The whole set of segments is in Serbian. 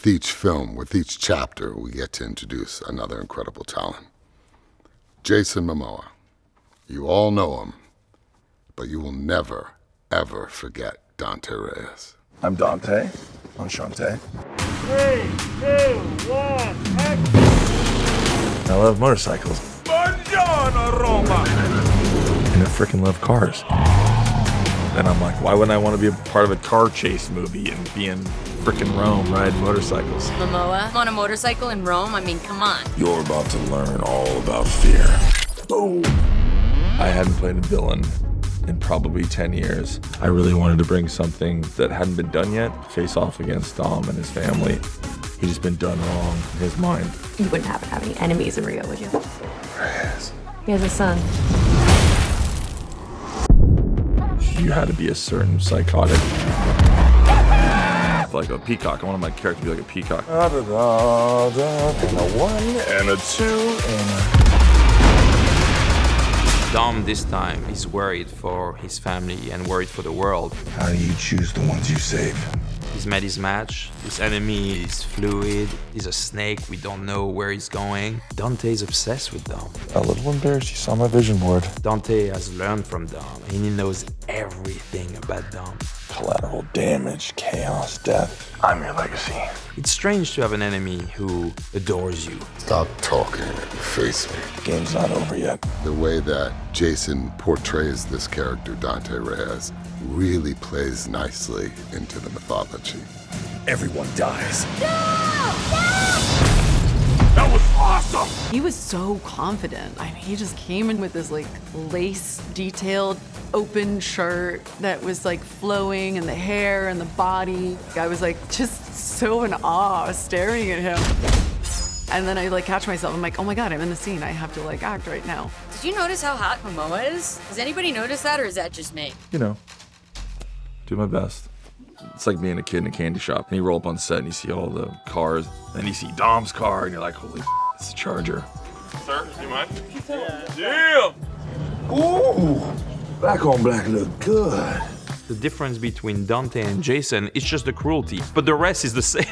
with each film, with each chapter, we get to introduce another incredible talent. Jason Momoa. You all know him, but you will never, ever forget Dante Reyes. I'm Dante. I'm Shantae. Three, two, one, action! I love motorcycles. Buongiorno, Roma! And I freaking love cars. And I'm like, why wouldn't I want to be a part of a car chase movie and be in freaking Rome riding motorcycles? Momoa on a motorcycle in Rome? I mean, come on. You're about to learn all about fear. Boom. I hadn't played a villain in probably 10 years. I really wanted to bring something that hadn't been done yet, face off against Dom and his family. He'd just been done wrong in his mind. You wouldn't happen to have any enemies in Rio, would you? Yes. He has a son. You had to be a certain psychotic. Like a peacock. I wanted my character to be like a peacock. Da, da, da, da. And a one, and a two, and a... Dom this time is worried for his family and worried for the world. How do you choose the ones you save? He's met his match. This enemy is fluid. He's a snake. We don't know where he's going. Dante is obsessed with Dom. A little embarrassed you saw my vision board. Dante has learned from Dom and he knows everything about Dom. Collateral damage, chaos, death. I'm your legacy. It's strange to have an enemy who adores you. Stop talking and face me. The game's not over yet. The way that Jason portrays this character, Dante Reyes, really plays nicely into the mythology. Everyone dies. No! That was awesome! He was so confident. I mean, he just came in with this like lace detailed open shirt that was like flowing and the hair and the body. I was like just so in awe staring at him. And then I like catch myself. I'm like, oh my god, I'm in the scene. I have to like act right now. Did you notice how hot Momoa is? Does anybody notice that, or is that just me? You know, do my best. It's like being a kid in a candy shop. And you roll up on set and you see all the cars. And you see Dom's car and you're like, holy it's a Charger. Sir, do you mind? Yeah! Ooh, black on black look good. The difference between Dante and Jason is just the cruelty, but the rest is the same.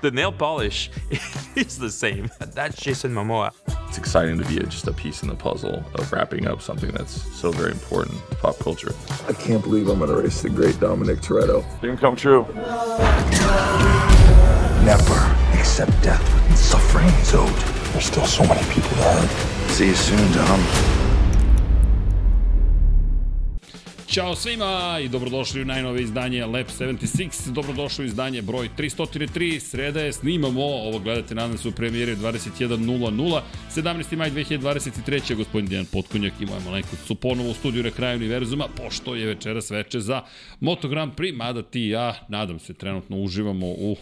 the nail polish is the same. That's Jason Momoa. It's exciting to be a, just a piece in the puzzle of wrapping up something that's so very important to pop culture. I can't believe I'm gonna race the great Dominic Toretto. Didn't come true. Never accept death and suffering is owed. There's still so many people to hurt. See you soon, Dom. Ćao svima i dobrodošli u najnove izdanje Lab 76, dobrodošli u izdanje broj 303, sreda je, snimamo, ovo gledate nadam se u premijeri 21.00, 17. maj 2023. gospodin Dijan Potkonjak i moja malenkost su ponovo u studiju na kraju univerzuma, pošto je večeras veče za Moto Grand Prix, mada ti i ja, nadam se, trenutno uživamo u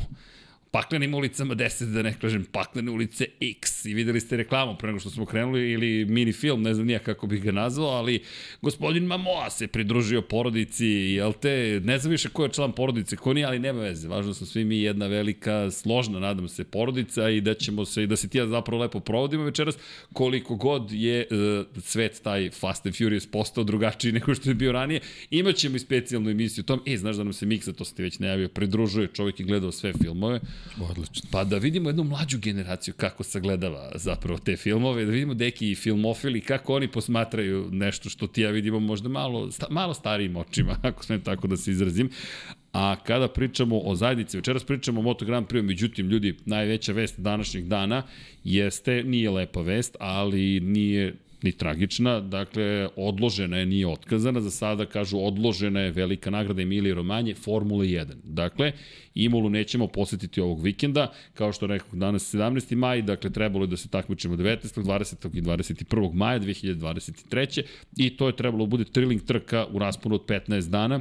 paklenim ulicama 10, da ne kažem paklene ulice X. I videli ste reklamu pre nego što smo krenuli ili mini film, ne znam nija kako bih ga nazvao, ali gospodin Mamoa se pridružio porodici, jel te, ne znam više ko je član porodice, ko nije, ali nema veze. Važno smo svi mi jedna velika, složna, nadam se, porodica i da ćemo se, i da se ti ja zapravo lepo provodimo večeras, koliko god je uh, svet taj Fast and Furious postao drugačiji nego što je bio ranije. Imaćemo i specijalnu emisiju o tom, e, znaš da nam se Miksa, to ste već najavio, pridružuje, čovjek je gledao sve filmove, Odlično. Pa da vidimo jednu mlađu generaciju kako sagledava zapravo te filmove, da vidimo deki i filmofili, kako oni posmatraju nešto što ti ja vidimo možda malo, sta, malo starijim očima, ako smem tako da se izrazim. A kada pričamo o zajednici, večeras pričamo o Moto Grand Prix, međutim, ljudi, najveća vest današnjeg dana jeste, nije lepa vest, ali nije ni tragična, dakle, odložena je, nije otkazana, za sada kažu odložena je velika nagrada Emilije Romanje, Formula 1. Dakle, Imolu nećemo posetiti ovog vikenda, kao što rekao danas 17. maj, dakle, trebalo je da se takmičimo 19. 20. i 21. maja 2023. I to je trebalo da bude triling trka u rasponu od 15 dana,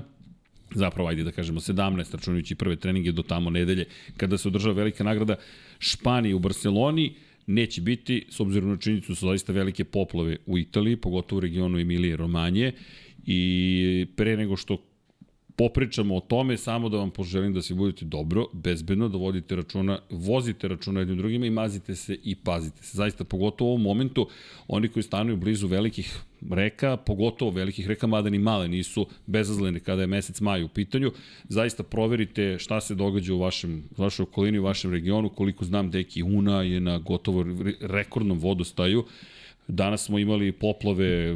zapravo ajde da kažemo 17, računajući prve treninge do tamo nedelje, kada se održava velika nagrada Španije u Barceloni, neće biti, s obzirom na činjenicu su zaista velike poplave u Italiji, pogotovo u regionu Emilije Romanje, i pre nego što popričamo o tome, samo da vam poželim da se budete dobro, bezbedno, da vodite računa, vozite računa jednim drugima i mazite se i pazite se. Zaista, pogotovo u ovom momentu, oni koji stanuju blizu velikih reka, pogotovo velikih reka, mada ni male nisu bezazlene kada je mesec maj u pitanju. Zaista proverite šta se događa u vašem, vašoj okolini, u vašem regionu, koliko znam Deki Una je na gotovo rekordnom vodostaju. Danas smo imali poplove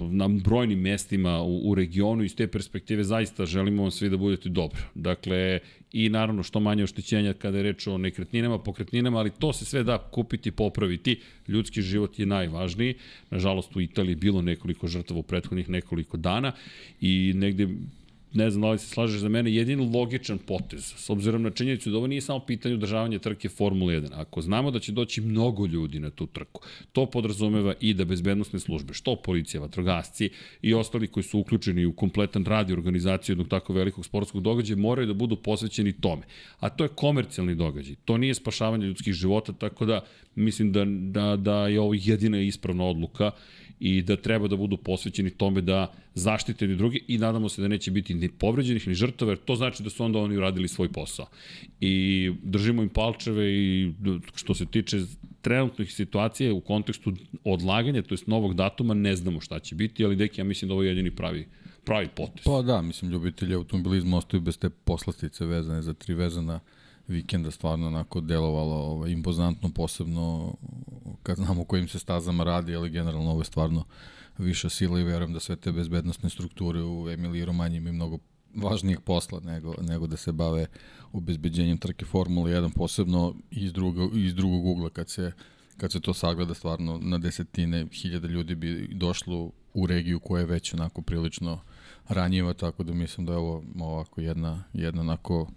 na brojnim mestima u, u regionu i iz te perspektive zaista želimo vam svi da budete dobro. Dakle, i naravno što manje oštećenja kada je reč o nekretninama, pokretninama, ali to se sve da kupiti, popraviti. Ljudski život je najvažniji. Nažalost, u Italiji bilo nekoliko žrtava u prethodnih nekoliko dana i negde ne znam da li se slažeš za mene, jedin logičan potez, s obzirom na činjenicu da ovo nije samo pitanje održavanja trke Formule 1. Ako znamo da će doći mnogo ljudi na tu trku, to podrazumeva i da bezbednostne službe, što policija, vatrogasci i ostali koji su uključeni u kompletan rad i organizaciju jednog tako velikog sportskog događaja, moraju da budu posvećeni tome. A to je komercijalni događaj. To nije spašavanje ljudskih života, tako da mislim da, da, da je ovo jedina ispravna odluka i da treba da budu posvećeni tome da zaštite ni drugi i nadamo se da neće biti ni povređenih ni žrtava, jer to znači da su onda oni uradili svoj posao. I držimo im palčeve i što se tiče trenutnih situacija u kontekstu odlaganja, to jest novog datuma, ne znamo šta će biti, ali deki, ja mislim da ovo je jedini pravi pravi potez. Pa da, mislim, ljubitelji automobilizma ostaju bez te poslastice vezane za tri vezana vikenda stvarno onako delovalo ovaj, impozantno, posebno kad znamo kojim se stazama radi, ali generalno ovo je stvarno viša sila i verujem da sve te bezbednostne strukture u Emiliji Romanji imaju mnogo važnijeg posla nego, nego da se bave obezbeđenjem trke Formule 1, posebno iz drugog, iz drugog ugla kad se, kad se to sagleda stvarno na desetine hiljada ljudi bi došlo u regiju koja je već onako prilično ranjiva, tako da mislim da je ovo ovako jedna, jedna onako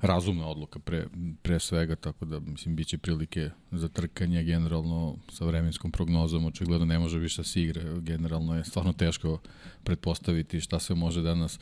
razumna odluka pre, pre svega, tako da mislim biće prilike za trkanje generalno sa vremenskom prognozom, očigledno ne može više da se igre, generalno je stvarno teško pretpostaviti šta se može danas,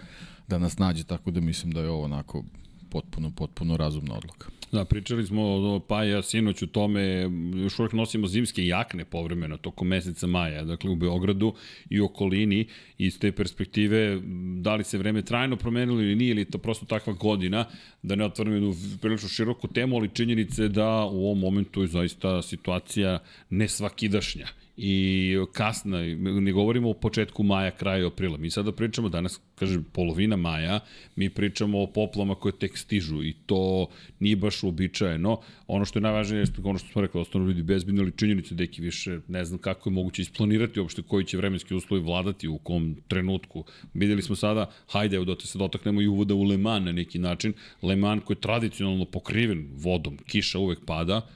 danas nađe, tako da mislim da je ovo onako potpuno, potpuno razumna odluka. Da, pričali smo o pa ja sinoć u tome, još uvek nosimo zimske jakne povremeno tokom meseca maja, dakle u Beogradu i okolini, iz te perspektive, da li se vreme trajno promenilo ili nije, ili to prosto takva godina, da ne otvaram jednu prilično široku temu, ali činjenice da u ovom momentu je zaista situacija nesvakidašnja i kasna, ne govorimo o početku maja, kraju aprila. Mi sada pričamo, danas, kažem, polovina maja, mi pričamo o poplama koje tek stižu i to nije baš uobičajeno. Ono što je najvažnije je ono što smo rekli, ostanu ljudi bezbedni, ali činjenice deki više ne znam kako je moguće isplanirati uopšte koji će vremenski uslovi vladati u kom trenutku. Videli smo sada, hajde, evo da se dotaknemo i uvoda u Le Mans na neki način. Le Mans koji je tradicionalno pokriven vodom, kiša uvek pada,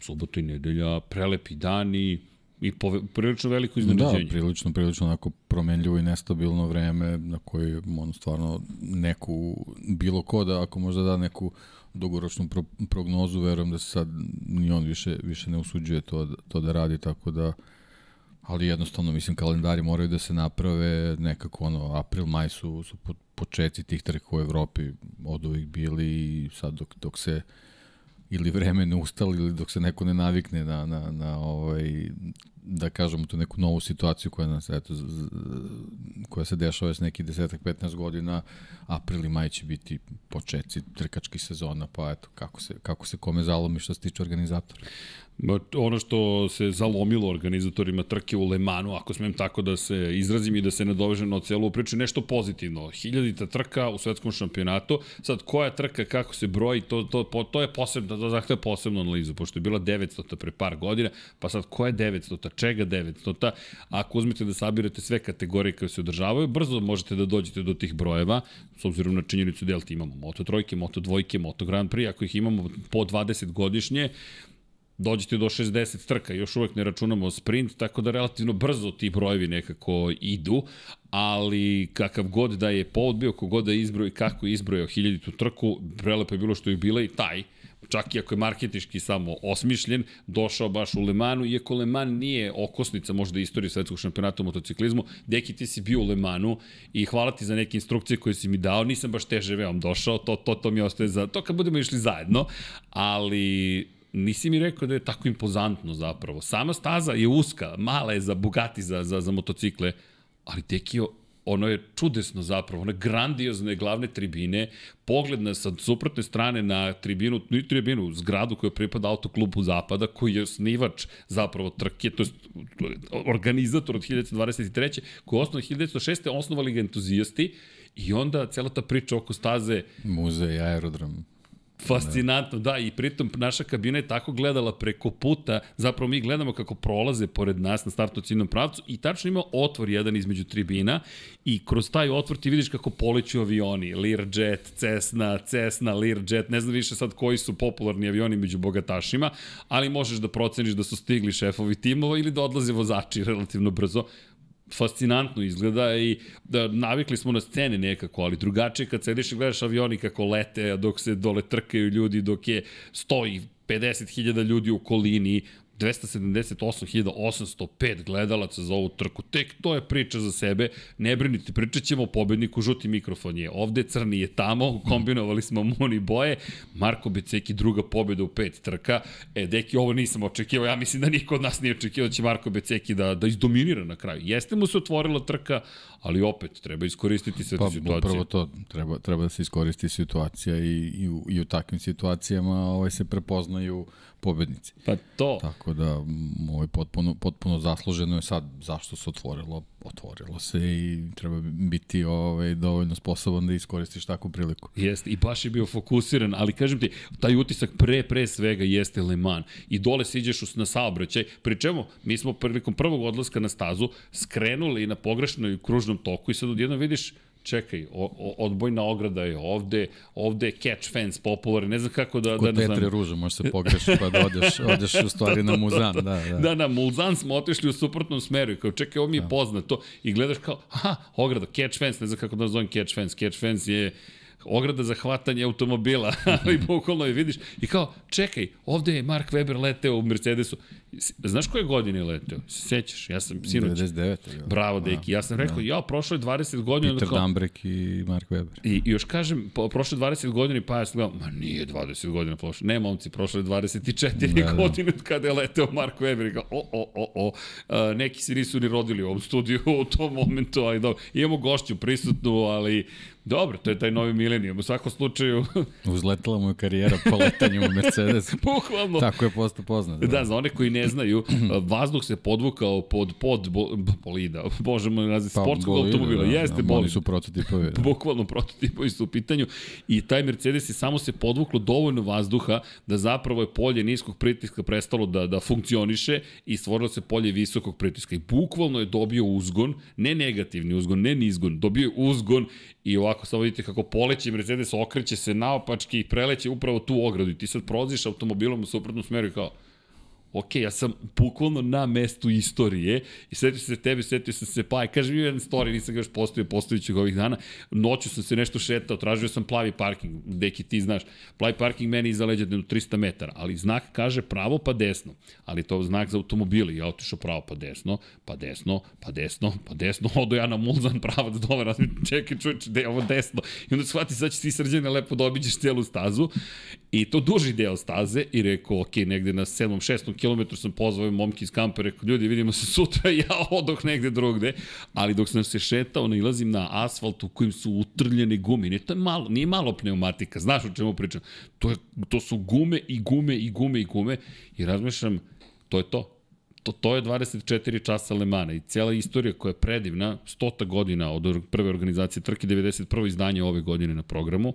subota i nedelja, prelepi dani, i po, prilično veliko iznenađenje. Da, prilično, prilično onako promenljivo i nestabilno vreme na koji ono stvarno neku, bilo ko da ako možda da neku dugoročnu pro, prognozu, verujem da se sad ni on više, više ne usuđuje to, to da radi, tako da ali jednostavno mislim kalendari moraju da se naprave nekako ono april maj su su početci tih trka u Evropi od uvijek bili i sad dok dok se ili vreme ne ustali ili dok se neko ne navikne na, na, na ovaj, da kažemo tu neku novu situaciju koja nas eto koja se dešava s neki 10 15 godina april i maj će biti početci trkačkih sezona pa eto kako se kako se kome zalomi što se tiče organizatora ono što se zalomilo organizatorima trke u Lemanu, ako smem tako da se izrazim i da se nadovežem na celu priču, nešto pozitivno. Hiljadita trka u svetskom šampionatu. Sad, koja trka, kako se broji, to, to, to je posebno, to zahteva posebnu analizu, pošto je bila 900 pre par godina, pa sad, koja je 900 čega 900 Ako uzmete da sabirate sve kategorije koje se održavaju, brzo možete da dođete do tih brojeva, s obzirom na činjenicu da imamo Moto trojke, Moto dvojke, Moto Grand Prix, ako ih imamo po 20 godišnje, dođete do 60 trka, još uvek ne računamo sprint, tako da relativno brzo ti brojevi nekako idu, ali kakav god da je povod bio, kogod da je izbroj kako je izbrojao hiljaditu trku, prelepo je bilo što je bila i taj, čak i ako je marketički samo osmišljen, došao baš u Lemanu, iako Leman nije okosnica možda istorije svetskog šampionata u motociklizmu, deki ti si bio u Lemanu i hvala ti za neke instrukcije koje si mi dao, nisam baš teže veom došao, to, to, to mi ostaje za, to kad budemo išli zajedno, ali nisi mi rekao da je tako impozantno zapravo. Sama staza je uska, mala je za Bugatti, za, za, za motocikle, ali Tekio ono je čudesno zapravo, one grandiozne glavne tribine, pogled na sa suprotne strane na tribinu, ni tribinu, zgradu koja pripada autoklubu Zapada, koji je osnivač zapravo trke, to je organizator od 1923. koji je osnovan 1906. osnovali ga entuzijasti i onda cela ta priča oko staze Muzej, aerodrom. Fascinantno, da, i pritom naša kabina je tako gledala preko puta, zapravo mi gledamo kako prolaze pored nas na startu ciljnom pravcu i tačno ima otvor jedan između tribina i kroz taj otvor ti vidiš kako poleću avioni, Learjet, Cessna, Cessna, Learjet, ne znam više sad koji su popularni avioni među bogatašima, ali možeš da proceniš da su stigli šefovi timova ili da odlaze vozači relativno brzo fascinantno izgleda i da navikli smo na scene nekako, ali drugačije kad sediš i gledaš avioni kako lete, dok se dole trkaju ljudi, dok je stoji 50.000 ljudi u kolini, 278.805 gledalaca za ovu trku. Tek to je priča za sebe. Ne brinite, pričat ćemo o pobedniku, žuti mikrofon je ovde, crni je tamo, kombinovali smo muni boje. Marko Beceki druga pobeda u pet trka. E, deki, ovo nisam očekivao, ja mislim da niko od nas nije očekivao da će Marko Beceki da, da izdominira na kraju. Jeste mu se otvorila trka, ali opet treba iskoristiti sve Pa, te situacije. upravo to, treba, treba da se iskoristi situacija i, i, u, i u takvim situacijama ovaj, se prepoznaju pobednici. Pa to. Tako da, ovaj, potpuno, potpuno zasluženo je sad zašto se otvorilo, otvorilo se i treba biti ovaj, dovoljno sposoban da iskoristiš takvu priliku. Jeste, i baš je bio fokusiran, ali kažem ti, taj utisak pre, pre svega jeste Le Mans. I dole siđeš na saobraćaj, pri čemu mi smo prilikom prvog odlaska na stazu skrenuli na pogrešnoj kružnom toku i sad odjedno vidiš čekaj, o, o, odbojna ograda je ovde, ovde je catch fence popularni, ne znam kako da, da Kod ne znam. Petre Ruža može se pogreši pa da odeš, odeš u stvari na muzan. Da, da. Da, na Mulzan smo otišli u suprotnom smeru i kao čekaj, ovo mi je poznato i gledaš kao, aha, ograda, catch fence, ne znam kako da nazovem catch fence, catch fence je ograda za hvatanje automobila, ali bukvalno je vidiš i kao, čekaj, ovde je Mark Webber leteo u Mercedesu. Znaš koje godine je leteo? Se sećaš? Ja sam sinoć. 99. je. Bravo, deki. Ja sam rekao, ja, prošlo je 20 godina. Peter kao- Dambrek i Mark Webber. I, I još kažem, po, prošle 20 godina i pa ja sam gledao, ma nije 20 godina prošlo. Ne, momci, prošle je 24 Da, da, da. godine od kada je leteo Mark Webber i kao, o, o, o, o. A, neki se nisu ni rodili u ovom studiju u tom momentu, ali dobro. Imamo gošću prisutnu, ali dobro, to je taj novi milenijum. U svakom slučaju, Uzletela mu je karijera po letanju u Mercedes. bukvalno, Tako je postao poznat. Da, za one koji ne znaju, vazduh se podvukao pod pod bo, bolida, možemo nazvati Pa, sportskog bolide, automobila. da, Jeste da, bolid. Oni su prototipovi. Da. bukvalno prototipovi su u pitanju i taj Mercedes je samo se podvuklo dovoljno vazduha da zapravo je polje niskog pritiska prestalo da, da funkcioniše i stvorilo se polje visokog pritiska i bukvalno je dobio uzgon, ne negativni uzgon, ne nizgon, dobio je uzgon i ovako samo vidite kako poleće Mercedes okreće se naopački i preleće upravo tu ogradu. I ti sad prolaziš automobilom u suprotnom smeru i kao ok, ja sam bukvalno na mestu istorije i setio se tebe, setio sam se pa, kažem mi jedan story, nisam ga još postavio, postavit ovih dana, noću sam se nešto šetao, tražio sam plavi parking, deki ti znaš, plavi parking meni iza leđa do 300 metara, ali znak kaže pravo pa desno, ali to je znak za automobili, ja otišao pravo pa desno, pa desno, pa desno, pa desno, odo ja na Mulzan pravac dole, razmišljam, čekaj čuč, gde je ovo desno, i onda shvati sad će ti srđane lepo da obiđeš celu stazu, i to duži deo staze, i rekao, ok, negde na 7. 6. kilometru sam pozvao momke iz kampa, rekao, ljudi, vidimo se sutra, ja odoh negde drugde, ali dok sam se šetao, nailazim na asfalt u kojem su utrljene gume, nije, to je malo, nije malo pneumatika, znaš o čemu pričam, to, je, to su gume i gume i gume i gume, i razmišljam, to je to, to, to je 24 časa Lemana i cijela istorija koja je predivna, stota godina od prve organizacije trke, 91. izdanje ove godine na programu,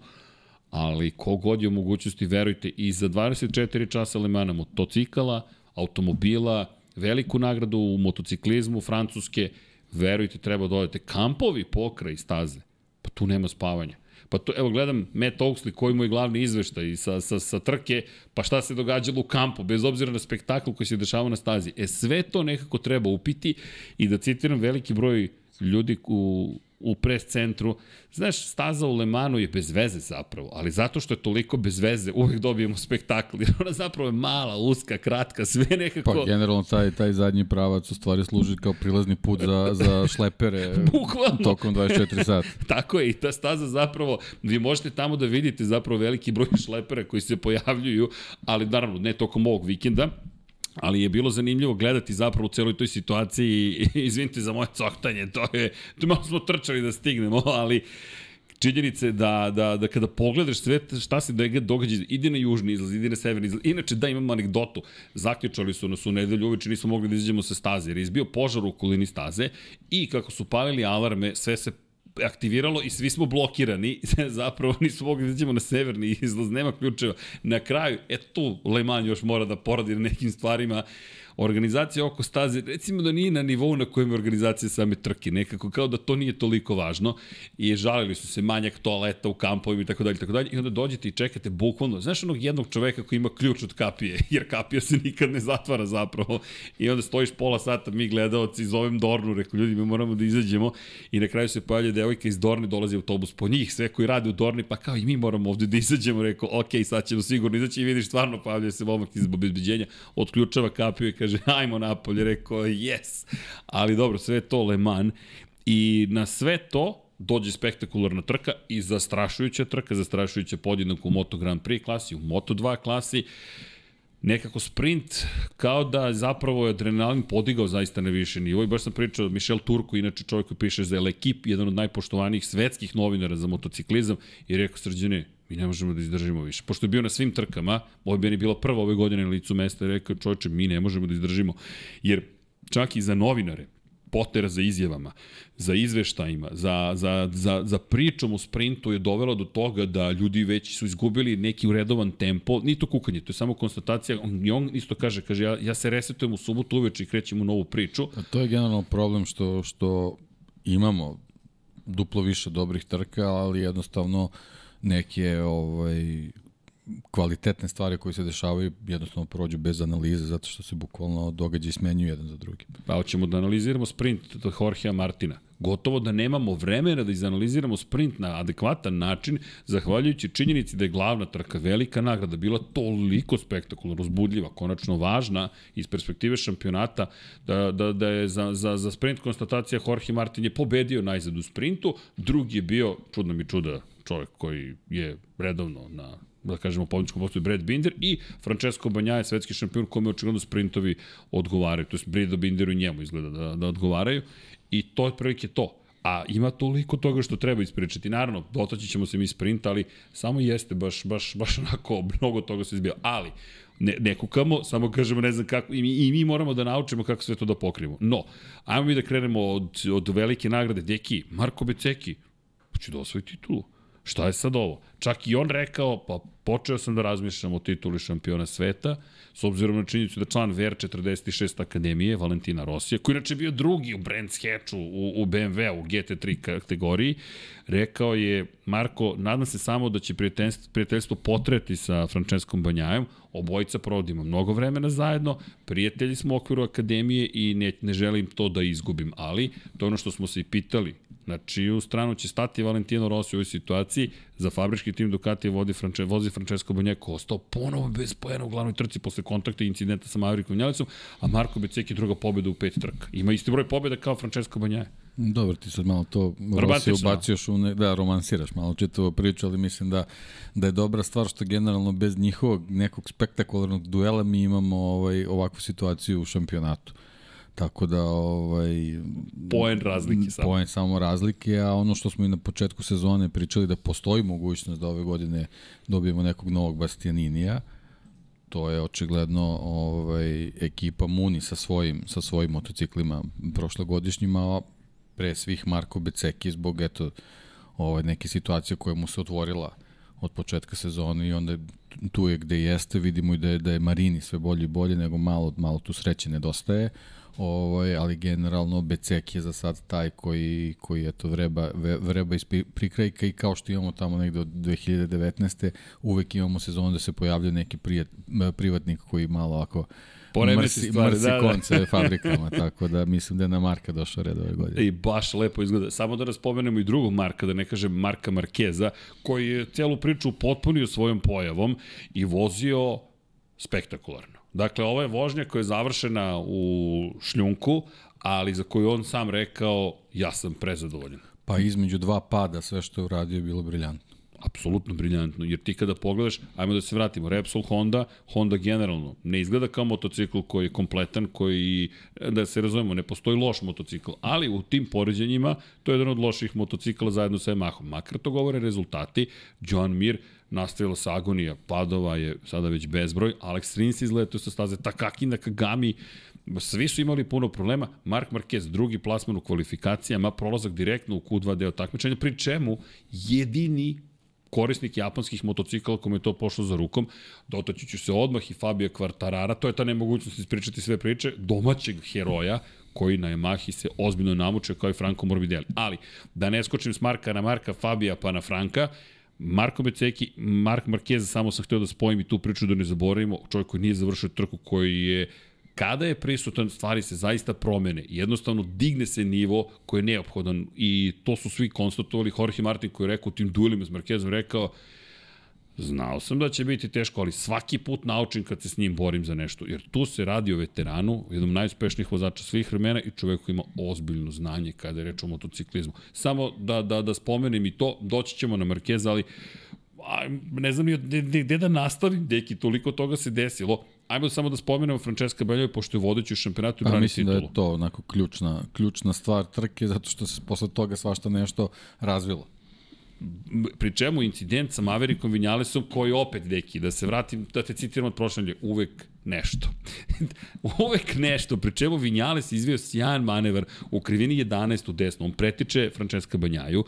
ali kogod je u mogućnosti, verujte, i za 24 časa Lemana motocikala, automobila, veliku nagradu u motociklizmu Francuske, verujte, treba da odete. Kampovi pokraj staze, pa tu nema spavanja. Pa to, evo gledam Matt Oaksley koji mu je glavni izveštaj sa, sa, sa trke, pa šta se događalo u kampu, bez obzira na spektakl koji se dešava na stazi. E sve to nekako treba upiti i da citiram veliki broj ljudi u, u pres centru. Znaš, staza u Lemanu je bez veze zapravo, ali zato što je toliko bez veze, uvek dobijemo spektakl. Jer ona zapravo je mala, uska, kratka, sve nekako... Pa generalno taj, taj zadnji pravac u stvari služi kao prilazni put za, za šlepere Bukvalno. tokom 24 sata. Tako je, i ta staza zapravo, vi možete tamo da vidite zapravo veliki broj šlepera koji se pojavljuju, ali naravno ne tokom ovog vikenda, ali je bilo zanimljivo gledati zapravo u celoj toj situaciji, izvinite za moje coktanje, to je, to malo smo trčali da stignemo, ali činjenice da, da, da kada pogledaš sve šta se događa, ide na južni izlaz, ide na severni izlaz. Inače, da, imamo anegdotu. Zaključali su nas u nedelju uveče, nismo mogli da izađemo sa staze, jer je izbio požar u okolini staze i kako su palili alarme, sve se aktiviralo i svi smo blokirani, zapravo nismo mogli da izađemo na severni izlaz, nema ključeva. Na kraju, e tu Le Mans još mora da poradi na nekim stvarima, organizacija oko staze, recimo da nije na nivou na kojem je organizacija same trke, nekako kao da to nije toliko važno i žalili su se manjak toaleta u kampovima i tako dalje, tako dalje i onda dođete i čekate bukvalno, znaš onog jednog čoveka koji ima ključ od kapije, jer kapija se nikad ne zatvara zapravo i onda stojiš pola sata, mi gledalci zovem Dornu, rekao ljudi, mi moramo da izađemo i na kraju se pojavlja devojka iz Dorne, dolazi autobus po njih, sve koji rade u Dorni, pa kao i mi moramo ovde da izađemo, rekao, ok, sad ćemo sigurno izaći i vidiš stvarno pojavlja se momak iz obezbeđenja, otključava kapiju i kaže, ajmo napolje, rekao, yes. Ali dobro, sve to Le Mans. I na sve to dođe spektakularna trka i zastrašujuća trka, zastrašujuća podjednak u Moto Grand Prix klasi, u Moto 2 klasi nekako sprint kao da zapravo je adrenalin podigao zaista na više nivo i baš sam pričao Michel Turko, inače čovjek koji piše za L'Equipe, jedan od najpoštovanijih svetskih novinara za motociklizam i rekao srđane, mi ne možemo da izdržimo više. Pošto je bio na svim trkama, ovo bi bilo prvo ove godine na licu mesta, rekao čovječe, mi ne možemo da izdržimo. Jer čak i za novinare, potera za izjavama, za izveštajima, za, za, za, za pričom u sprintu je dovelo do toga da ljudi već su izgubili neki uredovan tempo, ni to kukanje, to je samo konstatacija, on, on isto kaže, kaže ja, ja se resetujem u subotu uveče i krećem u novu priču. A to je generalno problem što, što imamo duplo više dobrih trka, ali jednostavno uh, neke ovaj, kvalitetne stvari koje se dešavaju jednostavno prođu bez analize zato što se bukvalno događaj smenjuju jedan za drugim. Pa hoćemo da analiziramo sprint od Jorgea Martina. Gotovo da nemamo vremena da izanaliziramo sprint na adekvatan način, zahvaljujući činjenici da je glavna trka velika nagrada bila toliko spektakularno uzbudljiva, konačno važna iz perspektive šampionata, da, da, da je za, za, za sprint konstatacija Jorge Martin je pobedio najzad u sprintu, drugi je bio, čudno mi čuda, čovjek koji je redovno na da kažemo pobjedičkom postoju Brad Binder i Francesco Banja je svetski šampion kome očigledno sprintovi odgovaraju, to je Brad Binderu i njemu izgleda da, da odgovaraju i to je prilike to. A ima toliko toga što treba ispričati. Naravno, dotaći ćemo se mi sprint, ali samo jeste baš, baš, baš onako mnogo toga se izbija. Ali, ne, ne kukamo, samo kažemo ne znam kako, i mi, i mi moramo da naučimo kako sve to da pokrijemo. No, ajmo mi da krenemo od, od velike nagrade. Deki, Marko Beceki, će da osvoji titulu. Šta je sad ovo? Čak i on rekao, pa počeo sam da razmišljam o tituli šampiona sveta, s obzirom na činjenicu da član VR 46 Akademije, Valentina Rosija, koji inače bio drugi u Brands Hatchu u, u BMW u GT3 kategoriji, rekao je, Marko, nadam se samo da će prijateljstvo, prijateljstvo potreti sa Franceskom Banjajom, obojica provodimo mnogo vremena zajedno, prijatelji smo u okviru Akademije i ne, ne želim to da izgubim, ali to je ono što smo se i pitali, Na čiju stranu će stati Valentino Rossi u ovoj situaciji? Za fabrički tim Ducati vodi Franče, vozi Francesco Banjeko, ostao ponovo bez pojena u glavnoj trci posle kontakta i incidenta sa Maverikom Njalicom, a Marko Beceki druga pobjeda u pet trka. Ima isti broj pobjeda kao Francesco Banjaje. Dobro, ti sad malo to Rossi ubaciš u ne, da romansiraš malo čitavu priču, ali mislim da da je dobra stvar što generalno bez njihovog nekog spektakularnog duela mi imamo ovaj ovakvu situaciju u šampionatu. Tako da ovaj poen razlike samo. Poen samo razlike, a ono što smo i na početku sezone pričali da postoji mogućnost da ove godine dobijemo nekog novog Bastianinija. To je očigledno ovaj ekipa Muni sa svojim sa svojim motociklima prošlogodišnjima, a pre svih Marko Beceki zbog eto ovaj neke situacije koja mu se otvorila od početka sezone i onda tu je gde jeste, vidimo i da je, da je Marini sve bolje i bolje, nego malo, malo tu sreće nedostaje. Ovaj, ali generalno Becek je za sad taj koji, koji eto, vreba, vreba iz prikrajka i kao što imamo tamo negde od 2019. uvek imamo sezonu da se pojavlja neki prijat, privatnik koji malo ako mrsi, stvari, mrsi da, da. konce da. fabrikama, tako da mislim da je na Marka došao red ove godine. I baš lepo izgleda. Samo da raspomenemo i drugog Marka, da ne kažem Marka Markeza, koji je celu priču potpunio svojom pojavom i vozio spektakularno. Dakle, ovo je vožnja koja je završena u šljunku, ali za koju on sam rekao, ja sam prezadovoljan. Pa između dva pada sve što je uradio je bilo briljantno. apsolutno briljantno, jer ti kada pogledaš, ajmo da se vratimo, Repsol Honda, Honda generalno, ne izgleda kao motocikl koji je kompletan, koji, da se razumemo, ne postoji loš motocikl, ali u tim poređenjima, to je jedan od loših motocikla zajedno sa Yamahom. Makar to govore rezultati, John Mir nastavila sa agonija, padova je sada već bezbroj, Alex Rins izletao sa staze, Takaki Nakagami, Svi su imali puno problema. Mark Marquez, drugi plasman u kvalifikacijama, prolazak direktno u Q2 deo takmičenja, pri čemu jedini korisnik japanskih motocikala kome je to pošlo za rukom, dotaći ću se odmah i Fabio Quartarara, to je ta nemogućnost ispričati sve priče, domaćeg heroja, koji na Yamahi se ozbiljno namuče kao i Franco Morbidelli. Ali, da ne skočim s Marka na Marka, Fabija pa na Franka, Marko Beceki, Mark Marquez, samo sam hteo da spojim i tu priču da ne zaboravimo, čovjek koji nije završio trku, koji je kada je prisutan, stvari se zaista promene. Jednostavno digne se nivo koji je neophodan i to su svi konstatovali. Jorge Martin koji je rekao u tim duelima s Markezom rekao Znao sam da će biti teško, ali svaki put naučim kad se s njim borim za nešto. Jer tu se radi o veteranu, jednom najuspešnijih vozača svih vremena i čovek koji ima ozbiljno znanje kada je reč o motociklizmu. Samo da, da, da spomenem i to, doći ćemo na Markeza, ali a, ne znam ni gde da nastavim, deki, toliko toga se desilo. Ajmo samo da spomenemo Francesca Beljovi, pošto je vodeći u šampionatu i pa, brani mislim titulu. da je to onako ključna, ključna stvar trke, zato što se posle toga svašta nešto razvilo. Pri čemu incident sa Maverickom Vinjalesom, koji opet, deki, da se vratim, da te citiram od prošle uvek nešto. uvek nešto, pri čemu Vinjales izvio sjajan manevar u krivini 11 u desnu. On pretiče Francesca Banjaju,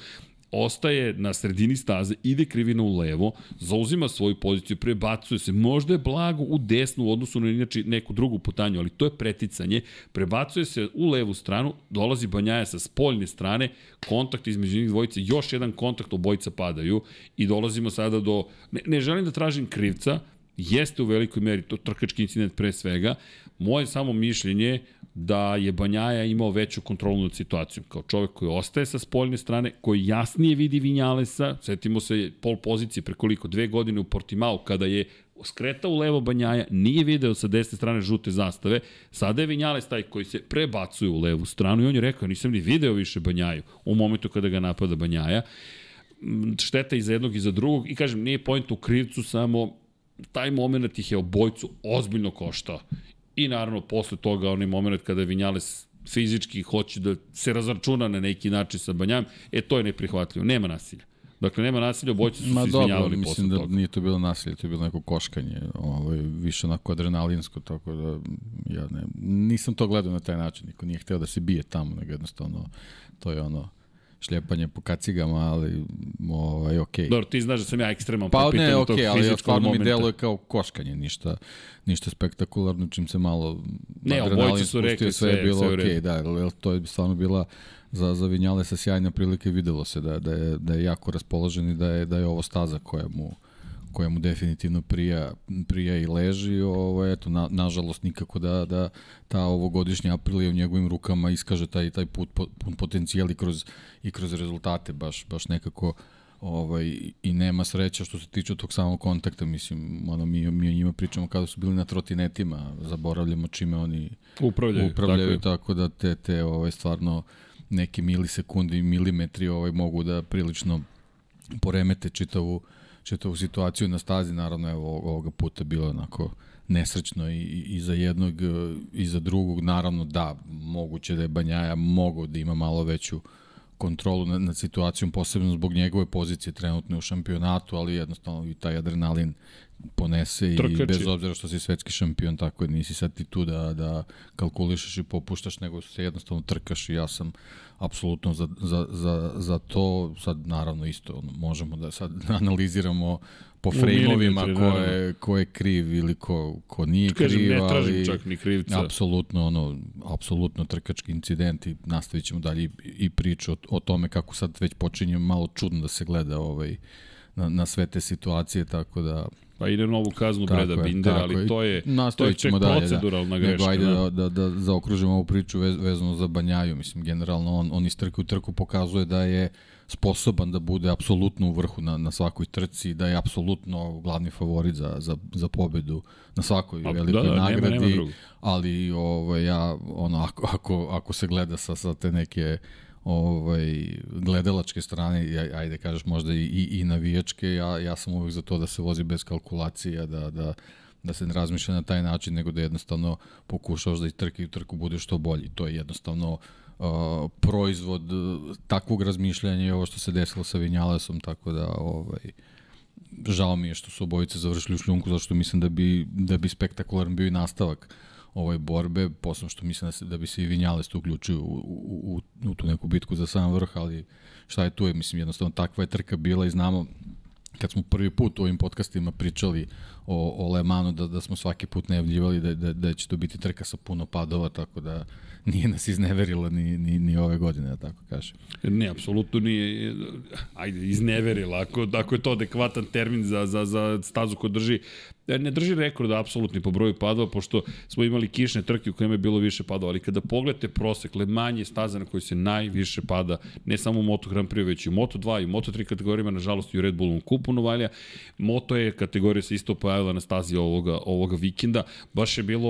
ostaje na sredini staze, ide krivina u levo, zauzima svoju poziciju, prebacuje se, možda je blago u desnu u odnosu na inače neku drugu putanju, ali to je preticanje, prebacuje se u levu stranu, dolazi Banjaja sa spoljne strane, kontakt između njih dvojice, još jedan kontakt, obojica padaju i dolazimo sada do, ne, ne želim da tražim krivca, jeste u velikoj meri to trkački incident pre svega, moje samo mišljenje da je Banjaja imao veću kontrolu nad situacijom. Kao čovek koji ostaje sa spoljne strane, koji jasnije vidi Vinjalesa, setimo se pol pozicije prekoliko dve godine u Portimao, kada je skretao u levo Banjaja, nije video sa desne strane žute zastave, sada je Vinjales taj koji se prebacuje u levu stranu i on je rekao, nisam ni video više Banjaju u momentu kada ga napada Banjaja. Šteta i za jednog i za drugog i kažem, nije point u krivcu, samo taj moment ih je obojcu ozbiljno koštao. I naravno, posle toga, onaj moment kada Vinjales fizički hoće da se razračuna na neki način sa Banjam, e, to je neprihvatljivo. Nema nasilja. Dakle, nema nasilja, obojci su Ma se dobro, izvinjavali posle mislim da toga. nije to bilo nasilje, to je bilo neko koškanje, ovaj, više onako adrenalinsko, tako da ja ne, nisam to gledao na taj način, niko nije hteo da se bije tamo, nego jednostavno to je ono šljepanje po kacigama, ali ovaj, okej. Okay. Dobro, ti znaš da sam ja ekstreman Pa po ne, pitanju tog okej, okay, ali fizičkog stvarno mi momenta. deluje kao koškanje, ništa, ništa spektakularno, čim se malo Ne, adrenalin su spustio, rekli sve je bilo sve okej, redu. da, ali to je stvarno bila za, za Vinjale sa sjajna prilika i videlo se da, da, je, da je jako raspoložen i da je, da je ovo staza koja mu, koja mu definitivno prija, prija i leži, ovo, eto, na, nažalost nikako da, da ta ovogodišnja Aprilija u njegovim rukama iskaže taj, taj put, pun potencijal i kroz, i kroz rezultate, baš, baš nekako ovaj, i nema sreća što se tiče tog samog kontakta, mislim, ono, mi, mi o njima pričamo kada su bili na trotinetima, zaboravljamo čime oni Upravljaju, upravljaju tako tako, da te, te ovaj, stvarno neke milisekundi milimetri ovaj, mogu da prilično poremete čitavu, čitavu situaciju na stazi, naravno evo ovoga puta bilo onako nesrećno i, i, za jednog e, i za drugog, naravno da, moguće da je Banjaja mogao da ima malo veću kontrolu nad, nad situacijom, posebno zbog njegove pozicije trenutne u šampionatu, ali jednostavno i taj adrenalin ponese i Trkači. bez obzira što si svetski šampion, tako je, nisi sad ti tu da, da kalkulišeš i popuštaš, nego se jednostavno trkaš i ja sam apsolutno za, za, za, za to, sad naravno isto, ono, možemo da sad analiziramo po frejmovima ko je, ko je kriv ili ko, ko nije Kažem, kriv, ne tražim ali čak ni krivca. apsolutno ono, apsolutno trkački incident i nastavit ćemo dalje i, i priču o, o tome kako sad već počinje malo čudno da se gleda ovaj, na, na sve te situacije, tako da Pa ide novu kaznu Tako Breda je, Binder, ali je. to je, to je ček dalje, proceduralna da. greška. Nego ajde da. da, da, da zaokružimo ovu priču vez, vezano za Banjaju. Mislim, generalno on, on iz trke u trku pokazuje da je sposoban da bude apsolutno u vrhu na, na svakoj trci, da je apsolutno glavni favorit za, za, za pobedu na svakoj A, velikoj da, da, nema- nagradi. nema drugog. ali ovaj, ja, ono, ako, ako, ako se gleda sa, sa te neke ovaj, gledalačke strane, aj- ajde kažeš možda i, i, i navijačke, ja, ja sam uvek za to da se vozi bez kalkulacija, da, da, da se ne razmišlja na taj način, nego da jednostavno pokušaš da iz trke u trku bude što bolji. To je jednostavno uh, proizvod uh, takvog razmišljanja i ovo što se desilo sa Vinjalesom, tako da ovaj, žao mi je što su obojice završili u šljunku, zato što mislim da bi, da bi spektakularan bio i nastavak ove borbe, posebno što mislim da, se, da bi se i Vinjales tu uključio u, u, u, tu neku bitku za sam vrh, ali šta je tu je, mislim, jednostavno takva je trka bila i znamo kad smo prvi put u ovim podcastima pričali o, o Le Manu, da, da smo svaki put najavljivali da, da, da će to biti trka sa puno padova, tako da nije nas izneverila ni, ni, ni ove godine, da tako kažem. Ne, apsolutno nije, ajde, izneverila, ako, ako je to adekvatan termin za, za, za stazu ko drži, ne drži rekord apsolutni po broju padova, pošto smo imali kišne trke u kojima je bilo više padova, ali kada pogledate prosek, Le Mans je staza na kojoj se najviše pada, ne samo u Moto Grand Prix, već i u Moto 2 i u Moto 3 kategorijama, nažalost i u Red Bullovom kupu Novalja. Moto je kategorija se isto pojavila na stazi ovoga, ovoga vikenda. Baš je bilo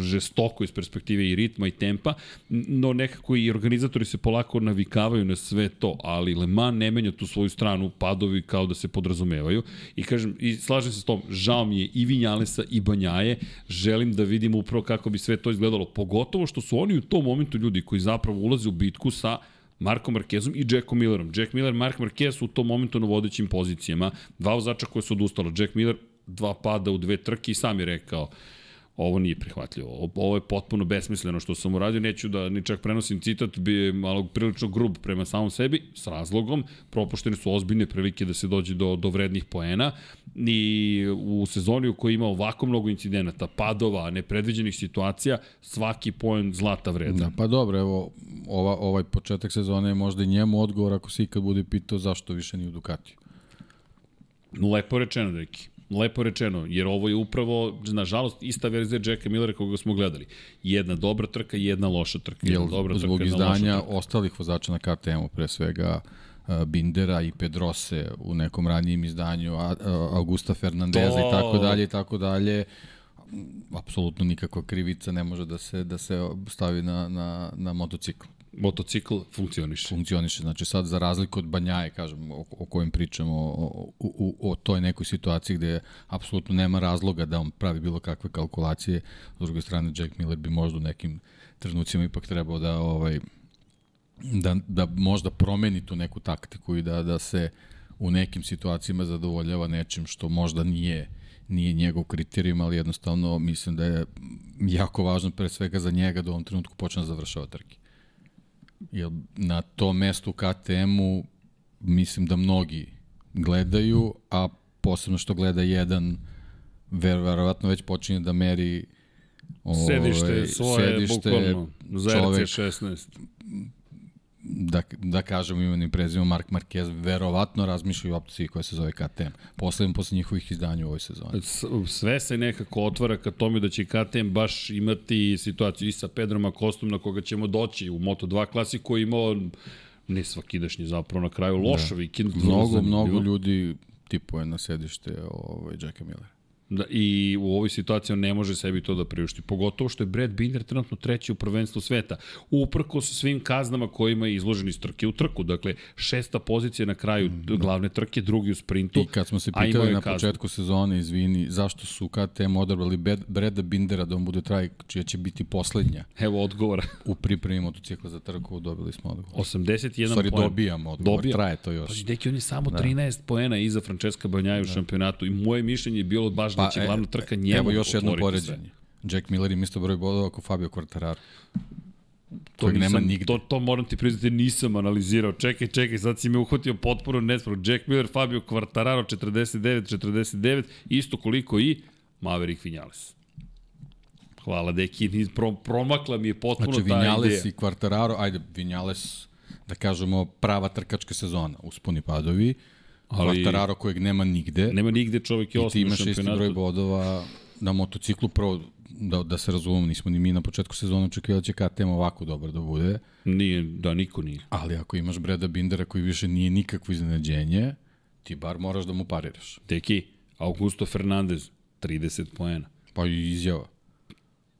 žestoko iz perspektive i ritma i tempa, no nekako i organizatori se polako navikavaju na sve to, ali Le Mans ne menja tu svoju stranu, padovi kao da se podrazumevaju i kažem, i slažem se s tom, žao mi je i Vinjalesa i Banjaje, želim da vidim upravo kako bi sve to izgledalo, pogotovo što su oni u tom momentu ljudi koji zapravo ulaze u bitku sa Markom Markezom i Jackom Millerom. Jack Miller, Mark Marquez su u tom momentu na vodećim pozicijama. Dva vozača koje su odustalo. Jack Miller dva pada u dve trke i sam je rekao ovo nije prihvatljivo. Ovo je potpuno besmisleno što sam uradio. Neću da ni čak prenosim citat, bi je malo prilično grub prema samom sebi, s razlogom. Propuštene su ozbiljne prilike da se dođe do, do vrednih poena. I u sezoni u kojoj ima ovako mnogo incidenata, padova, nepredviđenih situacija, svaki poen zlata vredan. Da, pa dobro, evo, ova, ovaj početak sezone je možda i njemu odgovor ako se ikad bude pitao zašto više nije u Ducatiju. Lepo rečeno, Deki. Lepo rečeno, jer ovo je upravo, nažalost, ista verzija Jacka Millera koga smo gledali. Jedna dobra trka i jedna loša trka. Jel, Jedna dobra zbog trka, loša izdanja trka. ostalih vozača na KTM-u, pre svega uh, Bindera i Pedrose u nekom ranijem izdanju, a, Augusta Fernandeza To- i tako dalje i tako dalje, apsolutno nikakva krivica ne može da se da se stavi na, na, na motocikl. Motocikl funkcioniše. Funkcioniše. Znači sad za razliku od Banjaje, kažem, o, o kojem pričamo, o, o, o, toj nekoj situaciji gde apsolutno nema razloga da on pravi bilo kakve kalkulacije. S druge strane, Jack Miller bi možda u nekim trenucima ipak trebao da ovaj da, da možda promeni tu neku taktiku i da, da se u nekim situacijama zadovoljava nečim što možda nije nije njegov kriterijum, ali jednostavno mislim da je jako važno pre svega za njega da u ovom trenutku počne da završava trke. Jer na to mesto u KTM-u mislim da mnogi gledaju, a posebno što gleda jedan ver, verovatno već počinje da meri ovaj, Sedište svoje, sedište, bukvalno, za čovek, RC16. Da, da kažem imenom i prezimom Mark Marquez verovatno razmišlja o opciji koja se zove KTM. Posledno posle njihovih izdanja u ovoj sezoni. Sve se nekako otvara ka tome da će KTM baš imati situaciju i sa Pedrom Akostom na koga ćemo doći u Moto2 klasi koji imao ne svakidašnji zapravo na kraju loš da. vikend. Mnogo, mnogo ljudi tipuje na sedište ovaj, Jacka Millera. Da, I u ovoj situaciji on ne može sebi to da priušti. Pogotovo što je Brad Binder trenutno treći u prvenstvu sveta. Uprko sa svim kaznama kojima je izložen iz trke u trku. Dakle, šesta pozicija na kraju glavne trke, drugi u sprintu. I kad smo se pitali na kaznu. početku sezone, izvini, zašto su KTM odabrali Breda Bindera da on bude traj, čija će biti poslednja Evo odgovora. u pripremi motocikla za trku, dobili smo odgovor. 81 U stvari poen. dobijamo odgovor, Dobija. traje to još. Pa deki, on je samo da. 13 poena iza Francesca Banjaja u šampionatu i moje mišljenje je bilo baš da će e, glavna trka njemu Evo još jedno poređenje. Jack Miller im isto broj bodova ako Fabio Quartararo. To nisam, nema nigde. To, to moram ti priznati, nisam analizirao. Čekaj, čekaj, sad si me uhvatio potpuno nespravo. Jack Miller, Fabio Quartararo, 49, 49, isto koliko i Maverick Vinales. Hvala, deki, pro, promakla mi je potpuno Znači, ta Vinales ideja. i Quartararo, ajde, Vinales, da kažemo, prava trkačka sezona, usponi padovi, Ali, Quartararo kojeg nema nigde, Nema nigde čovjek je i ti osmi u imaš isti broj bodova na motociklu, prvo, da, da se razumemo, nismo ni mi na početku sezona očekivali da će KTM ovako dobar da bude, Nije, da, niko nije. ali ako imaš Breda Bindera koji više nije nikakvo iznenađenje, ti bar moraš da mu pariraš. Deki, Augusto Fernandez, 30 poena. Pa i izjava.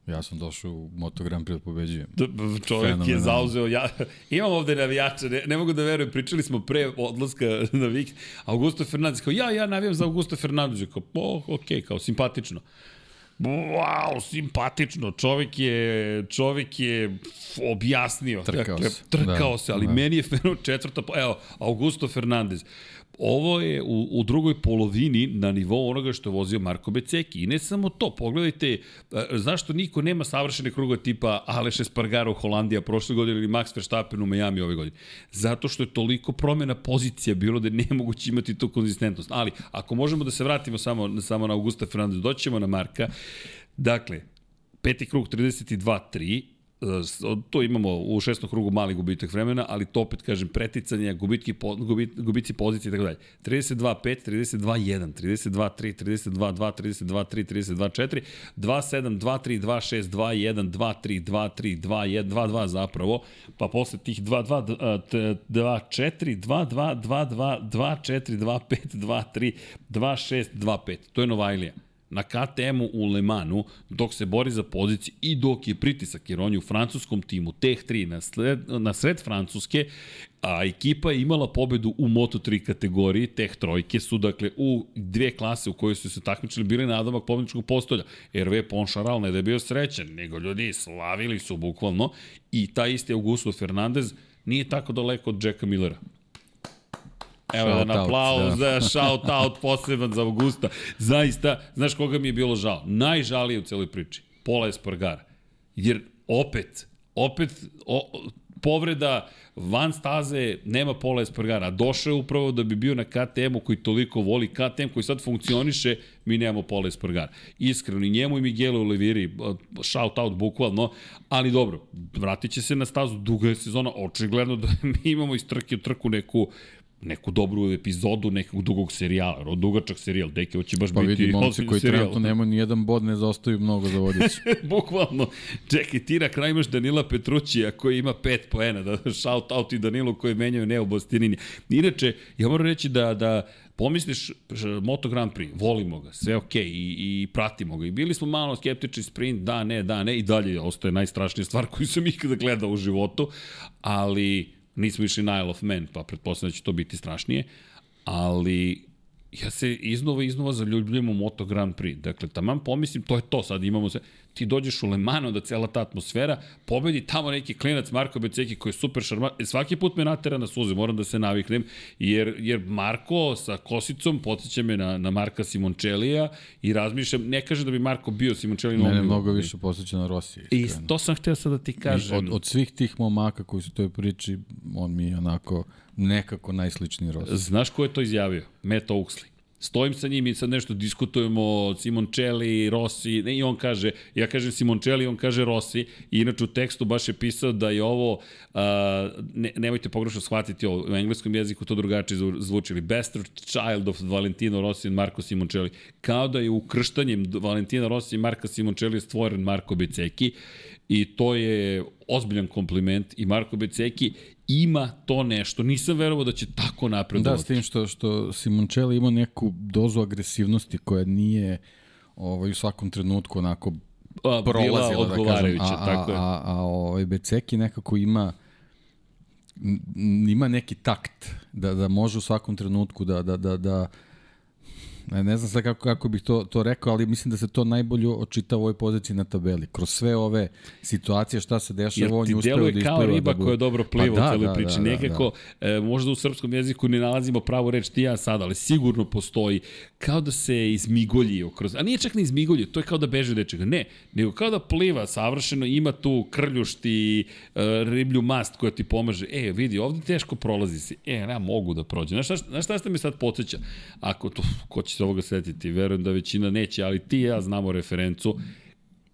Ja sam došao u Moto Grand Prix da pobeđujem. D- b- Čovjek je Fenomenalno. zauzeo, ja, imam ovde navijača, ne, ne mogu da verujem, pričali smo pre odlaska na vikend, Augusto Fernandez, kao ja, ja navijam za Augusto Fernandez, kao, o, ok, kao simpatično. Wow, simpatično. Čovjek je, čovjek je objasnio. Trkao dakle, se. Trkao Da, se, ali da. meni je fenomenalno četvrta, po- evo, Augusto Fernandez. Ovo je u, u drugoj polovini na nivou onoga što je vozio Marko Beceki. I ne samo to, pogledajte, e, zašto niko nema savršene kruga tipa Aleš Espargaro Holandija prošle godine ili Max Verstappen u Miami ove godine. Zato što je toliko promjena pozicija bilo da je nemoguće imati tu konzistentnost. Ali, ako možemo da se vratimo samo, samo na Augusta Fernandez, doćemo na Marka. Dakle, peti krug 32-3, e, s- to imamo u šestom krugu mali gubitak vremena, ali to opet kažem preticanje, gubitki, po, gubit, pozicije i tako dalje. 32-5, 32-1, 32-3, 32-2, 32-3, 32-4, 2-7, 2-3, 2-6, 2-1, 2-3, 2-3, 2-1, 2-2 zapravo, pa posle tih 2-2, d- a, t- 2-4, 2-2, 2-2, 2-4, 2-5, 2-3, 2-6, 2-5. To je Novajlija na KTM-u u Le Manu, dok se bori za poziciju i dok je pritisak, jer on je u francuskom timu, Teh 3, na, sled, na sred Francuske, a ekipa je imala pobedu u Moto3 kategoriji, Teh trojke su, dakle, u dve klase u kojoj su se takmičili bili na nadomak pobedničkog postolja. RV Poncharal ne da je bio srećan, nego ljudi slavili su bukvalno i taj isti Augusto Fernandez nije tako daleko od Jacka Millera. Evo Shout jedan aplauz, da. da. shout out poseban za Augusta. Zaista, znaš koga mi je bilo žao? Najžalije u celoj priči. Pola Espargara. Jer opet, opet, o, povreda van staze nema Pola Espargara. Došao je upravo da bi bio na KTM-u koji toliko voli KTM, koji sad funkcioniše, mi nemamo Pola Espargara. Iskreno, i njemu i Miguelu Oliviri, shout out bukvalno, ali dobro, vratit će se na stazu, duga je sezona, očigledno da mi imamo iz trke u trku neku neku dobru epizodu nekog dugog serijala, jer on dugačak serijal, deke, ovo će baš Pa biti vidi, momci koji serijal. trenutno nemaju ni jedan bod, ne zaostaju mnogo za vodić. Bukvalno. Čekaj, ti na kraju imaš Danila Petrućija koji ima 5 poena, da shout out i Danilu koji menjaju Neo Bostinini. Inače, ja moram reći da, da pomisliš Moto Grand Prix, volimo ga, sve okej i, i pratimo ga. I bili smo malo skeptični sprint, da, ne, da, ne, i dalje ostaje najstrašnija stvar koju sam ikada gledao u životu, ali nismo išli na Isle of Man, pa pretpostavljam da će to biti strašnije, ali ja se iznova iznova zaljubljujem u Moto Grand Prix. Dakle, taman pomislim, to je to, sad imamo se, ti dođeš u Le Mans, onda cela ta atmosfera, pobedi tamo neki klinac Marko Beceki koji je super šarman, e, svaki put me natera na suze, moram da se naviknem, jer, jer Marko sa kosicom podsjeća me na, na Marka Simoncellija i razmišljam, ne kaže da bi Marko bio Simoncelli na Mene ovom mnogo više posjeća na Rosiji. I to sam htio sad da ti kažem. Od, od svih tih momaka koji su u toj priči, on mi je onako nekako najsličniji Rosiji. Znaš ko je to izjavio? Matt Oaksley. Stojim sa njim i sad nešto diskutujemo, Simoncelli, Rossi, ne, i on kaže, ja kažem Simoncelli, on kaže Rossi, i inače u tekstu baš je pisao da je ovo, uh, ne, nemojte pogrešno shvatiti ovo, u engleskom jeziku to drugačije zvu- zvuči, ili bastard child of Valentino Rossi and Marco Simoncelli, kao da je ukrštanjem Valentina Rossi i Marka Simoncelli stvoren Marko Beceki, i to je ozbiljan kompliment i Marko Beceki ima to nešto. Nisam verovao da će tako Da, napredovati. s tim što, što Simoncelli ima neku dozu agresivnosti koja nije ovaj, u svakom trenutku onako A, prolazila, da kažem. A, a, tako je. a, a ovaj Beceki nekako ima ima neki takt da, da može u svakom trenutku da, da, da, da Ne, ne znam sad kako, kako bih to, to rekao, ali mislim da se to najbolje očita u ovoj poziciji na tabeli. Kroz sve ove situacije šta se dešava, on je uspeo da kao ispliva. riba da bude- koja dobro pliva Pa u celoj priči. da, da, Nekako, E, možda u srpskom jeziku ne nalazimo pravu reč ti ja sad, ali sigurno postoji kao da se izmigoljio kroz... A nije čak ni izmigoljio, to je kao da beže od nečega. Ne, nego kao da pliva savršeno, ima tu krljušt i e, riblju mast koja ti pomaže. E, vidi, ovde teško prolazi se. E, ja mogu da prođem. Znaš šta, znaš šta ste mi sad podsjeća? Ako to, ko će se ovoga setiti? Verujem da većina neće, ali ti i ja znamo referencu.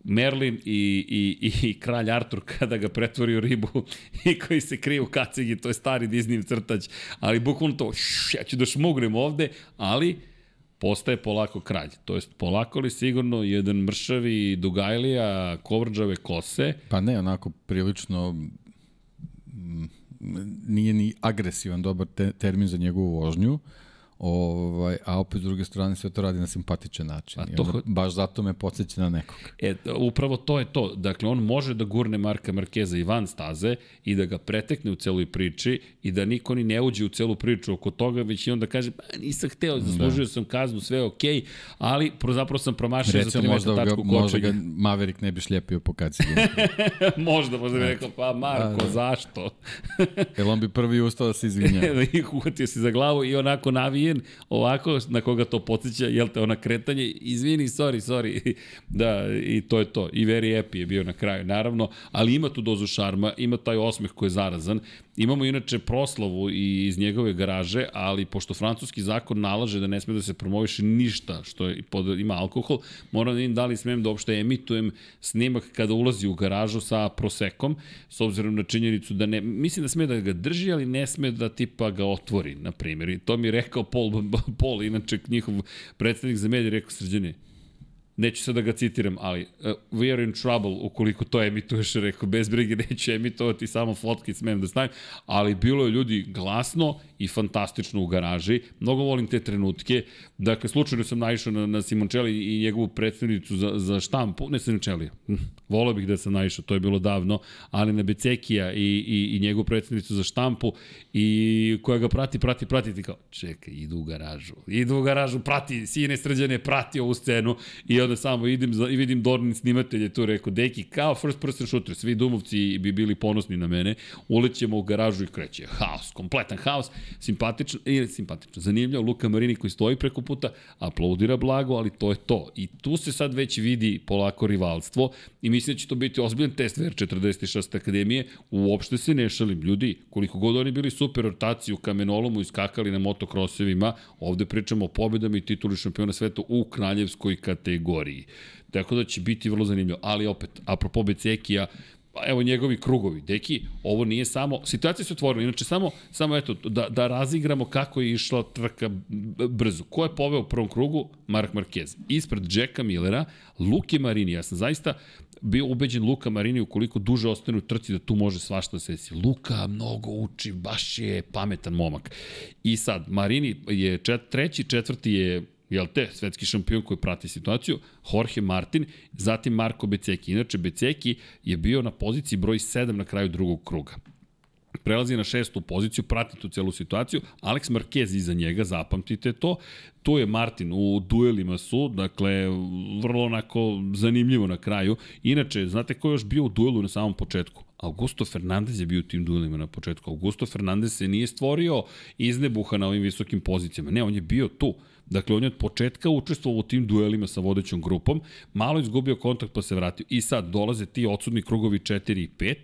Merlin i, i, i kralj Artur kada ga pretvori u ribu i koji se krije u kacigi, to je stari Disney crtač, ali bukvalno to, šš, ja ću da šmugnem ovde, ali postaje polako kralj. To jest polako li sigurno jedan mršavi dugajlija, kovrđave kose, Pa ne, onako prilično mm, nije ni agresivan dobar te, termin za njegovu vožnju. Ovaj, a opet s druge strane sve to radi na simpatičan način. A I to onda baš zato me podsjeća na nekog. E, upravo to je to. Dakle, on može da gurne Marka Markeza i van staze i da ga pretekne u celoj priči i da niko ni ne uđe u celu priču oko toga, već i onda kaže, pa nisam hteo, zaslužio da. sam kaznu, sve je okej, okay, ali zapravo sam promašio za Recimo, 3 možda, tačku možda ga kočenja. Maverick ne bi šljepio po kacigi. možda, možda bi rekao, pa Marko, Da, da. zašto? Jer on bi prvi ustao da se izvinjava. I uhvatio si za glavu i onako navijen, ovako na koga to podsjeća, jel te, ona kretanje, izvini, sorry, sorry. da, i to je to. I very happy je bio na kraju, naravno, ali ima tu dozu šarma, ima taj osmeh koji je zarazan. Imamo inače proslavu i iz njegove garaže, ali pošto francuski zakon nalaže da ne sme da se promoviše ništa što je pod, ima alkohol, moram da vidim da li smem da uopšte emitujem snimak kada ulazi u garažu sa prosekom, s obzirom na činjenicu da ne, mislim da sme da ga drži, ali ne sme da tipa ga otvori, na primjer. I to mi je rekao Paul, Paul inače njihov predstavnik za medije, rekao srđane, neću sad da ga citiram, ali uh, we are in trouble ukoliko to emituješ, rekao, bez brige neću emitovati, samo fotke smem da stavim, ali bilo je ljudi glasno i fantastično u garaži, mnogo volim te trenutke, dakle, slučajno sam naišao na, na Simoncelli i njegovu predstavnicu za, za štampu, ne Simoncelli, hm, volao bih da sam naišao, to je bilo davno, ali na Becekija i, i, i njegovu predstavnicu za štampu i koja ga prati, prati, prati, ti kao, čekaj, idu u garažu, idu u garažu, prati, sine srđane, prati ovu scenu i onda samo idem za, i vidim Dornin snimatelje tu, rekao, deki, kao first person shooter, svi dumovci bi bili ponosni na mene, ulećemo u garažu i kreće, haos, kompletan haos, simpatično, ili simpatično, zanimljivo, Luka Marini koji stoji preko puta, aplaudira blago, ali to je to. I tu se sad već vidi polako rivalstvo i mislim da će to biti ozbiljan test VR46 akademije, uopšte se ne šalim, ljudi, koliko god oni bili super rotaciji u kamenolomu i skakali na motokrosevima, ovde pričamo o pobedama i tituli šampiona sveta u kraljevskoj kategoriji. Tako da će biti vrlo zanimljivo. Ali opet, apropo Becekija, pa evo njegovi krugovi. Deki, ovo nije samo, situacija se otvorila, inače samo, samo eto, da, da razigramo kako je išla trka brzo. Ko je poveo u prvom krugu? Mark Marquez. Ispred Jacka Millera, Luke Marini. Ja sam zaista bio ubeđen Luka Marini ukoliko duže ostane u trci da tu može svašta da se desi. Luka mnogo uči, baš je pametan momak. I sad, Marini je čet, treći, četvrti je jel te, svetski šampion koji prati situaciju, Jorge Martin, zatim Marko Beceki. Inače, Beceki je bio na poziciji broj 7 na kraju drugog kruga prelazi na šestu poziciju, prati tu celu situaciju, Alex Marquez iza njega, zapamtite to, tu je Martin, u duelima su, dakle, vrlo onako zanimljivo na kraju. Inače, znate ko je još bio u duelu na samom početku? Augusto Fernandez je bio u tim duelima na početku. Augusto Fernandez se nije stvorio iznebuha na ovim visokim pozicijama. Ne, on je bio tu. Dakle, on je od početka učestvovao u tim duelima sa vodećom grupom, malo izgubio kontakt pa se vratio. I sad dolaze ti odsudni krugovi 4 i 5.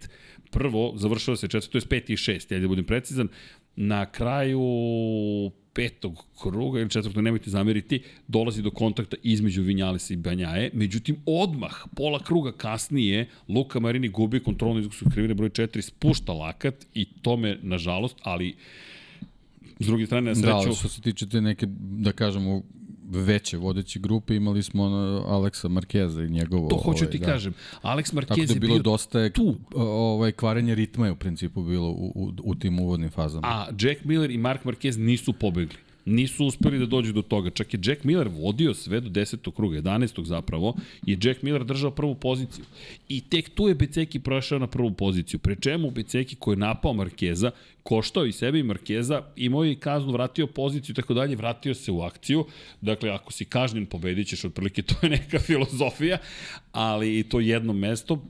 Prvo, završava se četvrto, to je 5 i 6, ja da budem precizan. Na kraju petog kruga ili četvrtog, nemojte zameriti, dolazi do kontakta između Vinjalesa i Banjaje. Međutim, odmah, pola kruga kasnije, Luka Marini gubi kontrolnu izgledu krivine broj 4, spušta lakat i to me, nažalost, ali s druge strane, na Da, sreću... ali što se tiče te neke, da kažemo, veće vodeće grupe, imali smo Aleksa Markeza i njegovo... To hoću ovaj, ti da. kažem. Alex Marquez Tako da je bilo bio dosta je, tu. ovaj, kvarenje ritma je u principu bilo u, u, u tim uvodnim fazama. A Jack Miller i Mark Marquez nisu pobegli. Nisu uspeli da dođu do toga. Čak je Jack Miller vodio sve do 10. kruga, 11. zapravo, i Jack Miller držao prvu poziciju. I tek tu je Beceki prošao na prvu poziciju. Pre čemu Beceki koji je napao Markeza, koštao i sebe i Markeza, imao je i kaznu, vratio poziciju i tako dalje, vratio se u akciju. Dakle, ako si kažnjen, pobedit ćeš, otprilike to je neka filozofija, ali i to jedno mesto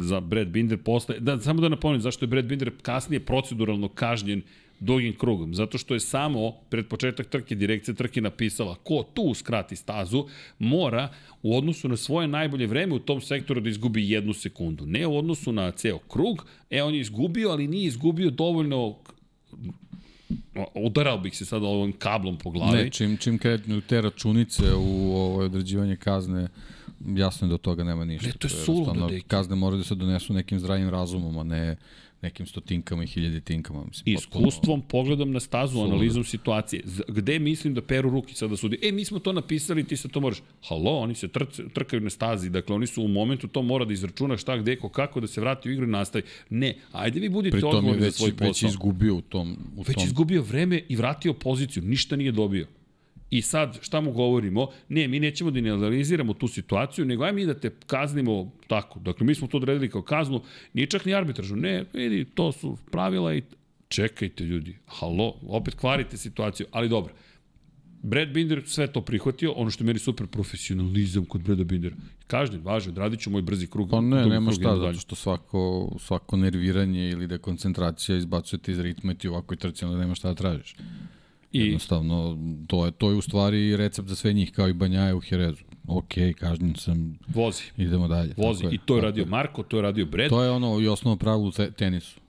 za Brad Binder posle. Da, samo da napomenem zašto je Brad Binder kasnije proceduralno kažnjen dugim krugom, zato što je samo pred početak trke direkcija trke napisala ko tu skrati stazu, mora u odnosu na svoje najbolje vreme u tom sektoru da izgubi jednu sekundu. Ne u odnosu na ceo krug, e on je izgubio, ali nije izgubio dovoljno udarao bih se sad ovim kablom po glavi. Ne, čim, čim kretnu te računice u ovo određivanje kazne jasno je da od toga nema ništa. Ne, to je jednostavno, suludo, deki. Kazne moraju da se donesu nekim zdravim razumom, a ne nekim stotinkama i hiljaditinkama. Mislim, I potpuno- iskustvom, pogledom na stazu, Suludo. analizom situacije. Gde mislim da peru ruki sada sudi? E, mi smo to napisali, ti se to moraš. Halo, oni se trce, trkaju na stazi, dakle oni su u momentu to mora da izračuna šta, gde, ko, kako, da se vrati u igru i nastavi. Ne, ajde vi budete Pri tom je odgovorni za već, svoj već posao. izgubio u tom... U Već tom izgubio vreme i vratio poziciju, ništa nije dobio. I sad, šta mu govorimo? Ne, mi nećemo da ne analiziramo tu situaciju, nego aj mi da te kaznimo tako. Dakle, mi smo to odredili kao kaznu, nije čak ni arbitražno. Ne, vidi, to su pravila i čekajte ljudi, halo, opet kvarite situaciju, ali dobro. Brad Binder sve to prihvatio, ono što je meni super profesionalizam kod Brada Bindera. Kažnjen, važno, radit ću moj brzi krug. Pa ne, nema šta, zato što svako, svako nerviranje ili dekoncentracija izbacujete iz ritma i ti u ovakvoj trci, onda nema šta da tražiš. I Jednostavno, to je, to je u stvari recept za sve njih, kao i Banjaje u Herezu. Ok, kažnjen sam, vozi, idemo dalje. vozi. Tako I to je radio Marko, to je radio Brad. To je ono i osnovno pravilo u te- tenisu.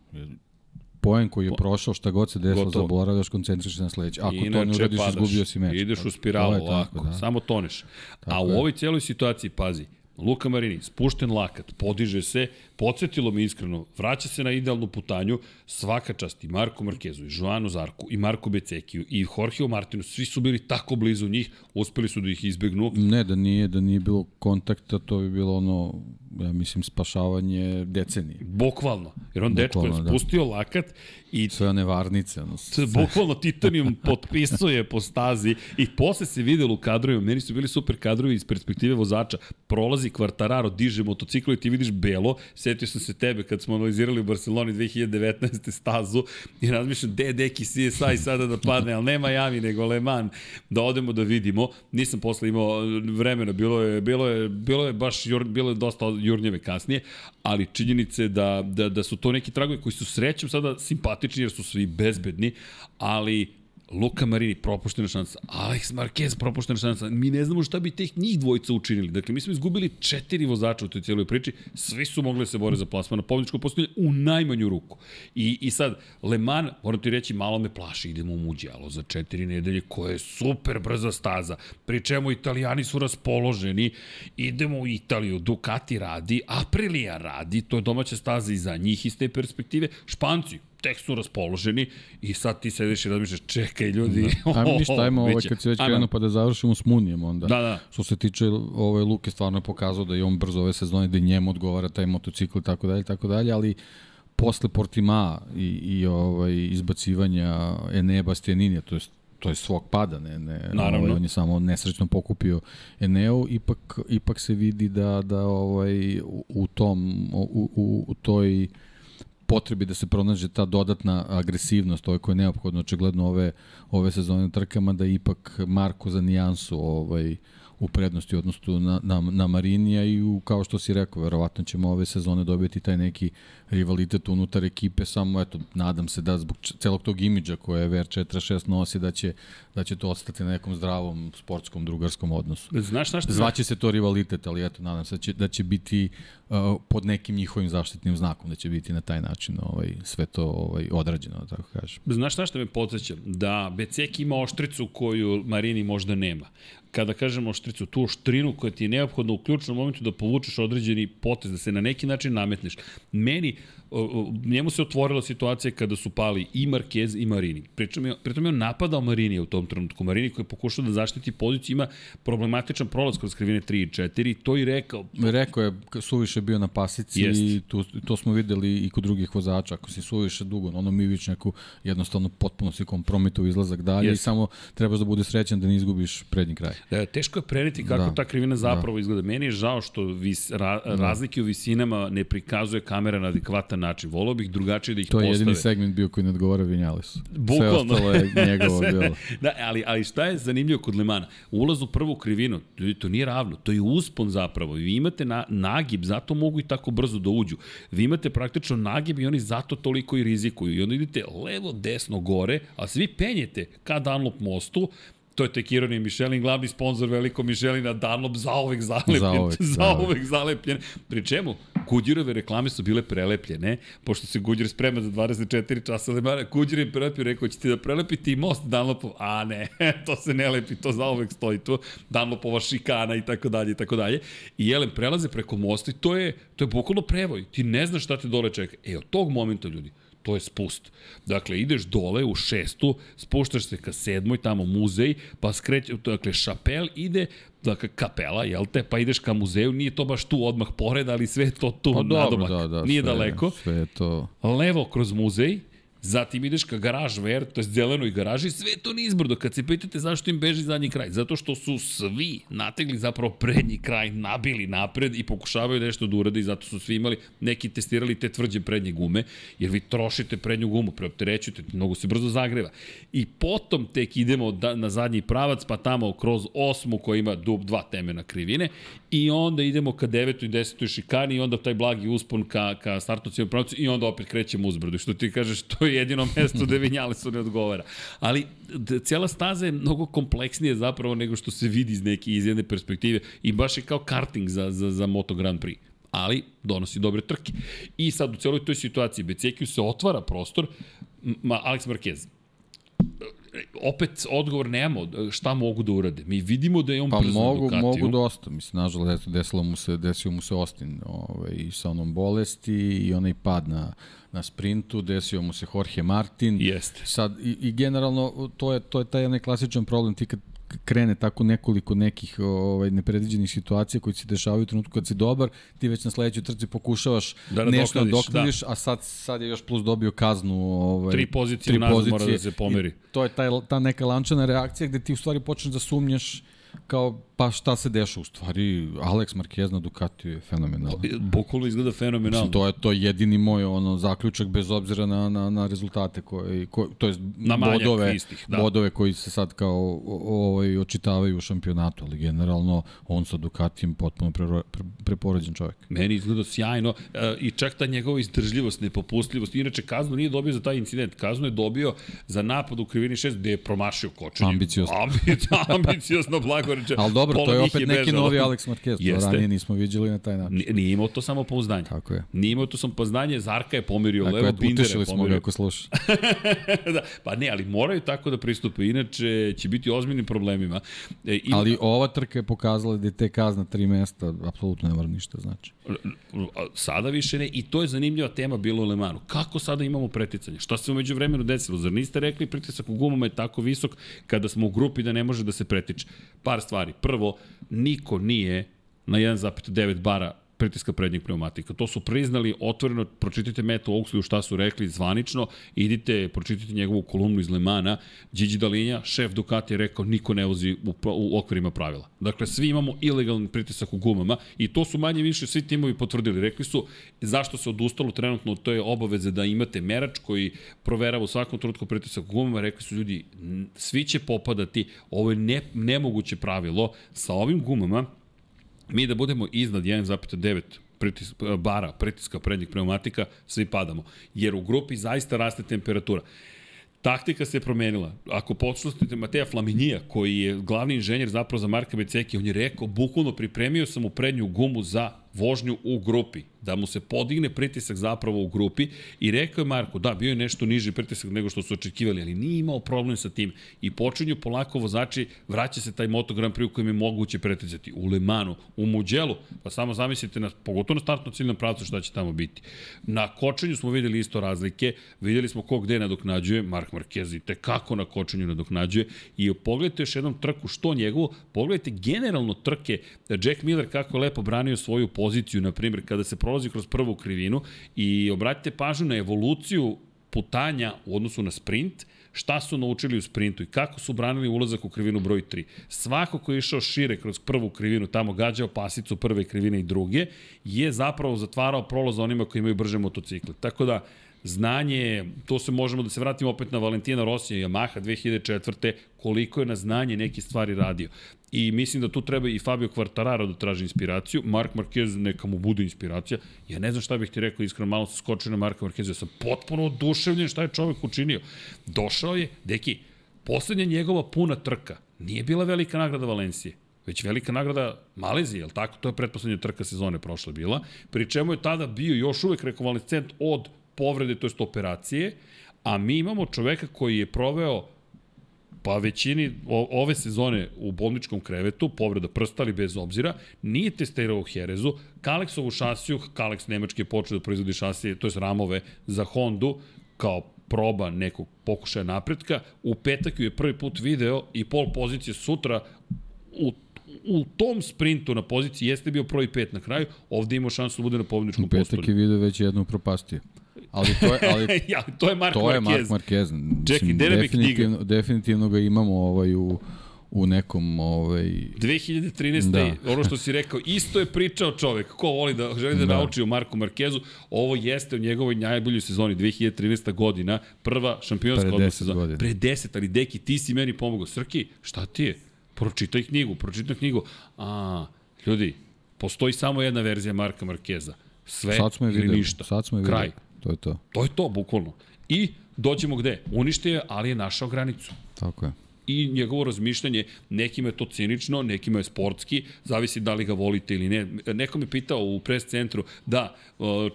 Poen koji je prošao, šta god se desilo, Gotovo. zaboravljaš, koncentriš se na sledeći. Ako to ne Inače uradiš, padaš, izgubio si meč. Ideš u spiralu tako, ovako, da. samo toneš. A Tako u je. ovoj cijeloj situaciji, pazi, Luka Marini, spušten lakat, podiže se, podsjetilo me iskreno, vraća se na idealnu putanju, svaka čast i Marku Markezu, i Joanu Zarku, i Marku Becekiju, i Jorgeo Martinu, svi su bili tako blizu njih, uspeli su da ih izbegnu. Ne, da nije, da nije bilo kontakta, to bi bilo ono, ja mislim, spašavanje decenije. Bukvalno. Jer on dečko je da. spustio lakat i Sve one varnice, ono, Se bukvalno Titanium potpisuje po stazi i posle se videlo u kadrovima, meni su bili super kadrovi iz perspektive vozača, prolazi Kvartararo, diže motocikl i ti vidiš belo, setio sam se tebe kad smo analizirali u Barceloni 2019. stazu i razmišljam, de, deki CSI sada da padne, ali nema Jami nego Le Mans, da odemo da vidimo. Nisam posle imao vremena, bilo je, bilo je, bilo je baš, bilo je dosta jurnjeve kasnije, ali činjenice da, da, da su to neki tragovi koji su srećem sada simpatični jer su svi bezbedni, ali Luka Marini, propuštena šansa. Alex Marquez, propuštena šansa. Mi ne znamo šta bi teh njih dvojica učinili. Dakle, mi smo izgubili četiri vozača u toj cijeloj priči. Svi su mogli da se bore za plasman na pobjedičko postoje u najmanju ruku. I, I sad, Le Mans, moram ti reći, malo me plaši. Idemo u Muđalo za četiri nedelje, koja je super brza staza. Pri čemu italijani su raspoloženi. Idemo u Italiju, Ducati radi, Aprilia radi, to je domaća staza i za njih iz te perspektive. Španci, tek su raspoloženi i sad ti sediš i razmišljaš, čekaj ljudi. Ajmo ništa, ajmo ovaj, kad se već Ajmo. krenuo pa da završimo s Munijem onda. Da, da. Što se tiče ove Luke, stvarno je pokazao da je on brzo ove sezone, da njemu odgovara taj motocikl i tako dalje, tako dalje, ali posle Portima i, i ovaj, izbacivanja Enea Bastianinija, to je to je svog pada, ne, ne, Naravno. Ovaj, on je samo nesrećno pokupio Eneo, ipak, ipak se vidi da, da ovaj, u, u tom, u, u, u toj potrebi da se pronađe ta dodatna agresivnost, to koja je neophodno očigledno ove, ove sezone trkama, da ipak Marko za nijansu ovaj, u prednosti u odnosu na, na, na Marinija i u, kao što si rekao, verovatno ćemo ove sezone dobiti taj neki rivalitet unutar ekipe, samo eto, nadam se da zbog celog tog imidža koje VR46 nosi, da će, da će to ostati na nekom zdravom sportskom, drugarskom odnosu. Znaš na šta? Zvaće se to rivalitet, ali eto, nadam se da će, da će biti uh, pod nekim njihovim zaštitnim znakom, da će biti na taj način ovaj, sve to ovaj, odrađeno, da tako kažem. Znaš na šta me podsjeća? Da Becek ima oštricu koju Marini možda nema. Kada kažemo oštricu, tu oštrinu koja ti je neophodna u ključnom momentu da povučeš određeni potez, da se na neki način nametneš. Meni, njemu se otvorila situacija kada su pali i Marquez i Marini. Pričam je, pritom je on napadao Marini u tom trenutku. Marini koji je pokušao da zaštiti poziciju ima problematičan prolaz kroz krivine 3 i 4 to i rekao. Rekao je, suviše bio na pasici Jest. i tu, to smo videli i kod drugih vozača. Ako si suviše dugo na onom Mivičnjaku, jednostavno potpuno si kompromitovao izlazak dalje Jest. i samo trebaš da bude srećan da ne izgubiš prednji kraj. E, teško je preneti kako da, Da. ta krivina zapravo da. izgleda. Meni je žao što vis, ra, da. razlike u visinama ne prikazuje kamera na adekvatan način. Volao bih drugačije da ih To je postave. jedini segment bio koji ne odgovara Vinjalesu. Bukvalno. Sve ostalo je njegovo bilo. Da, ali, ali šta je zanimljivo kod Lemana? Ulaz u prvu krivinu, to nije ravno, to je uspon zapravo. Vi imate na, nagib, zato mogu i tako brzo da uđu. Vi imate praktično nagib i oni zato toliko i rizikuju. I onda idete levo, desno, gore, a svi penjete ka Dunlop mostu, To je tek ironija Michelin, glavni sponsor veliko Michelina, Dunlop zaovek zalepljen. Zauvek, zaovek zalepljen. Pri čemu? Goodyearove reklame su bile prelepljene, pošto se Goodyear sprema za 24 časa Lemana, Goodyear je prelepio, rekao, ćete da prelepite i most Dunlopov, a ne, to se ne lepi, to zauvek stoji tu, Dunlopova šikana i tako dalje i tako dalje. I jelem, prelaze preko mosta i to je, to je bukvalno prevoj, ti ne znaš šta te dole čeka. E, od tog momenta, ljudi, to je spust. Dakle, ideš dole u šestu, spuštaš se ka sedmoj, tamo muzej, pa skreće, dakle, šapel ide, dakle, kapela, jel te, pa ideš ka muzeju, nije to baš tu odmah pored, ali sve to tu Pa dobro, nadomak. da, da, nije sve, daleko. Sve to... Levo kroz muzej, Zatim ideš ka garaž ver, to je zelenoj garaži, sve to nizbrdo. Kad se pitate zašto im beži zadnji kraj, zato što su svi nategli zapravo prednji kraj, nabili napred i pokušavaju nešto da urade i zato su svi imali, neki testirali te tvrđe prednje gume, jer vi trošite prednju gumu, preopterećujete, mnogo se brzo zagreva. I potom tek idemo da, na zadnji pravac, pa tamo kroz osmu koja ima dub dva temena krivine i onda idemo ka devetoj i desetoj šikani i onda taj blagi uspon ka, ka startocijem pravcu i onda opet krećemo uzbrdo. Što ti kažeš, to jedino mesto gde Vinjalesu ne odgovara. Ali cijela staza je mnogo kompleksnije zapravo nego što se vidi iz neke iz jedne perspektive i baš je kao karting za, za, za Moto Grand Prix ali donosi dobre trke. I sad u celoj toj situaciji Becekiju se otvara prostor, ma, Alex Marquez, opet odgovor nemamo šta mogu da urade. Mi vidimo da je on Pa brzo mogu, Ducatiju. mogu dosta. Mislim, nažalost, desilo mu se, desio mu se Austin ovaj, i sa onom bolesti i onaj pad na, na sprintu, desio mu se Jorge Martin. Jeste. Sad, i, i generalno, to je, to je taj onaj klasičan problem, ti kad krene tako nekoliko nekih ovaj nepredviđenih situacija koji se dešavaju u trenutku kad si dobar, ti već na sledećoj trci pokušavaš Da nešto nadoknadiš, da. a sad sad je još plus dobio kaznu, ovaj Tri pozicije unazad mora da se pomeri. I to je taj ta neka lančana reakcija gde ti u stvari počneš da sumnjaš kao pa šta se deša u stvari Alex Marquez na Ducatiju je fenomenalan. Bukvalno izgleda fenomenalno. Mislim, to je to je jedini moj ono zaključak bez obzira na na na rezultate koje koje to jest Na bodove istih, da. bodove koji se sad kao ovaj očitavaju u šampionatu, ali generalno on sa Ducatijem potpuno pre, pre, preporođen čovjek. Meni izgleda sjajno e, i čak ta njegova izdržljivost, nepopustljivost. Inače, kaznu nije dobio za taj incident. Kaznu je dobio za napad u krivini 6 gde je promašio kočenje. Ambiciozno. Ambici, ambiciozno, blago reče. Dobro, Pola to je opet neki bežalo. novi Alex Marquez, to Jeste. ranije nismo viđali na taj način. Nije, nije imao to samo pouzdanje. Tako je. Nije imao to samo pouzdanje, Zarka je pomerio Tako levo, je, Bindera je utešili smo ga ako sluša. da, pa ne, ali moraju tako da pristupe, inače će biti ozbiljnim problemima. E, i, Ali ova trka je pokazala da je te kazna tri mesta, apsolutno ne mora ništa znači. Sada više ne, i to je zanimljiva tema bilo u Lemanu. Kako sada imamo preticanje? Šta se umeđu vremenu desilo? Zar niste rekli pritisak u gumama je tako visok kada smo u grupi da ne može da se pretiče? Par stvari. Prvo, niko nije na 1,9 bara pritiska prednjeg pneumatika. To su priznali otvoreno, pročitajte Metu Oaksley šta su rekli zvanično, idite, pročitajte njegovu kolumnu iz Lemana, Gigi Dalinja, šef Ducati je rekao niko ne vozi u, u okvirima pravila. Dakle, svi imamo ilegalan pritisak u gumama i to su manje više svi timovi potvrdili. Rekli su zašto se odustalo trenutno od je obaveze da imate merač koji proverava u svakom trenutku pritisak u gumama. Rekli su ljudi, svi će popadati, ovo je ne, nemoguće pravilo sa ovim gumama mi da budemo iznad 1,9 pritis, bara pritiska prednjih pneumatika, svi padamo. Jer u grupi zaista raste temperatura. Taktika se promenila. Ako poslušate Mateja Flaminija, koji je glavni inženjer zapravo za Marka Beceki, on je rekao, bukvalno pripremio sam mu prednju gumu za vožnju u grupi, da mu se podigne pritisak zapravo u grupi i rekao je Marko, da, bio je nešto niži pritisak nego što su očekivali, ali nije imao problem sa tim. I počinju polako vozači, vraća se taj Moto Grand Prix u kojem je moguće preticati. U Lemanu, u Muđelu, pa samo zamislite, na, pogotovo na startnom ciljnom pravcu šta će tamo biti. Na kočenju smo videli isto razlike, videli smo ko gde nadoknađuje, Mark Marquez i te kako na kočenju nadoknađuje. I pogledajte još jednom trku što njegovo, pogledajte generalno trke, Jack Miller kako lepo branio svoju poziciju, na primjer, kada se prolazi kroz prvu krivinu i obratite pažnju na evoluciju putanja u odnosu na sprint, šta su naučili u sprintu i kako su branili ulazak u krivinu broj 3. Svako ko je išao šire kroz prvu krivinu, tamo gađao pasicu prve krivine i druge, je zapravo zatvarao prolaz onima koji imaju brže motocikle. Tako da, znanje, to se možemo da se vratimo opet na Valentina Rosija i Yamaha 2004. koliko je na znanje neke stvari radio. I mislim da tu treba i Fabio Quartararo da traži inspiraciju. Mark Marquez neka mu bude inspiracija. Ja ne znam šta bih ti rekao, iskreno malo se skočio na Marka Marqueza. Ja sam potpuno oduševljen šta je čovek učinio. Došao je, deki, poslednja njegova puna trka nije bila velika nagrada Valencije. već velika nagrada Malezije, je li tako? To je pretposlednja trka sezone prošle bila, pri čemu je tada bio još uvek rekonvalescent od povrede, to jest operacije, a mi imamo čoveka koji je proveo pa većini o, ove sezone u bolničkom krevetu, povreda prsta, ali bez obzira, nije testirao Herezu, Kalexovu šasiju, Kalex nemački je počeo da proizvodi šasije, to je ramove za Hondu, kao proba nekog pokušaja napretka, u petak ju je prvi put video i pol pozicije sutra u u tom sprintu na poziciji jeste bio prvi pet na kraju, ovde imao šansu da bude na pobedničkom U petak postolju. je video već jednu propastio. Ali to je, ali ja, to je Mark to Marquez. je Mark Marquez. Čekaj, Mislim, gde nam je knjiga? definitivno, definitivno ga imamo ovaj, u, u nekom ovaj, 2013. Da. Da. ono što si rekao, isto je pričao čovek. Ko voli da želi da, Da. nauči o Marku Markezu, ovo jeste u njegovoj najboljoj sezoni, 2013. godina, prva šampionska Pre odmah 10 sezona. godina. Pre 10, ali deki, ti si meni pomogao. Srki, šta ti je? Pročitaj knjigu, pročitaj knjigu. A, ljudi, postoji samo jedna verzija Marka Markeza. Sve sad smo je ili videli. ništa. Sad smo je Kraj. To je to. To je to, bukvalno. I dođemo gde? Uništio je, ali je našao granicu Tako je. i njegovo razmišljanje, nekima je to cinično, nekima je sportski, zavisi da li ga volite ili ne. Neko me pitao u pres centru, da,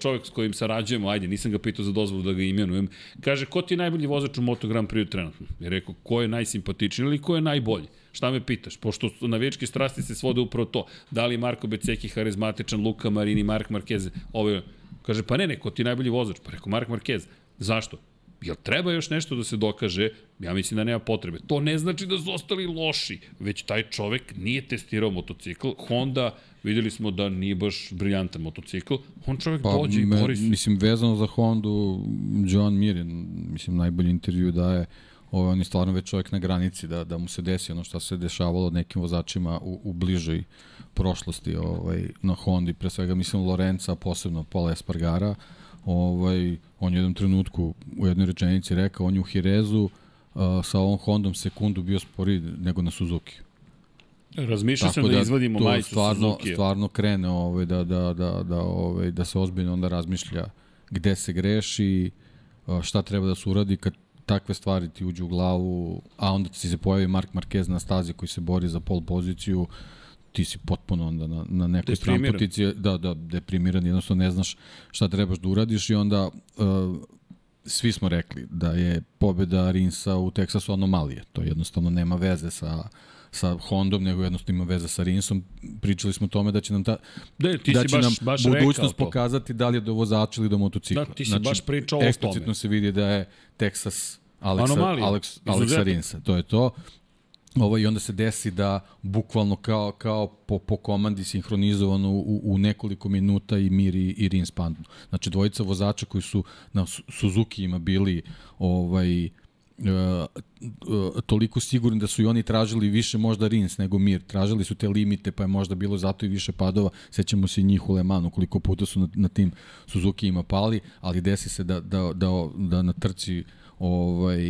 čovjek s kojim sarađujemo, ajde, nisam ga pitao za dozvolu da ga imenujem, kaže, ko ti je najbolji vozač u Moto Grand Prix trenutno? Je rekao, ko je najsimpatičniji ili ko je najbolji? Šta me pitaš? Pošto su navijačke strasti se svode upravo to. Da li je Marko Beceki harizmatičan, Luka Marini, Mark Marquez? Ovo je, kaže, pa ne, ne, ko ti najbolji vozač? Pa rekao, Mark Marquez. Zašto? Jel treba još nešto da se dokaže? Ja mislim da nema potrebe. To ne znači da su ostali loši, već taj čovek nije testirao motocikl. Honda, videli smo da nije baš briljantan motocikl. On čovek pa, dođe i bori se. Mislim, vezano za Hondu, John Mir je, mislim, najbolji intervju daje Ovo, on je stvarno već čovjek na granici da, da mu se desi ono što se dešavalo nekim vozačima u, u bližoj prošlosti ovaj, na Hondi, pre svega mislim Lorenza, posebno Paula Espargara, ovaj, on je u jednom trenutku u jednoj rečenici rekao, on je u Hirezu uh, sa ovom Hondom sekundu bio spori nego na Suzuki. Razmišljao sam da, izvadimo to majicu stvarno, Suzuki. stvarno krene ovaj, da, da, da, da, ovaj, da se ozbiljno onda razmišlja gde se greši, uh, šta treba da se uradi kad takve stvari ti uđu u glavu, a onda ti se pojavi Mark Marquez na stazi koji se bori za pol poziciju, ti si potpuno onda na, na nekoj strampotici, da, da, deprimiran, jednostavno ne znaš šta trebaš da uradiš i onda uh, svi smo rekli da je pobjeda Rinsa u Teksasu anomalije. To jednostavno nema veze sa sa Hondom, nego jednostavno ima veze sa Rinsom. Pričali smo o tome da će nam ta da, ti da si će baš, nam baš budućnost pokazati da li je do vozača ili do motocikla. Da, ti si znači, baš pričao o tome. Eksplicitno se vidi da je Texas Alexa, Anomalija. Alex, Alexa Rinsa. To je to. Ovo, I onda se desi da bukvalno kao, kao po, po komandi sinhronizovano u, u nekoliko minuta i Mir i, i Rins padnu. Znači dvojica vozača koji su na Suzuki-ima bili ovaj, Uh, uh, toliko sigurni da su i oni tražili više možda Rins nego Mir. Tražili su te limite, pa je možda bilo zato i više padova. Sećamo se njih u Le Manu, koliko puta su na, na tim Suzuki ima pali, ali desi se da, da, da, da na trci ovaj,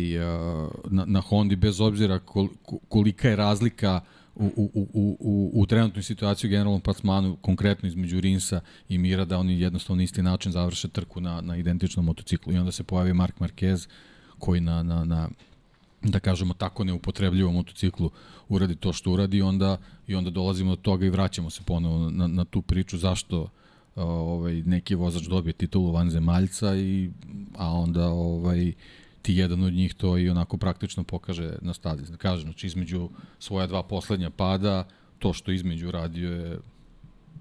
na, na Hondi, bez obzira kol, kolika je razlika u, u, u, u, u trenutnoj situaciji u generalnom plasmanu, konkretno između Rinsa i Mira, da oni jednostavno isti način završe trku na, na identičnom motociklu. I onda se pojavi Mark Marquez, koji na, na, na da kažemo tako neupotrebljivom motociklu uradi to što uradi onda i onda dolazimo do toga i vraćamo se ponovo na, na tu priču zašto ovaj neki vozač dobije titulu vanzemaljca i a onda ovaj ti jedan od njih to i onako praktično pokaže na stazi. Da kažem, znači između svoja dva poslednja pada, to što između radio je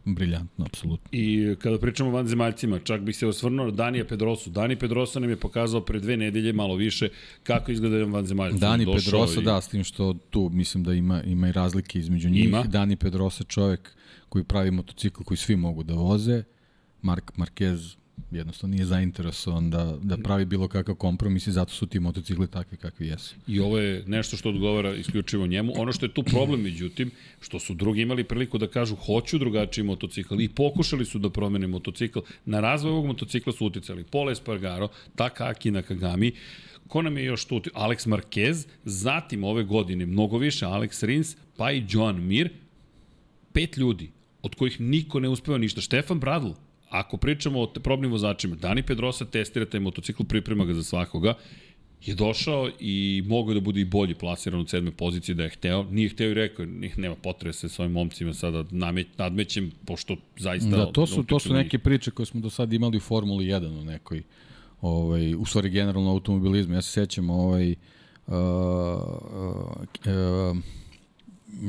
briljantno, apsolutno. I kada pričamo o vanzemaljcima, čak bih se osvrnuo Danija Pedrosu. Dani Pedrosa nam je pokazao pre dve nedelje, malo više, kako izgleda jedan vanzemaljac. Dani Pedrosa, i... da, s tim što tu mislim da ima, ima i razlike između njih. Ima. Dani Pedrosa čovek koji pravi motocikl koji svi mogu da voze. Mark Marquez jednostavno nije zainteresovan da, da pravi bilo kakav kompromis i zato su ti motocikli takvi kakvi jesu. I ovo je nešto što odgovara isključivo njemu. Ono što je tu problem, međutim, što su drugi imali priliku da kažu hoću drugačiji motocikl i pokušali su da promene motocikl. Na razvoj ovog motocikla su uticali Pole Espargaro, Takaki Nakagami, ko nam je još tu? Alex Marquez, zatim ove godine mnogo više Alex Rins, pa i Joan Mir, pet ljudi od kojih niko ne uspeva ništa. Štefan Bradl, ako pričamo o probnim vozačima, Dani Pedrosa testira taj motocikl, priprema ga za svakoga, je došao i mogao da bude i bolji plasiran u sedme poziciji da je hteo. Nije hteo i rekao, nema potrebe se svojim momcima sada nameć, nadmećem, pošto zaista... Da, to su, to su neke priče koje smo do sada imali u Formuli 1 u nekoj, ovaj, u stvari generalno automobilizmu. Ja se sećam ovaj, uh, uh, uh,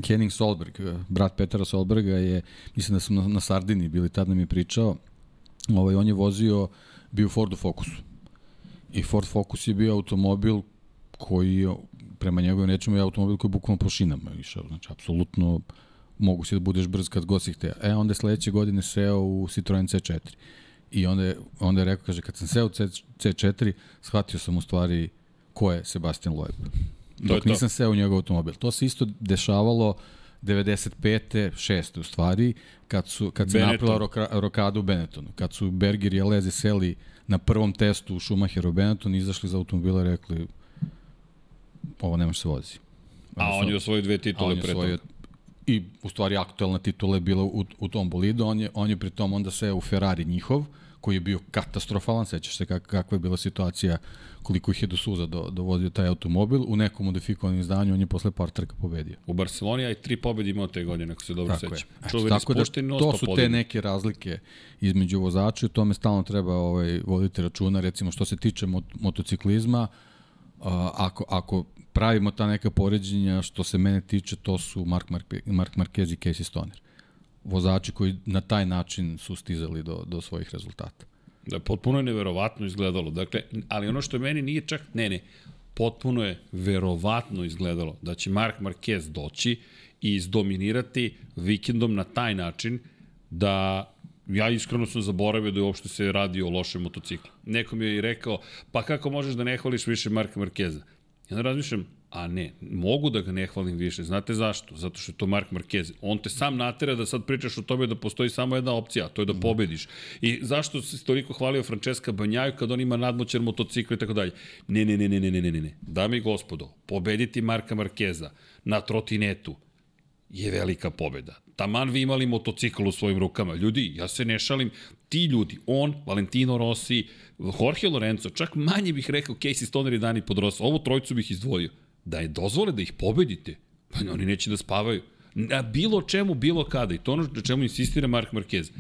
Henning Solberg, brat Petera Solberga je, mislim da sam na, na Sardini bili, tad nam je pričao, ovaj, on je vozio, bio Fordu Focusu. I Ford Focus je bio automobil koji je, prema njegovim rečima, je automobil koji je bukvalno po šinama išao. Znači, apsolutno mogu si da budeš brz kad god si hteo. E, onda je sledeće godine seo u Citroen C4. I onda je, onda je rekao, kaže, kad sam seo u C, C4, shvatio sam u stvari ko je Sebastian Loeb. Dok to. nisam seo u njegov automobil. To se isto dešavalo 95. 6. u stvari, kad, su, kad se napravila roka, rokada u Benettonu. Kad su Berger i Alezi seli na prvom testu u Schumacheru Benetton, izašli iz automobila i rekli ovo ne može se vozi. A on je osvojio dve titule pre toga. i u stvari aktuelna titula je bila u, u tom bolidu, on je, on je pritom onda sve u Ferrari njihov, koji je bio katastrofalan, sećaš se kak, kakva je bila situacija, koliko ih je do suza do, dovozio taj automobil, u nekom modifikovanom izdanju on je posle par trka pobedio. U Barceloni je tri pobedi imao te godine, ako se dobro Tako je. sećam. Eto, Čuveni tako da to su te pobedi. neke razlike između vozača i o tome stalno treba ovaj, voditi računa, recimo što se tiče mot motociklizma, a, ako, ako pravimo ta neka poređenja, što se mene tiče, to su Mark, Mark, Mark Marquez i Casey Stoner. Vozači koji na taj način su stizali do, do svojih rezultata. Da, potpuno je neverovatno izgledalo. Dakle, ali ono što meni nije čak, ne, ne, potpuno je verovatno izgledalo da će Mark Marquez doći i izdominirati vikendom na taj način da ja iskreno sam zaboravio da je uopšte se radi o lošem motociklu. Neko mi je i rekao, pa kako možeš da ne hvališ više Marka Markeza? Ja onda razmišljam, a ne, mogu da ga ne hvalim više. Znate zašto? Zato što je to Mark Marquez. On te sam natera da sad pričaš o tome da postoji samo jedna opcija, a to je da, da. pobediš. I zašto si toliko hvalio Francesca Banjaju kad on ima nadmoćan motocikl i tako dalje? Ne, ne, ne, ne, ne, ne, ne, ne. Dami i gospodo, pobediti Marka Markeza na trotinetu je velika pobeda. Taman vi imali motocikl u svojim rukama. Ljudi, ja se ne šalim, ti ljudi, on, Valentino Rossi, Jorge Lorenzo, čak manje bih rekao Casey Stoner i Dani Podrosa, ovu trojcu bih izdvojio Da je dozvole da ih pobedite, pa oni neće da spavaju. Na bilo čemu, bilo kada. I to ono na čemu insistira Mark Marquez.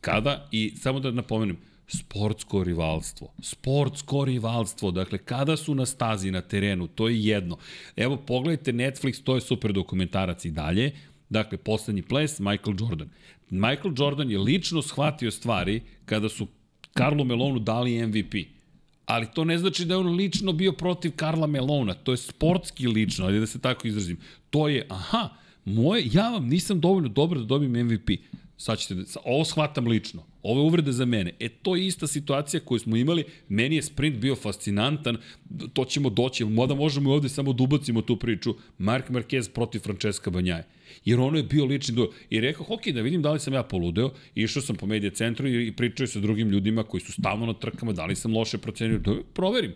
Kada, i samo da napomenem, sportsko rivalstvo. Sportsko rivalstvo. Dakle, kada su na stazi, na terenu, to je jedno. Evo, pogledajte Netflix, to je super dokumentarac i dalje. Dakle, poslednji ples, Michael Jordan. Michael Jordan je lično shvatio stvari kada su Karlo Melonu dali MVP. Ali to ne znači da je on lično bio protiv Karla Melona. To je sportski lično, ali da se tako izrazim. To je, aha, moje, ja vam nisam dovoljno dobar da dobijem MVP. Sad ćete, ovo shvatam lično. Ovo je za mene. E, to je ista situacija koju smo imali. Meni je sprint bio fascinantan. To ćemo doći. Moda možemo i ovde samo da ubacimo tu priču. Mark Marquez protiv Francesca Banjaje. Jer ono je bio lični do... I rekao, ok, da vidim da li sam ja poludeo. Išao sam po medija centru i pričao sa drugim ljudima koji su stalno na trkama, da li sam loše procenio. Da proverim.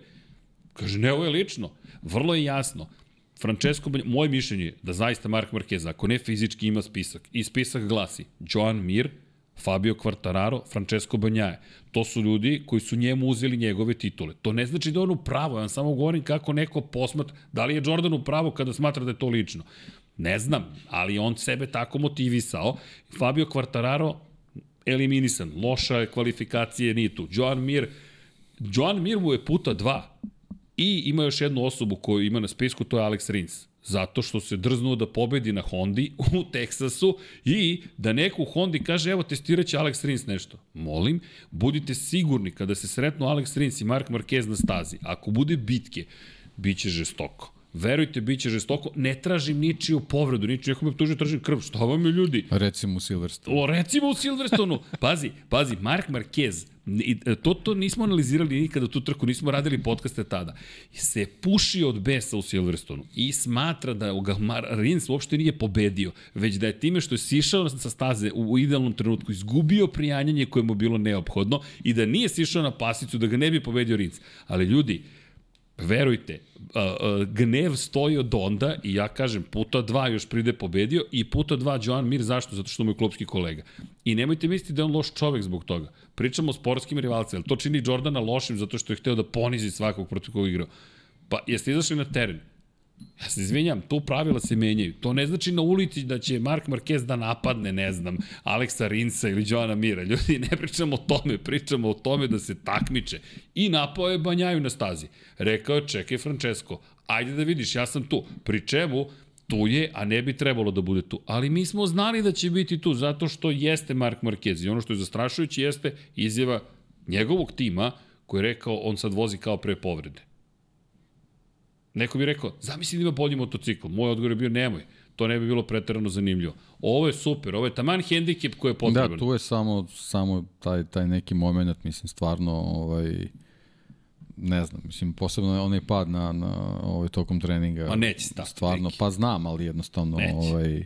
Kaže, ne, ovo je lično. Vrlo je jasno. Francesco, moje mišljenje je da zaista Mark Marquez, ako ne fizički ima spisak, i spisak glasi Joan Mir, Fabio Quartararo, Francesco Banjaje. To su ljudi koji su njemu uzeli njegove titule. To ne znači da on u pravu, ja vam samo govorim kako neko posmatra, da li je Jordan u pravu kada smatra da je to lično. Ne znam, ali on sebe tako motivisao. Fabio Quartararo eliminisan, loša je kvalifikacije, nije tu. Joan Mir, Joan Mir mu je puta dva. I ima još jednu osobu koju ima na spisku, to je Alex Rins. Zato što se drznuo da pobedi na Hondi u Teksasu i da neko u Hondi kaže evo testirat će Alex Rins nešto. Molim, budite sigurni kada se sretnu Alex Rins i Mark Marquez na stazi. Ako bude bitke, bit će žestoko. Verujte, bit će žestoko. Ne tražim ničiju povredu, ničiju. Neko me optužio, tražim krv. Šta vam je ljudi? Recimo u Silverstone. O, recimo u Silverstonu. Pazi, pazi, Mark Marquez, i, e, to, to nismo analizirali nikada tu trku, nismo radili podcaste tada, se puši od besa u Silverstonu i smatra da ga Rins uopšte nije pobedio, već da je time što je sišao sa staze u, u idealnom trenutku izgubio prijanjanje koje mu bilo neophodno i da nije sišao na pasicu da ga ne bi pobedio Rins. Ali ljudi, verujte, gnev stoji od onda i ja kažem puta dva još pride pobedio i puta dva Joan Mir, zašto? Zato što mu je klubski kolega. I nemojte misliti da je on loš čovek zbog toga. Pričamo o sportskim rivalcima, to čini Jordana lošim zato što je hteo da ponizi svakog protiv koga igrao. Pa jeste izašli na teren? Ja se izvinjam, tu pravila se menjaju. To ne znači na ulici da će Mark Marquez da napadne, ne znam, Aleksa Rinsa ili Joana Mira. Ljudi, ne pričamo o tome, pričamo o tome da se takmiče. I napao je Banjaju na stazi. Rekao je, čekaj Francesco, ajde da vidiš, ja sam tu. Pri čemu, tu je, a ne bi trebalo da bude tu. Ali mi smo znali da će biti tu, zato što jeste Mark Marquez. I ono što je zastrašujuće jeste izjava njegovog tima, koji je rekao, on sad vozi kao pre povrede. Neko bi rekao, zamisli da ima bolji motocikl. Moj odgovor je bio, nemoj. To ne bi bilo preterano zanimljivo. Ovo je super, ovo je taman hendikep koji je potreban. Da, tu je samo, samo taj, taj neki moment, mislim, stvarno, ovaj, ne znam, mislim, posebno onaj pad na, na ovaj, tokom treninga. Ma neće stati. Stvarno, neki. pa znam, ali jednostavno, Neće. ovaj,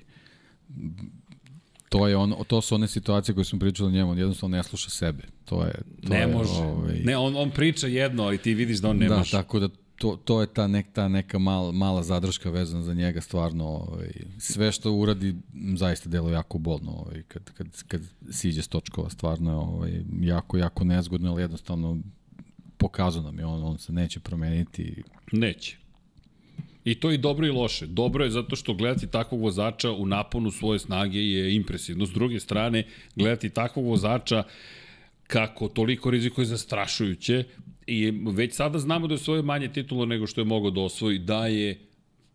to je on, to su one situacije koje smo pričali o njemu, on jednostavno ne sluša sebe. To je, to ne je, može. Ovaj, Ne, on, on priča jedno, ali ti vidiš da on ne da, može. tako da to, to je ta, nek, ta neka mal, mala zadrška vezana za njega stvarno ovaj, sve što uradi zaista delo jako bolno ovaj, kad, kad, kad siđe s točkova stvarno je ovaj, jako, jako nezgodno ali jednostavno pokazao nam je on, on se neće promeniti Neće. I to je i dobro i loše. Dobro je zato što gledati takvog vozača u naponu svoje snage je impresivno. S druge strane, gledati takvog vozača kako toliko rizikuje zastrašujuće i već sada znamo da je svoje manje titulo nego što je mogao da osvoji, da je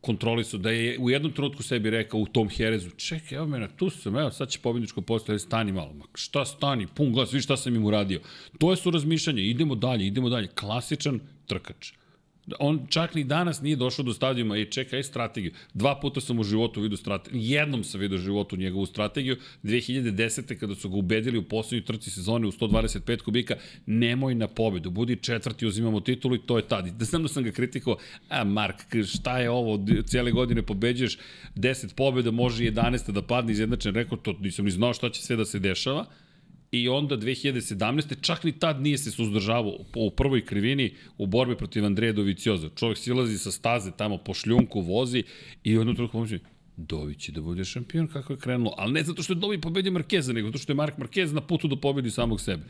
kontrolisao, da je u jednom trenutku sebi rekao u tom Herezu, čekaj, evo mene, tu sam, evo, sad će pobedničko postoje, stani malo, ma šta stani, pun glas, vidi šta sam im uradio. To je su razmišljanje, idemo dalje, idemo dalje, klasičan trkač. On čak ni danas nije došao do stadijuma i čekaj strategiju. Dva puta sam u životu vidio strategiju, jednom sam vidio u životu njegovu strategiju, 2010. kada su ga ubedili u poslednjoj trci sezone u 125 kubika, nemoj na pobedu, budi četvrti, uzimamo titulu i to je tad. Da znam da sam ga kritikovao, a Mark, šta je ovo, cijele godine pobeđuješ, 10 pobeda, može 11 da padne izjednačen rekord, to nisam ni znao šta će sve da se dešava, i onda 2017. čak ni tad nije se suzdržavao u prvoj krivini u borbi protiv Andreja Dovicioza. Čovjek silazi sa staze tamo po šljunku, vozi i u jednom trenutku pomoći Dovi će da bude šampion kako je krenulo, ali ne zato što je Dovi pobedio Markeza, nego zato što je Mark Marquez na putu do pobedi samog sebe.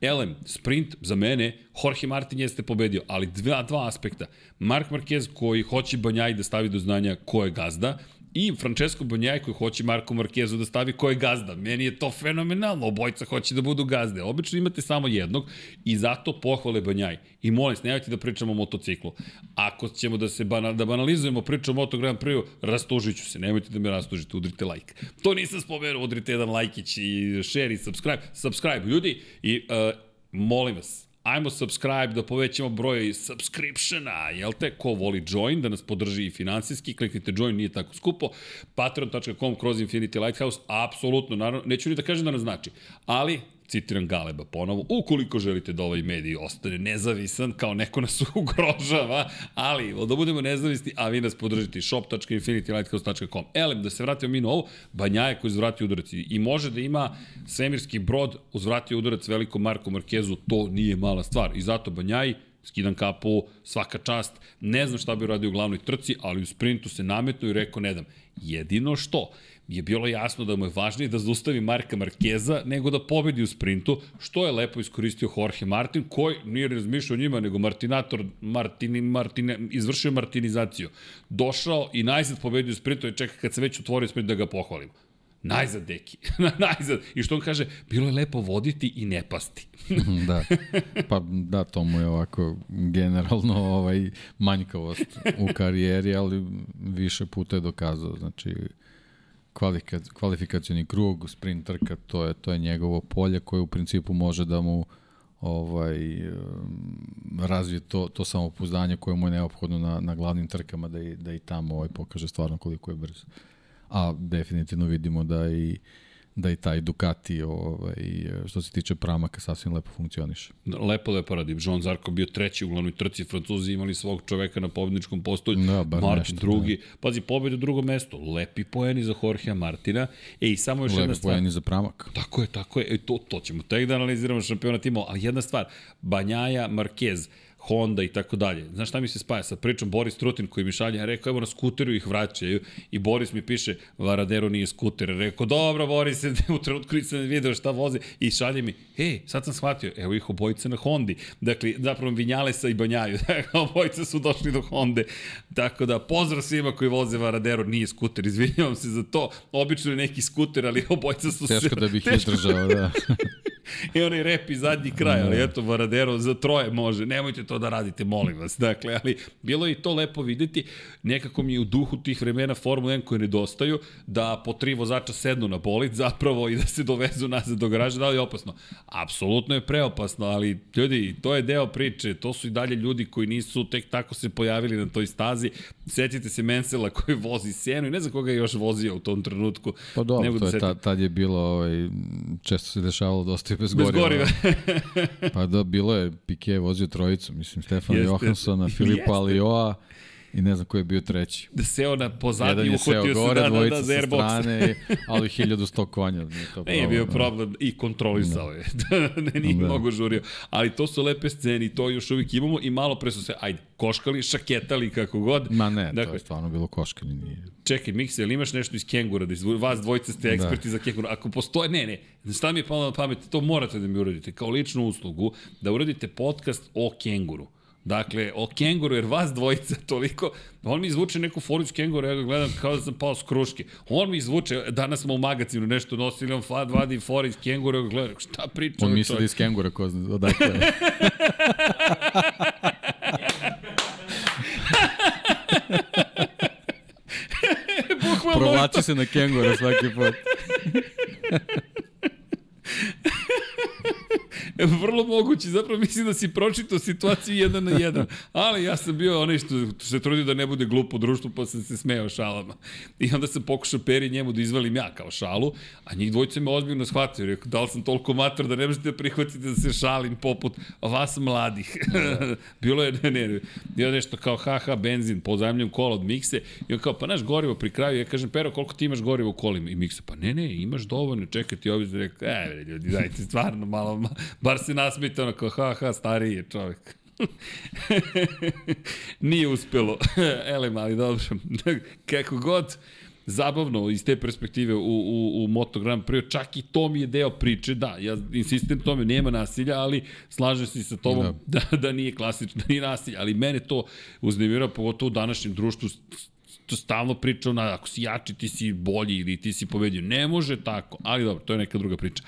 Elem, sprint za mene, Jorge Martin jeste pobedio, ali dva, dva aspekta. Mark Marquez koji hoće Banjaj da stavi do znanja ko je gazda, i Francesco Banjaj koji hoće Marko Markezu da stavi ko je gazda. Meni je to fenomenalno, obojca hoće da budu gazde. Obično imate samo jednog i zato pohvale Banjaj. I molim se, nemojte da pričamo o motociklu. Ako ćemo da se bana, da banalizujemo priču o Moto Grand Prix, rastužit ću se. Nemojte da me rastužite, udrite like. To nisam spomenuo, udrite jedan lajkić i share i subscribe. Subscribe, ljudi, i uh, molim vas, ajmo subscribe da povećamo broj subscriptiona, jel te? Ko voli join, da nas podrži i finansijski, kliknite join, nije tako skupo. Patreon.com kroz Infinity Lighthouse, apsolutno, naravno, neću ni da kažem da nas znači, ali citiram Galeba ponovo, ukoliko želite da ovaj medij ostane nezavisan, kao neko nas ugrožava, ali da budemo nezavisni, a vi nas podržite shop.infinitylighthouse.com. Elem, da se vratimo mi na ovo, Banjaje koji uzvratio udarac i može da ima svemirski brod uzvratio udarac velikom Marku Markezu, to nije mala stvar. I zato Banjaji, skidam kapu, svaka čast, ne znam šta bi uradio u glavnoj trci, ali u sprintu se nametno i rekao ne dam. Jedino što, je bilo jasno da mu je važnije da zaustavi Marka Markeza nego da pobedi u sprintu, što je lepo iskoristio Jorge Martin, koji nije razmišljao njima, nego Martinator Martini, Martine, izvršio martinizaciju. Došao i najzad pobedio u sprintu i čeka kad se već otvorio sprint da ga pohvalim. Najzad, deki. Najzad. I što on kaže, bilo je lepo voditi i ne pasti. da. Pa da, to mu je ovako generalno ovaj manjkavost u karijeri, ali više puta je dokazao. Znači, kvalifikac, kvalifikacioni krug, sprint trka, to je, to je njegovo polje koje u principu može da mu ovaj razvije to, to samopouzdanje koje mu je neophodno na, na glavnim trkama da i, da i tamo ovaj, pokaže stvarno koliko je brzo. A definitivno vidimo da i da i taj Ducati ovaj, što se tiče pramaka sasvim lepo funkcioniše. Lepo, lepo radi. Jean Zarko bio treći u glavnoj trci, Francuzi imali svog čoveka na pobedničkom postolju, da, bar Martin nešto, drugi. Da. Pazi, pobed u drugom mestu, lepi poeni za Jorgea Martina. E, i samo još lepi jedna stvar. poeni za pramak. Tako je, tako je. E, to, to ćemo tek da analiziramo šampionat imao, ali jedna stvar, Banjaja Marquez, Honda i tako dalje. Znaš šta mi se spaja sa pričom Boris Trutin koji mi šalje, rekao evo na skuteru ih vraćaju i Boris mi piše Varadero nije skuter. Rekao dobro Boris, u trenutku nisam video šta voze i šalje mi, ej, sad sam shvatio, evo ih obojica na Hondi. Dakle, zapravo Vinjalesa i Banjaju, obojica su došli do Honde. Tako da, pozdrav svima koji voze Varadero, nije skuter, izvinjavam se za to. Obično je neki skuter, ali obojica su Teško da bih izdržao, da. I onaj rep i zadnji kraj, ali eto, Varadero za troje može. Nemojte to da radite, molim vas. Dakle, ali bilo je i to lepo videti. Nekako mi je u duhu tih vremena Formula 1 koje nedostaju, da po tri vozača sednu na bolid zapravo i da se dovezu nazad do garaža. Da li je opasno? Apsolutno je preopasno, ali ljudi, to je deo priče. To su i dalje ljudi koji nisu tek tako se pojavili na toj stazi. Setite se Mensela koji vozi Senu i ne znam koga je još vozio u tom trenutku. Pa dobro, to da je, setim. tad, tad je bilo, ovaj, često se dešavalo da ostaje bez, Bez goriva. goriva. pa da, bilo je, Piquet je vozio trojicu, mislim, Stefana Jeste. Johanssona, Filipa Jeste. Alioa i ne znam ko je bio treći. da seo na pozadnji, je uhvatio se da, da, dvojica da, za airbox. strane, ali 1100 konja. Nije to Nije bio da. problem i kontrolisao je. ne, nije Da. mnogo žurio. Ali to su lepe scene i to još uvijek imamo i malo pre su se, ajde, koškali, šaketali, kako god. Ma ne, to Dakle, je stvarno bilo koškanje. Nije. Čekaj, Mikse, ili imaš nešto iz kengura, da izvu, vas dvojice ste eksperti za kengura. Ako postoje, ne, ne, šta mi je palo na pamet, to morate da mi uradite, kao ličnu uslugu, da uradite podcast o kenguru. Dakle, o kenguru, jer vas dvojica toliko, on mi izvuče neku foru iz kengura, ja ga gledam kao da sam pao s kruške. On mi izvuče, danas smo u magazinu nešto nosili, on fad vadi foru iz kengura, ja ga gledam, šta priča On ovaj misli da čovjek? iz kengura, ko zna, odakle. je. Bukvalno Provlači se na kengura svaki put. Vrlo moguće, zapravo mislim da si pročitao situaciju jedan na jedan, ali ja sam bio onaj što, se trudio da ne bude glupo u društvu, pa sam se smejao šalama. I onda sam pokušao Peri njemu da izvalim ja kao šalu, a njih dvojice me ozbiljno shvatio. Rekao, da li sam toliko mator da ne možete da prihvatite da se šalim poput vas mladih. Bilo je, ne, ne, je nešto kao haha, benzin, pozajemljujem kola od Mikse i on kao, pa naš gorivo pri kraju, ja kažem, Pero, koliko ti imaš gorivo u kolima? I Mikse, pa ne, ne, imaš dovoljno, čekaj ti ovdje, rekao, e, ljudi, dajte, stvarno, malo, ma, bar se nasmite, ono kao, ha, ha, stariji je čovjek. Nije uspelo. Elem, ali dobro. Kako god, zabavno iz te perspektive u, u, u Moto Grand Prix, čak i to mi je deo priče, da, ja insistiram tome, nema nasilja, ali slažem se sa tobom da. da, da nije klasično, nije nasilja, ali mene to uznemirao, pogotovo u današnjem društvu, to stalno priča ona, ako si jači, ti si bolji ili ti si pobedio. Ne može tako, ali dobro, to je neka druga priča.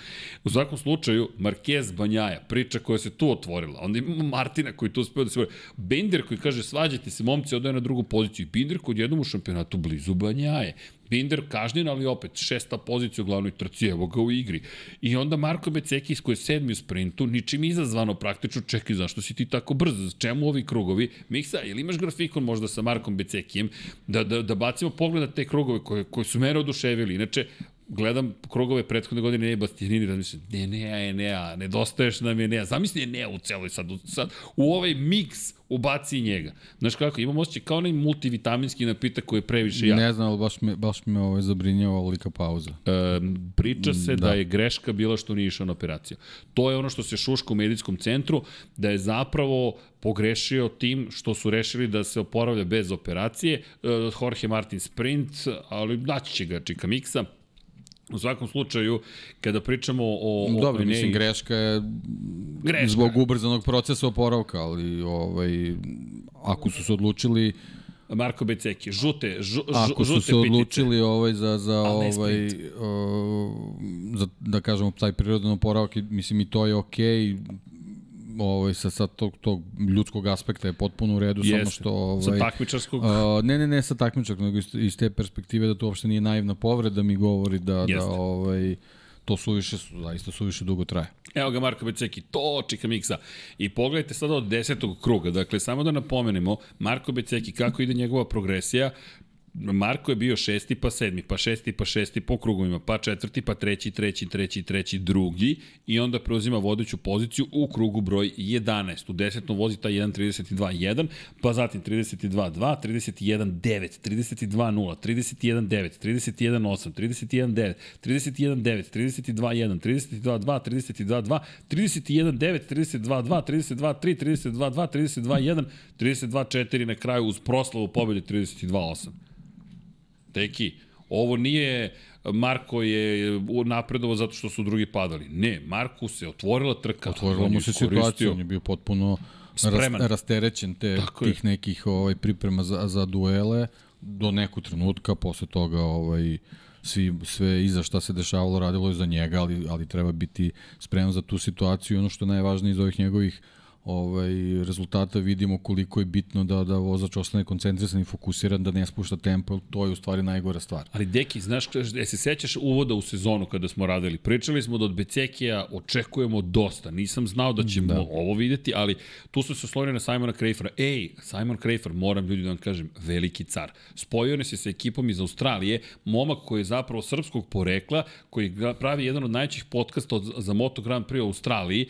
U svakom slučaju, Marquez Banjaja, priča koja se tu otvorila, onda imamo Martina koji tu uspeo da se boje. Binder koji kaže, svađajte se, momci, odaje na drugu poziciju. Binder kod jednom u šampionatu blizu Banjaje. Binder kažnjen, ali opet šesta pozicija u glavnoj trci, evo ga u igri. I onda Marko Becekis koji je sedmi u sprintu, ničim izazvano praktično, čekaj, zašto si ti tako brz? Čemu ovi krugovi? Miksa, ili imaš grafikon možda sa Markom Becekijem, da, da, da bacimo pogled na te krugove koje, koje su mene oduševili. Inače, gledam krugove prethodne godine ne Bastianini, razmišljam, ne, ne, ne, ne, nedostaješ nam je ne, zamisli ne u celoj sad, u, sad, u ovaj miks ubaci njega. Znaš kako, imam osjećaj kao onaj multivitaminski napitak koji je previše jak. Ne znam, ali baš me, baš me ovaj zabrinjava ovolika pauza. E, priča se da. Da. da je greška bila što nije išao na operaciju. To je ono što se šuška u medijskom centru, da je zapravo pogrešio tim što su rešili da se oporavlja bez operacije. E, Jorge Martin sprint, ali naći će ga Čika Miksa. U svakom slučaju, kada pričamo o... o Dobro, Enei- mislim, greška je Greška. zbog ubrzanog procesa oporavka, ali ovaj, ako su se odlučili Marko Beceki, žute, žu, Ako žute su se pitice. odlučili ovaj za za ovaj uh, za da kažemo taj prirodan oporavak, mislim i to je okej. Okay, ovaj sa sa tog tog ljudskog aspekta je potpuno u redu samo Jeste. što ovaj Sa takmičarskog... Uh, ne, ne, ne sa takmičarskog, nego iz, iz te perspektive da to uopšte nije naivna povreda, mi govori da, Jeste. da ovaj, to suviše, zaista suviše dugo traje. Evo ga Marko Beceki, to čika miksa. I pogledajte sada od desetog kruga, dakle samo da napomenemo, Marko Beceki, kako ide njegova progresija, Marko je bio šesti pa sedmi, pa šesti pa šesti po krugovima, pa četvrti pa treći, treći, treći, treći, drugi i onda preuzima vodeću poziciju u krugu broj 11. U desetnom vozi taj 1.32.1, pa zatim 32.2, 31.9, 32.0, 31.9, 31.8, 31.9, 31.9, 32.1, 32.2, 32.2, 31.9, 32.2, 32.3, 32.2, 32.1, 32.4 na kraju uz proslavu pobjede 32.8. Teki, ovo nije Marko je napredovao zato što su drugi padali. Ne, Marku se otvorila trka. Otvorila mu se situacija, on je bio potpuno Spreman. ras, rasterećen te, Tako je. tih nekih ovaj, priprema za, za duele do nekog trenutka, posle toga ovaj, svi, sve iza šta se dešavalo radilo je za njega, ali, ali treba biti spreman za tu situaciju ono što je najvažnije iz ovih njegovih ovaj, rezultata vidimo koliko je bitno da, da vozač ostane koncentrisan i fokusiran, da ne spušta tempo, to je u stvari najgora stvar. Ali Deki, znaš, je se sećaš uvoda u sezonu kada smo radili? Pričali smo da od Becekija očekujemo dosta. Nisam znao da ćemo da. ovo videti, ali tu su se oslonili na Simona Krejfera. Ej, Simon Krejfer, moram ljudi da vam kažem, veliki car. Spojio nas je sa ekipom iz Australije, momak koji je zapravo srpskog porekla, koji pravi jedan od najvećih podcasta od, za Moto Grand Prix u Australiji.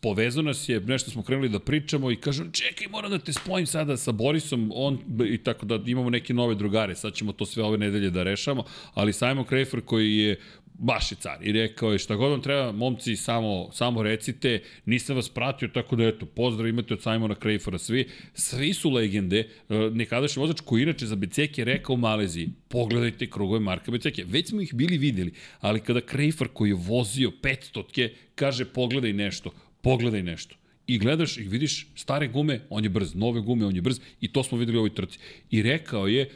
Povezao nas je, nešto smo krenuli da pričamo i kažem, čekaj, moram da te spojim sada sa Borisom, on, i tako da imamo neke nove drugare, sad ćemo to sve ove nedelje da rešamo, ali Simon Krejfer koji je baš je car i rekao je šta god vam treba, momci, samo, samo recite, nisam vas pratio, tako da eto, pozdrav imate od Simona Krejfera svi, svi su legende, E, nekadašnji vozač koji inače za Becek je rekao u Maleziji, pogledajte krugove Marka Beceke, već smo ih bili videli, ali kada Krejfer koji je vozio 500 kaže pogledaj nešto, pogledaj nešto. I gledaš i vidiš stare gume, on je brz, nove gume, on je brz i to smo videli u ovoj trci. I rekao je,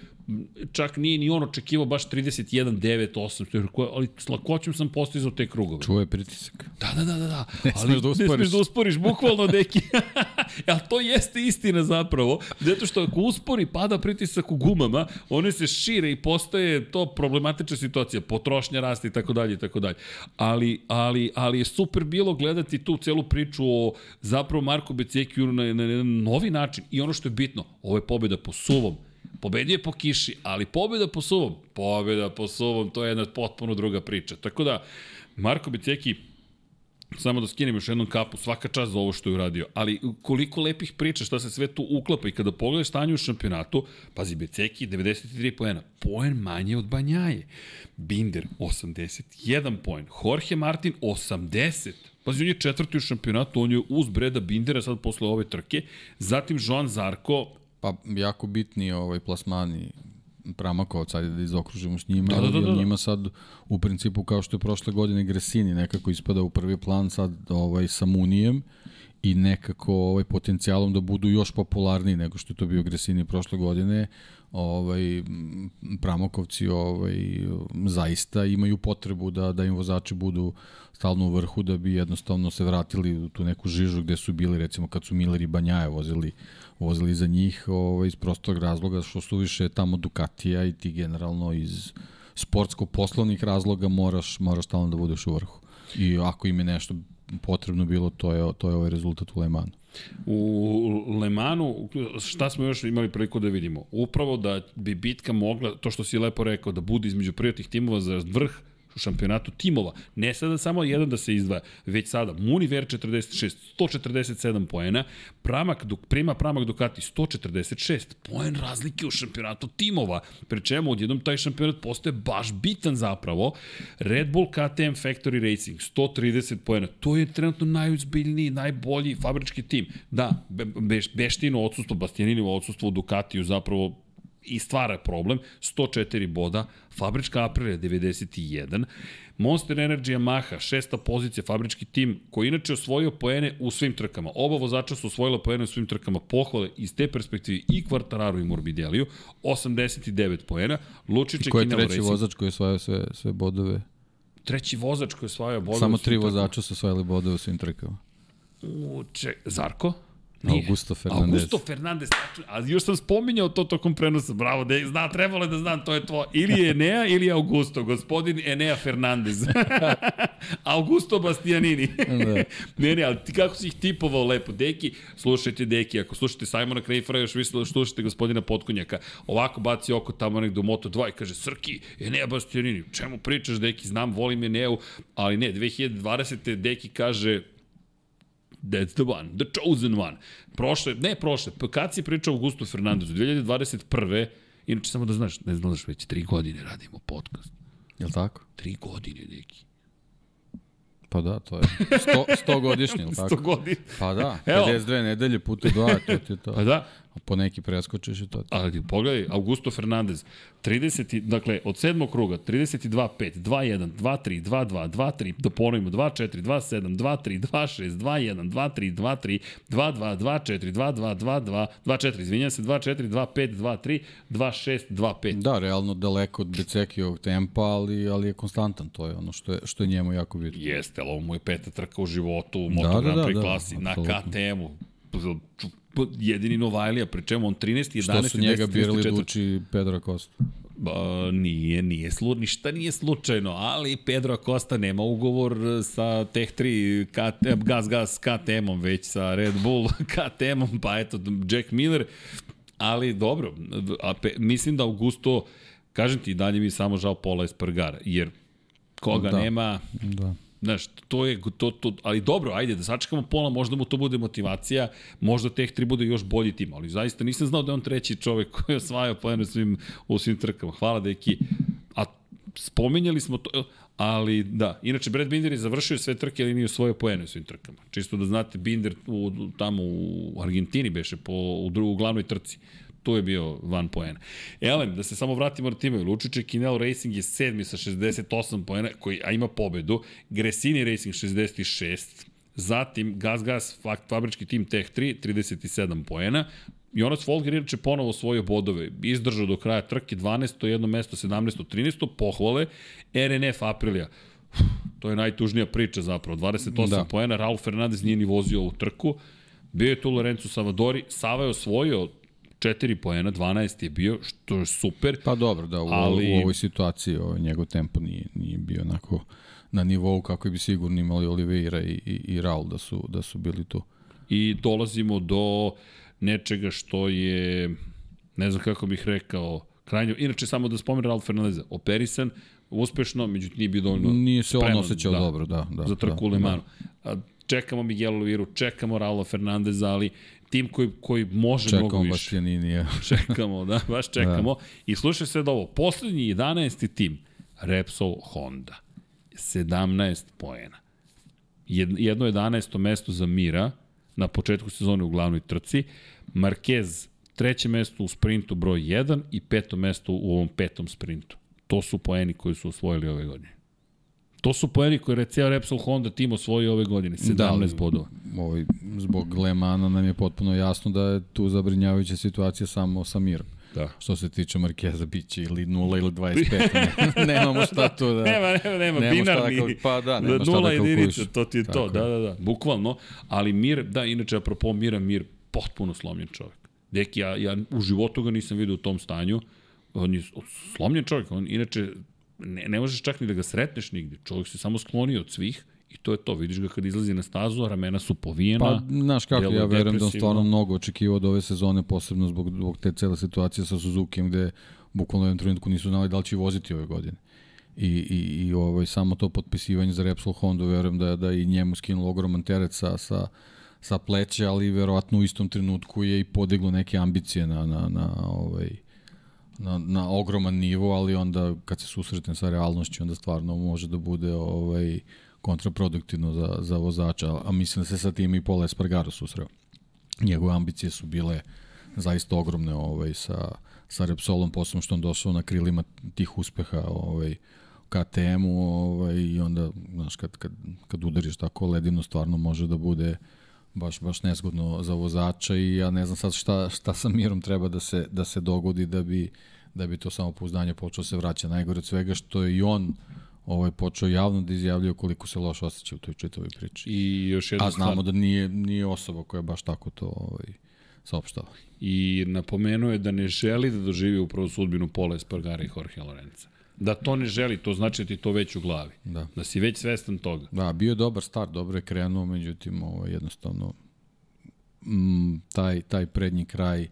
čak nije ni on očekivao baš 31, 9, 8, ali s lakoćom sam postizao te krugove. Čuo je pritisak. Da, da, da, da. da. Ne ali smeš da Ne usporiš. smeš da usporiš, bukvalno, deki. Ali to jeste istina zapravo, zato što ako uspori, pada pritisak u gumama, one se šire i postaje to problematična situacija, potrošnja raste i tako dalje i tako dalje. Ali, ali, ali je super bilo gledati tu celu priču o zapravo Marku Becekiju na, na, na jedan novi način. I ono što je bitno, ovo je pobjeda po suvom, Pobedio je po kiši, ali pobjeda po suvom, pobjeda po suvom, to je jedna potpuno druga priča. Tako da, Marko Beceki, samo da skinem još jednom kapu, svaka čast za ovo što je uradio, ali koliko lepih priča, šta se sve tu uklapa i kada pogledaš stanje u šampionatu, pazi, Beceki 93 poena, poen manje od Banjaje, Binder 81 poen, Jorge Martin 80, Pazi, on je četvrti u šampionatu, on je uz Breda Bindera sad posle ove trke, zatim Joan Zarko, Pa jako bitni ovaj plasmani Pramakovac, ajde da izokružimo s njima, Da, da, da, da, njima sad u principu kao što je prošle godine Gresini nekako ispada u prvi plan sad ovaj sa Munijem i nekako ovaj potencijalom da budu još popularniji nego što je to bio Gresini prošle godine ovaj Pramokovci ovaj zaista imaju potrebu da da im vozači budu stalno u vrhu da bi jednostavno se vratili u tu neku žižu gde su bili recimo kad su Miller i Banjaje vozili vozili za njih ovaj, iz prostog razloga što su više tamo Ducatija i ti generalno iz sportsko-poslovnih razloga moraš, moraš stalno da budeš u vrhu. I ako im je nešto potrebno bilo, to je, to je ovaj rezultat u Le Manu. U Lemanu, šta smo još imali priliku da vidimo? Upravo da bi bitka mogla, to što si lepo rekao, da bude između prijatnih timova za vrh u šampionatu timova. Ne sada samo jedan da se izdvaja, već sada Muniver 46, 147 poena, Pramak, prima Pramak Ducati 146, poen razlike u šampionatu timova, pri čemu odjednom taj šampionat postaje baš bitan zapravo. Red Bull KTM Factory Racing 130 poena, to je trenutno najuzbiljniji, najbolji fabrički tim. Da, Be Beš Beštino odsustvo, Bastianinovo odsustvo u Ducatiju zapravo i stvara problem, 104 boda, fabrička Aprilia 91, Monster Energy Yamaha, šesta pozicija, fabrički tim, koji je inače osvojio poene u svim trkama. Oba vozača su osvojila poene u svim trkama. Pohvale iz te perspektive i Quartararo i Morbideliju, 89 poena. Lučić Ko je Kinelo treći Racing, vozač koji je osvajao sve, sve bodove? treći vozač koji je osvajao bodove. Samo tri vozača su osvajali bodove u svim trkama. U, če, Zarko? Augusto Fernandez. Augusto Fernandez, tačno. A još sam spominjao to tokom prenosa. Bravo, da zna, trebalo je da znam, to je to. Ili je Enea ili je Augusto. Gospodin Enea Fernandez. Augusto Bastianini. da. ne, ne, ali ti kako si ih tipovao lepo. Deki, slušajte Deki, ako slušate Simona Krejfera, još više slušajte gospodina Potkonjaka. Ovako baci oko tamo negde u Moto2 i kaže, Srki, Enea Bastianini, čemu pričaš Deki, znam, volim Eneu, ali ne, 2020. Deki kaže, That's the one, the chosen one. Prošle, ne prošle, pa kad si pričao Augusto Fernandezu, 2021. Inače, samo da znaš, ne znaš, već tri godine radimo podcast. Jel tako? Tri godine, neki. Pa da, to je 100, 100 godišnje, ili tako? 100 godina. Pa da, Evo. 52 nedelje puta 2, to ti je to. Pa da, Po neki preskočiš i to ali pogledaj, Augusto Fernandez, 30, i- dakle, od sedmog kruga, 32, 5, 2, 1, 2, 3, 2, 2, 2, 3, da ponovimo, 2, 4, 2, 7, 2, 3, 2, 6, 2, 1, 2, 3, 2, 3, 2, 2, 2, 4, 2, 2, 2, 2, 2, 4, izvinjam se, 2, 4, 2, 5, 2, 3, 2, 6, 2, 5. Da, realno daleko od Becekijog tempa, ali, ali je konstantan, to je ono što je, što je njemu jako bitno. Jeste, ali ovo mu je peta trka u životu u Da, Moto da, Grand da, Prix da, klasi, na apsolutno. KTM-u. Jedini Novajlija, pri čemu on 13, 11, Što su njega 10, birali 34. da uči Pedro Acosta. Ba, nije, nije slu, ništa nije slučajno, ali Pedro Acosta nema ugovor sa Tech 3 KT, Gas Gas KTM-om, već sa Red Bull KTM-om, pa eto, Jack Miller, ali dobro, a pe, mislim da Augusto, kažem ti, dalje mi samo žao Pola Espargara, jer koga Da. nema, Da. Znaš, to je, to, to, ali dobro, ajde, da sačekamo pola, možda mu to bude motivacija, možda Teh 3 bude još bolji tim, ali zaista nisam znao da je on treći čovek koji je osvajao poene svim, u svim trkama. Hvala, deki. A spominjali smo to, ali da, inače Brad Binder je završio sve trke, ali nije osvojio poene u svim trkama. Čisto da znate, Binder u, tamo u Argentini beše po, u, drugu, u glavnoj trci tu je bio van poena. Elem, da se samo vratimo na time, Lučiće Kinel Racing je sedmi sa 68 poena, koji, a ima pobedu, Gresini Racing 66, zatim Gas Gas fakt, fabrički tim Tech 3 37 poena, Jonas Folger inače ponovo osvojio bodove, izdržao do kraja trke 12. jedno mesto, 17. 13. pohvale, RNF Aprilia, to je najtužnija priča zapravo, 28 Da. da. poena, Raul Fernandez nije ni vozio ovu trku, bio je tu Lorenzo Savadori, Sava je osvojio 4 poena, 12 je bio, što je super. Pa dobro, da, u, Ali- u ovoj situaciji ovaj, njegov tempo nije, nije bio onako na nivou kako bi sigurno imali Oliveira i, i, i Raul da su, da su bili tu. I dolazimo do nečega što je, ne znam kako bih rekao, krajnje, inače samo da spomenem Raul Fernandeza, operisan, uspešno, međutim nije bio dovoljno Nije se on osjećao da, dobro, da. da za trku da, Le Manu. A, Čekamo Miguel Oliviru, čekamo Raula Fernandeza, ali tim koji, koji može Čekamo mnogo više. Bastianinija. čekamo, da, baš čekamo. Da. I slušaj se da ovo, poslednji 11. tim, Repsol Honda, 17 poena. Jed- Jedno 11. mesto za Mira na početku sezone u glavnoj trci, Marquez treće mesto u sprintu broj 1 i peto mesto u ovom petom sprintu. To su poeni koji su osvojili ove godine. To su poeni koje je ceo Repsol Honda tim osvojio ove godine, 17 da, bodova. Ovaj, zbog Lemana nam je potpuno jasno da je tu zabrinjavajuća situacija samo sa Mirom. Da. Što se tiče Markeza, bit će ili 0 ili 25. Ne, nemamo šta tu da... nema, nema, nema, nema šta da binarni. pa da, nema šta nula da jedinica, to ti je to, Tako da, je. da, da, bukvalno. Ali Mir, da, inače, apropo Mira, Mir potpuno slomljen čovjek. Deki, ja, ja u životu ga nisam vidio u tom stanju. On je slomljen čovjek, on inače ne, ne možeš čak ni da ga sretneš nigde. Čovjek se samo sklonio od svih i to je to. Vidiš ga kad izlazi na stazu, a ramena su povijena. Pa, znaš kako, ja verujem da on stvarno mnogo očekivao od ove sezone, posebno zbog, zbog te cele situacije sa Suzukijem, gde bukvalno u jednom trenutku nisu znali da li će voziti ove godine. I, i, i ovaj, samo to potpisivanje za Repsol Honda, verujem da, da i njemu skinulo ogroman teret sa, sa, sa pleća, ali verovatno u istom trenutku je i podiglo neke ambicije na, na, na, ovaj, na, na ogroman nivo, ali onda kad se susretne sa realnošću, onda stvarno može da bude ovaj, kontraproduktivno za, za vozača, a mislim da se sa tim i Pola Espargaro susreo. Njegove ambicije su bile zaista ogromne ovaj, sa, sa Repsolom, posebno što on došao na krilima tih uspeha ovaj, KTM-u ovaj, i onda, znaš, kad, kad, kad udariš tako ledino, stvarno može da bude baš baš nezgodno za vozača i ja ne znam sad šta šta sa Mirom treba da se da se dogodi da bi da bi to samopouzdanje počelo se vraća najgore od svega što je i on ovaj, počeo javno da izjavljuje koliko se loše osjeća u toj čitavoj priči. I još jedna A znamo stvar, da nije, nije osoba koja baš tako to ovaj, saopštava. i napomenuo je da ne želi da doživi upravo sudbinu Pola Espargara i Jorge Lorenza. Da to ne želi, to znači da ti to već u glavi. Da. Da si već svestan toga. Da, bio je dobar start, dobro je krenuo, međutim, ovaj, jednostavno, mm, taj, taj prednji kraj,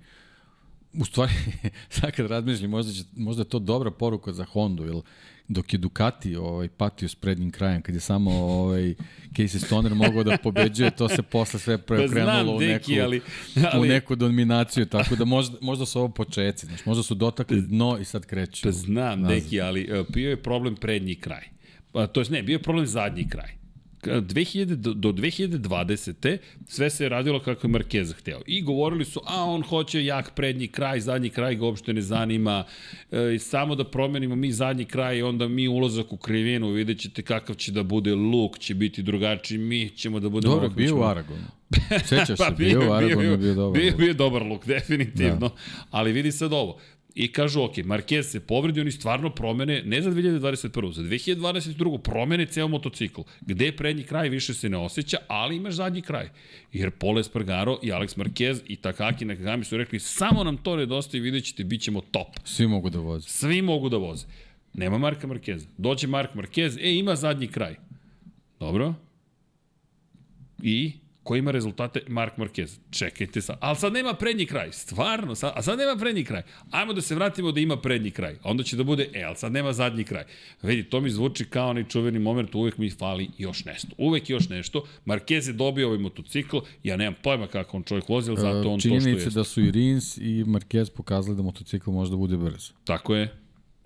u stvari, sad kad razmišljam, možda, će, možda je to dobra poruka za Hondu, jer dok je Ducati ovaj, patio s prednjim krajem, kad je samo ovaj, Casey Stoner mogao da pobeđuje, to se posle sve preokrenulo u, neku, deki, ali, u neku dominaciju, tako da možda, možda su ovo počeci, znaš, možda su dotakli dno i sad kreću. Pa znam, nazad. deki, ali uh, bio je problem prednji kraj. Pa, to jest ne, bio je problem zadnji kraj. K- 2000, do, do 2020. sve se je radilo kako je Marquez hteo. I govorili su, a on hoće jak prednji kraj, zadnji kraj ga uopšte ne zanima. E, samo da promenimo mi zadnji kraj i onda mi ulazak u krivinu, vidjet ćete kakav će da bude luk, će biti drugačiji, mi ćemo da budemo... Dobro, bio u Aragonu. Sećaš se, bio u Aragonu, je bio dobar. Bio, bio dobar luk, definitivno. Da. Ali vidi sad ovo. I kažu, ok, Marquez se povredi, oni stvarno promene, ne za 2021. Za 2022. promene ceo motocikl. Gde prednji kraj više se ne osjeća, ali imaš zadnji kraj. Jer Pole Spargaro i Alex Marquez i Takaki Nakagami su rekli, samo nam to nedostaje, vidjet ćete, bit ćemo top. Svi mogu da voze. Svi mogu da voze. Nema Marka Markeza. Dođe Mark Marquez, e, ima zadnji kraj. Dobro. I ko ima rezultate? Mark Marquez. Čekajte sad. Ali sad nema prednji kraj. Stvarno. Sad, a sad nema prednji kraj. Ajmo da se vratimo da ima prednji kraj. A onda će da bude, e, ali sad nema zadnji kraj. Vidi, to mi zvuči kao onaj čuveni moment, uvek mi fali još nešto. Uvek još nešto. Marquez je dobio ovaj motocikl, ja nemam pojma kako on čovjek vozi, ali zato on to što Činjenica je. da su i Rins i Marquez pokazali da motocikl može da bude brz. Tako je.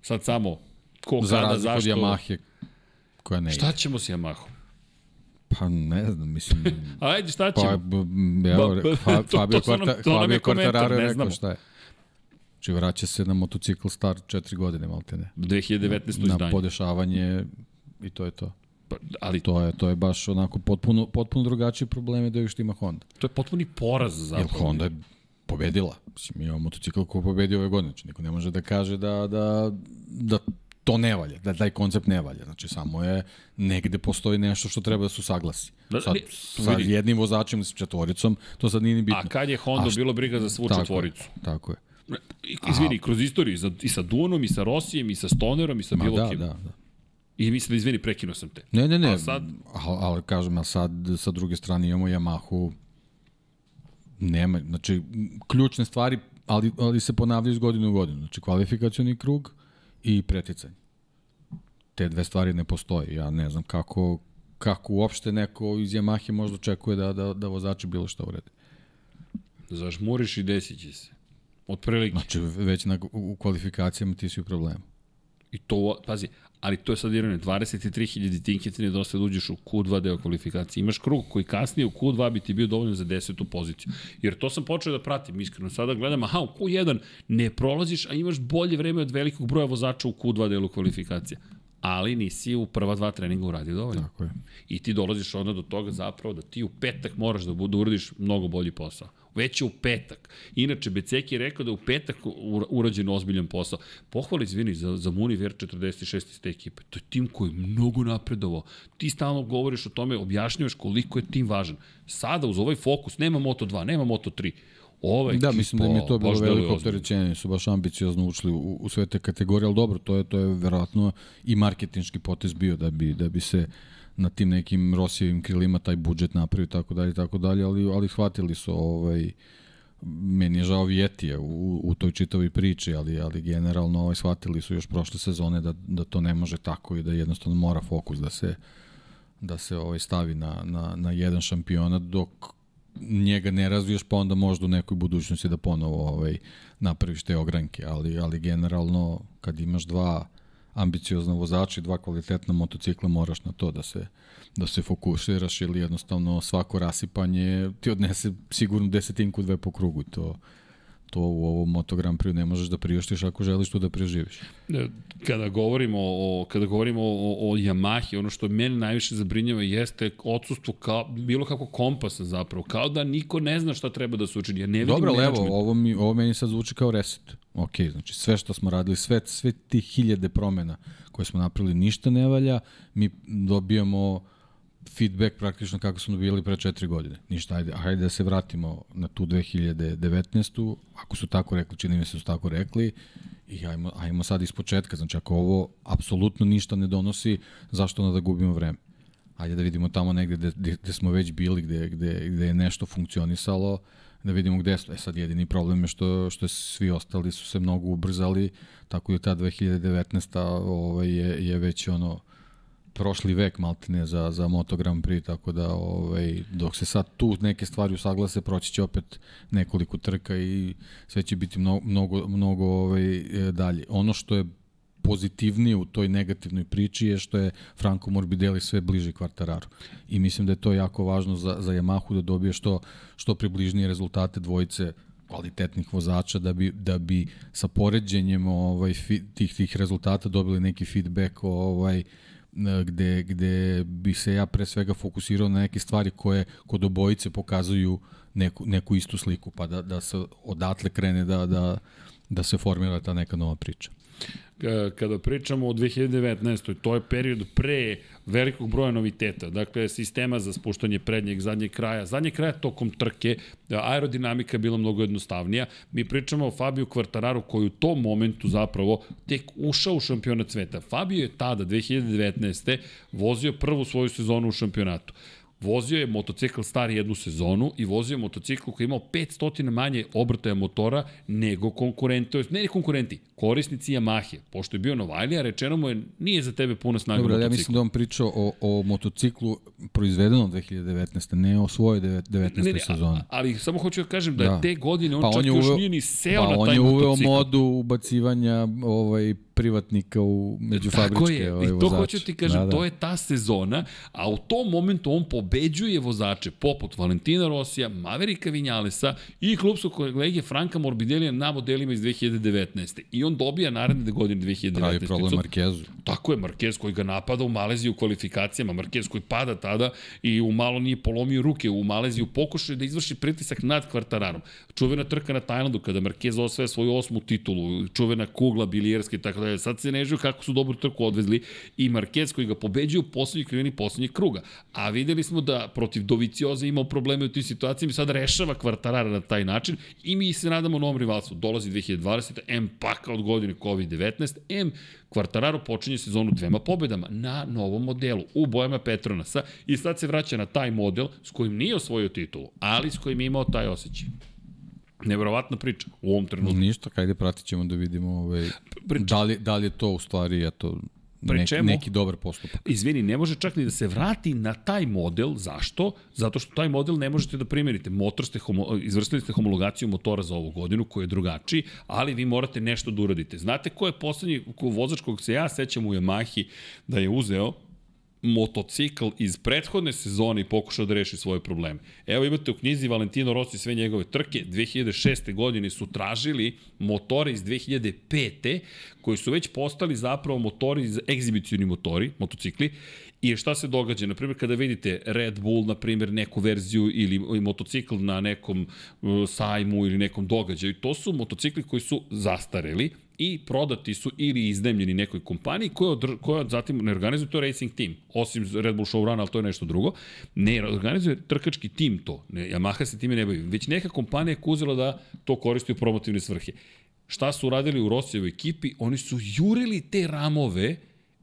Sad samo ko Za kada, razliku od zašto. Yamahe koja ne Šta ćemo s Yamahom? Pa ne znam, mislim... Ajde, šta Pa, ćemo? b- evo, Ba- ba- Fa, to- Fabio, to nam- Quarta, to nam je Fabio Quartararo je rekao šta je. Či vraća se na motocikl star četiri godine, malte ne. 2019. Na izdanje. podešavanje i to je to. Pa, ali to, To je, to je baš onako potpuno, potpuno drugačiji probleme da što ima Honda. to je potpuni poraz Jer zapravo. Honda je pobedila. Mislim, imamo motocikl koji je pobedio ove godine. Znači, niko ne može da kaže da, da, da to ne valja, da taj koncept ne valja. Znači, samo je negde postoji nešto što treba da su saglasi. Da, Sad, ne, sa jednim vozačem, sa četvoricom, to sad nije ni bitno. A kad je Honda A šta- bilo briga za svu Tako je, četvoricu? Tako je. I- Izvini, kroz istoriju, i sa, i sa i sa Rosijem, i sa Stonerom, i sa bilo da, kim. da, da. I mislim da, izvini, prekinuo sam te. Ne, ne, ne, A sad- ali, ali kažem, a sad sa druge strane imamo Yamahu, nema, znači, ključne stvari, ali, ali se ponavljaju iz godine u godinu. Znači, kvalifikacioni krug i preticanje. Te dve stvari ne postoje. Ja ne znam kako, kako uopšte neko iz Yamahe možda očekuje da, da, da vozači bilo šta urede. Zažmuriš i desit će se. Od prilike. Znači, već na, u kvalifikacijama ti si u problemu. I to, pazi, ali to je sad ironija, 23.000 tinketa nedostaje da uđeš u Q2 deo kvalifikacije. Imaš krug koji kasnije u Q2 bi ti bio dovoljno za desetu poziciju. Jer to sam počeo da pratim, iskreno. Sada gledam, aha, u Q1 ne prolaziš, a imaš bolje vreme od velikog broja vozača u Q2 delu kvalifikacije. Ali nisi u prva dva treninga uradio dovoljno. Tako je. I ti dolaziš onda do toga zapravo da ti u petak moraš da, da uradiš mnogo bolji posao. Već je u petak. Inače, Beceki je rekao da u petak ura- urađen ozbiljan posao. Pohvali, izvini, za, za Muniver 46 iz te ekipe. To je tim koji je mnogo napredovao. Ti stalno govoriš o tome, objašnjavaš koliko je tim važan. Sada, uz ovaj fokus, nema Moto2, nema Moto3. Ova Da, mislim da im je to bilo veliko opterećenje, su baš ambiciozno ušli u, u sve te kategorije, ali dobro, to je, to je verovatno i marketinški potez bio da bi, da bi se na tim nekim Rosijevim krilima taj budžet napravio tako dalje tako dalje, ali, ali shvatili su ovaj, meni je žao Vjetije u, u toj čitavoj priči, ali, ali generalno ovaj, shvatili su još prošle sezone da, da to ne može tako i da jednostavno mora fokus da se da se ovaj stavi na, na, na jedan šampionat dok njega ne razviješ pa onda možda u nekoj budućnosti da ponovo ovaj, napraviš te ogranke, ali, ali generalno kad imaš dva ambiciozna vozača i dva kvalitetna motocikla moraš na to da se da se fokusiraš ili jednostavno svako rasipanje ti odnese sigurno desetinku dve po krugu to to u ovom Moto Grand Prix ne možeš da priuštiš ako želiš to da preživiš. E, Kada govorimo o, kada govorimo o, o Yamahi, ono što mene najviše zabrinjava jeste odsustvo kao, bilo kako kompasa zapravo, kao da niko ne zna šta treba da se učini. Ja ne vidim Dobro, ali evo, management. ovo, mi, ovo meni sad zvuči kao reset. Ok, znači sve što smo radili, sve, sve ti hiljade promena koje smo napravili, ništa ne valja, mi dobijamo feedback praktično kako smo dobijali pre četiri godine. Ništa, ajde, ajde da se vratimo na tu 2019. Ako su tako rekli, čini mi se da su tako rekli, i ajmo, ajmo sad iz početka. Znači, ako ovo apsolutno ništa ne donosi, zašto onda da gubimo vreme? Ajde da vidimo tamo negde gde, gde, gde smo već bili, gde, gde, gde je nešto funkcionisalo, da vidimo gde smo. E sad jedini problem je što, što svi ostali su se mnogo ubrzali, tako da ta 2019. Ovaj, je, je već ono prošli vek maltene za, za Moto Grand Prix, tako da ovaj, dok se sad tu neke stvari usaglase, proći će opet nekoliko trka i sve će biti mnogo, mnogo, mnogo ovaj, e, dalje. Ono što je pozitivnije u toj negativnoj priči je što je Franco Morbidelli sve bliži kvartararu. I mislim da je to jako važno za, za Yamahu da dobije što, što približnije rezultate dvojice kvalitetnih vozača da bi, da bi sa poređenjem ovaj, tih, tih rezultata dobili neki feedback ovaj, gde, gde bi se ja pre svega fokusirao na neke stvari koje kod obojice pokazuju neku, neku istu sliku, pa da, da se odatle krene da, da, da se formira ta neka nova priča kada pričamo o 2019. to je period pre velikog broja noviteta, dakle sistema za spuštanje prednjeg, zadnjeg kraja. Zadnjeg kraja tokom trke, aerodinamika je bila mnogo jednostavnija. Mi pričamo o Fabio Quartararu koji u tom momentu zapravo tek ušao u šampionat sveta. Fabio je tada, 2019. vozio prvu svoju sezonu u šampionatu. Vozio je motocikl star jednu sezonu i vozio je motocikl koji je imao 500 manje obrtaja motora nego je ne konkurenti, korisnici Yamahe. Pošto je bio Novajlija, rečeno mu je nije za tebe puna snaga Dobro, motocikla. ja mislim da on pričao o, o motociklu proizvedenom 2019. ne o svojoj 19. Ne, ne, sezoni. ali samo hoću da kažem da, da. te godine on pa čak on je još uveo, nije ni seo pa na on taj je uveo motocikl. modu ubacivanja ovaj, privatnika u međufabričke Tako je, ovaj, i to vozače. hoću ti kažem, da, da. to je ta sezona, a u tom momentu on pobeđuje vozače poput Valentina Rosija, Maverika Vinjalesa i klubskog kolege Franka Morbidelija na modelima iz 2019. I on dobija naredne godine 2019. Pravi problem Markezu. Tako je, Marquez koji ga napada u Maleziji u kvalifikacijama, Marquez koji pada tada i u malo nije polomio ruke u Maleziji u pokušaju da izvrši pritisak nad kvartararom. Čuvena trka na Tajlandu kada Marquez osvaja svoju osmu titulu, čuvena kugla bilijerska i tako dalje. Sad se nežuju kako su dobru trku odvezli i Marquez koji ga pobeđuje u poslednjoj krivini poslednjeg kruga. A videli smo da protiv Dovicioza imao probleme u tim situacijama i sad rešava kvartarara na taj način i mi se nadamo novom rivalstvu. Dolazi 2020. M paka od godine COVID-19, M Quartararo počinje sezonu dvema pobedama na novom modelu u bojama Petronasa i sad se vraća na taj model s kojim nije osvojio titulu, ali s kojim je imao taj osjećaj. Neverovatna priča u ovom trenutku. Ništa, kajde pratit ćemo da vidimo ovaj, Priča. da, li, da li je to u stvari eto, Pri čemu? neki dobar postupak. Izvini, ne može čak ni da se vrati na taj model. Zašto? Zato što taj model ne možete da primenite. Motor ste homo, izvrstili ste homologaciju motora za ovu godinu, koji je drugačiji, ali vi morate nešto da uradite. Znate ko je poslednji ko vozač kog se ja sećam u Yamahi da je uzeo motocikl iz prethodne sezone i pokušao da reši svoje probleme. Evo imate u knjizi Valentino Rossi sve njegove trke. 2006. godine su tražili motore iz 2005. koji su već postali zapravo motori, egzibicioni motori, motocikli, I šta se događa? Na primjer, kada vidite Red Bull, na primjer, neku verziju ili motocikl na nekom uh, sajmu ili nekom događaju, to su motocikli koji su zastareli i prodati su ili iznajmljeni nekoj kompaniji koja, odr, koja zatim ne organizuje to racing team, osim Red Bull Show Run, ali to je nešto drugo, ne organizuje trkački tim to, ne, Yamaha se time ne bavi, već neka kompanija je kuzela da to koristi u promotivne svrhe. Šta su uradili u Rosijevoj ekipi? Oni su jurili te ramove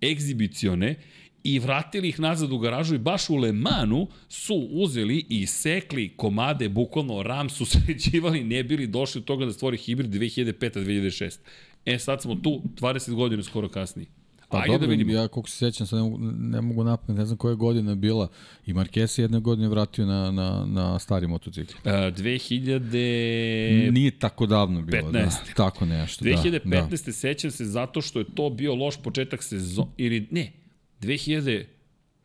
egzibicione i vratili ih nazad u garažu i baš u Le Manu su uzeli i sekli komade, bukvalno ram su sređivali, ne bili došli od toga da stvori hibrid 2005-2006. E sad smo tu 20 godina skoro kasnije. Pa Ajde dobro, da vidimo. ja koliko se sećam, sad ne mogu, ne mogu napamet, ne znam koja godina je bila. I Marquez se jedne godine vratio na, na, na stari motocikl. Uh, 2000... Nije tako davno bilo, 15. da. Tako nešto, 2015. da. da. sećam se zato što je to bio loš početak sezona, ili ne, 2016.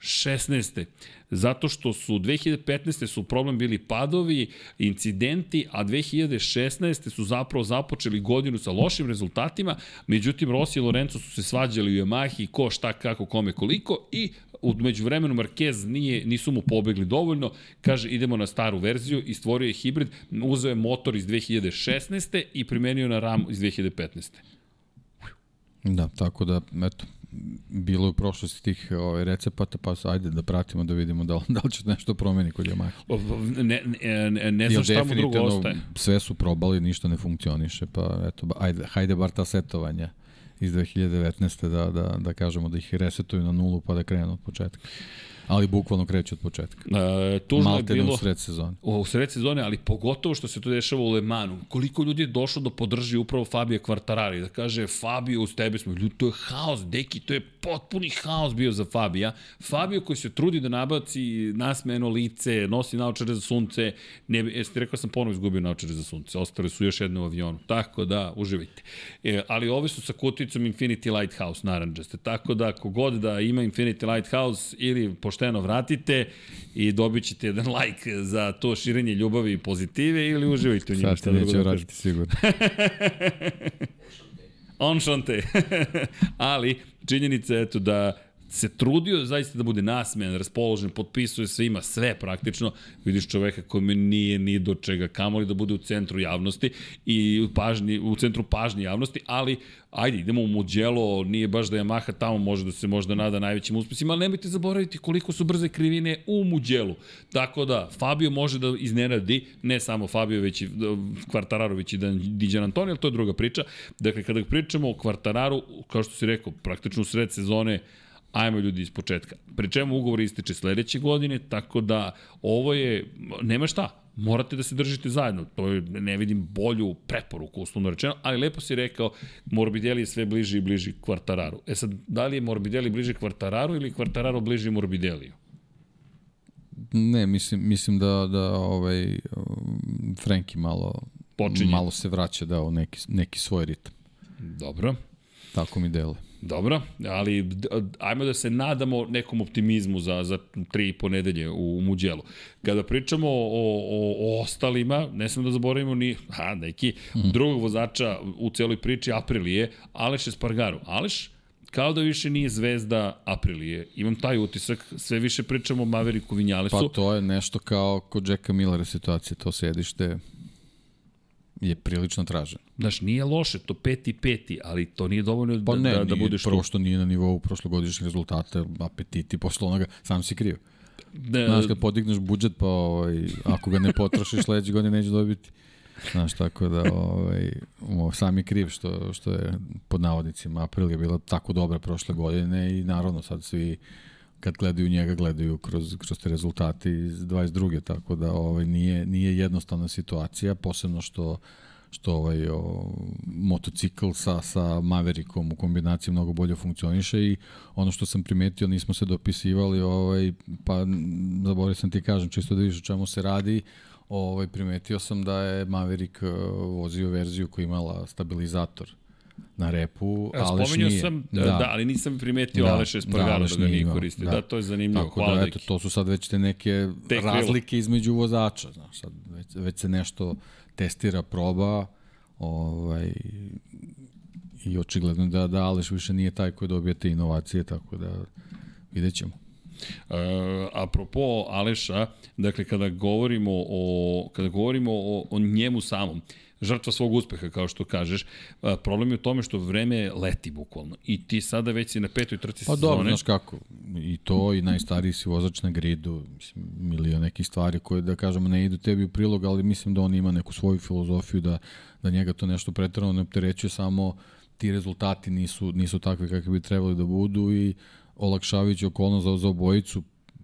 16. Zato što su 2015. su problem bili padovi, incidenti, a 2016. su zapravo započeli godinu sa lošim rezultatima, međutim Rossi i Lorenzo su se svađali u Yamahi, ko šta, kako, kome, koliko i umeđu vremenu Marquez nije, nisu mu pobegli dovoljno, kaže idemo na staru verziju i stvorio je hibrid, uzeo je motor iz 2016. i primenio na RAM iz 2015. Da, tako da, eto, bilo je u prošlosti tih ovaj, recepata, pa ajde da pratimo da vidimo da, da li će nešto promeni kod Yamaha. Ne, ne, ne, ne znam šta mu drugo ostaje. Sve su probali, ništa ne funkcioniše, pa eto, ajde, hajde bar ta setovanja iz 2019. da, da, da kažemo da ih resetuju na nulu pa da krenu od početka. Ali bukvalno kreće od početka. E, tužno Malte je bilo... u sred sezone. U sred sezone, ali pogotovo što se to dešava u Le Manu. Koliko ljudi je došlo da podrži upravo Fabio Quartarari, da kaže Fabio, uz tebe smo, ljudi, to je haos, deki, to je potpuni haos bio za Fabija. Fabio koji se trudi da nabaci nasmeno lice, nosi naočare za sunce, ne, jeste rekao sam ponovo izgubio naočare za sunce, ostale su još jedne u avionu, tako da, uživajte. E, ali ovi su sa kuticom Infinity Lighthouse naranđaste, tako da kogod da ima Infinity Lighthouse ili pošteno vratite i dobit ćete jedan like za to širenje ljubavi i pozitive ili uživajte u njima. Sad te neće vratiti sigurno. Enchante. Ali, činjenica je eto da se trudio zaista da bude nasmejan, raspoložen, potpisuje se, ima sve praktično. Vidiš čoveka koji mi nije ni do čega kamoli da bude u centru javnosti i u, pažnji, u centru pažnje javnosti, ali ajde, idemo u Mugello, nije baš da Yamaha tamo može da se možda nada najvećim uspesima, ali nemojte zaboraviti koliko su brze krivine u Mugello. Tako da, Fabio može da iznenadi, ne samo Fabio, već i Kvartararo, već i da Diđan Antonio, to je druga priča. Dakle, kada pričamo o Kvartararu, kao što si rekao, praktično u sred sezone, ajmo ljudi iz početka. Pri čemu ugovor ističe sledeće godine, tako da ovo je, nema šta, morate da se držite zajedno. To je, ne vidim bolju preporuku, uslovno rečeno, ali lepo si rekao, Morbidelli je sve bliži i bliži Kvartararu. E sad, da li je Morbidelli bliži Kvartararu ili Kvartararo bliži Morbidelliju? Ne, mislim, mislim da, da ovaj, Frenki malo, Počinje. malo se vraća da, u neki, neki svoj ritam. Dobro. Tako mi deluje. Dobro, ali ajmo da se nadamo nekom optimizmu za, za tri i po nedelje u Muđelu. Kada pričamo o, o, o ostalima, ne smemo da zaboravimo ni, ha, neki, mm. drugog vozača u celoj priči Aprilije, Aleš Espargaru. Aleš, kao da više nije zvezda Aprilije. Imam taj utisak, sve više pričamo o Maveriku Vinjalesu. Pa to je nešto kao kod Jacka Millera situacija, to sedište je prilično traženo. Znaš, nije loše, to peti peti, ali to nije dovoljno pa da, ne, da, da nije, budeš prvo što nije na nivou prošlogodišnjih rezultata, apetiti posle onoga, sam si kriv. Da, Znaš, kad podigneš budžet, pa ovaj, ako ga ne potrošiš, sledeće godine neće dobiti. Znaš, tako da ovaj, sam je kriv što, što je pod navodnicima April je bila tako dobra prošle godine i naravno sad svi kad gledaju njega, gledaju kroz, kroz te rezultate iz 22. Tako da ovaj, nije, nije jednostavna situacija, posebno što što ovaj o, motocikl sa, sa Maverickom u kombinaciji mnogo bolje funkcioniše i ono što sam primetio, nismo se dopisivali, ovaj, pa zaboravio sam ti kažem, čisto da vidiš o čemu se radi, ovaj, primetio sam da je Maverick vozio verziju koja imala stabilizator na repu, Aleš Spominjao nije. sam, da, da, ali nisam primetio da, Aleš Espargaro da, da ga nije koristio. Da. da, to je zanimljivo. Tako Hvala da, eto, to su sad već te neke Te razlike između vozača. Znaš, sad već, već se nešto testira, proba, ovaj, i očigledno da, da Aleš više nije taj koji dobija te inovacije, tako da vidjet ćemo. Uh, apropo Aleša, dakle kada govorimo o kada govorimo o, o njemu samom, žrtva svog uspeha, kao što kažeš. Problem je u tome što vreme leti bukvalno. I ti sada već si na petoj trci pa, sezone. Pa dobro, znaš kako. I to, i najstariji si vozač na gridu. Mislim, milion nekih stvari koje, da kažemo, ne idu tebi u prilog, ali mislim da on ima neku svoju filozofiju, da, da njega to nešto pretrano ne opterećuje, samo ti rezultati nisu, nisu takvi kakvi bi trebali da budu i olakšavajući okolnost za, za obojicu,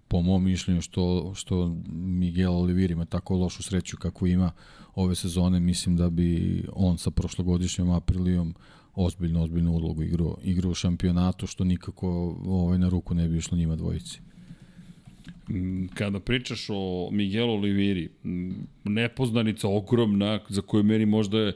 po mom mišljenju što, što Miguel Oliveira ima tako lošu sreću kako ima ove sezone, mislim da bi on sa prošlogodišnjom Aprilijom ozbiljno, ozbiljnu ulogu igrao, igrao u šampionatu, što nikako ovaj, na ruku ne bi išlo njima dvojici. Mm, kada pričaš o Miguelu Oliviri, nepoznanica ogromna, za koju meni možda je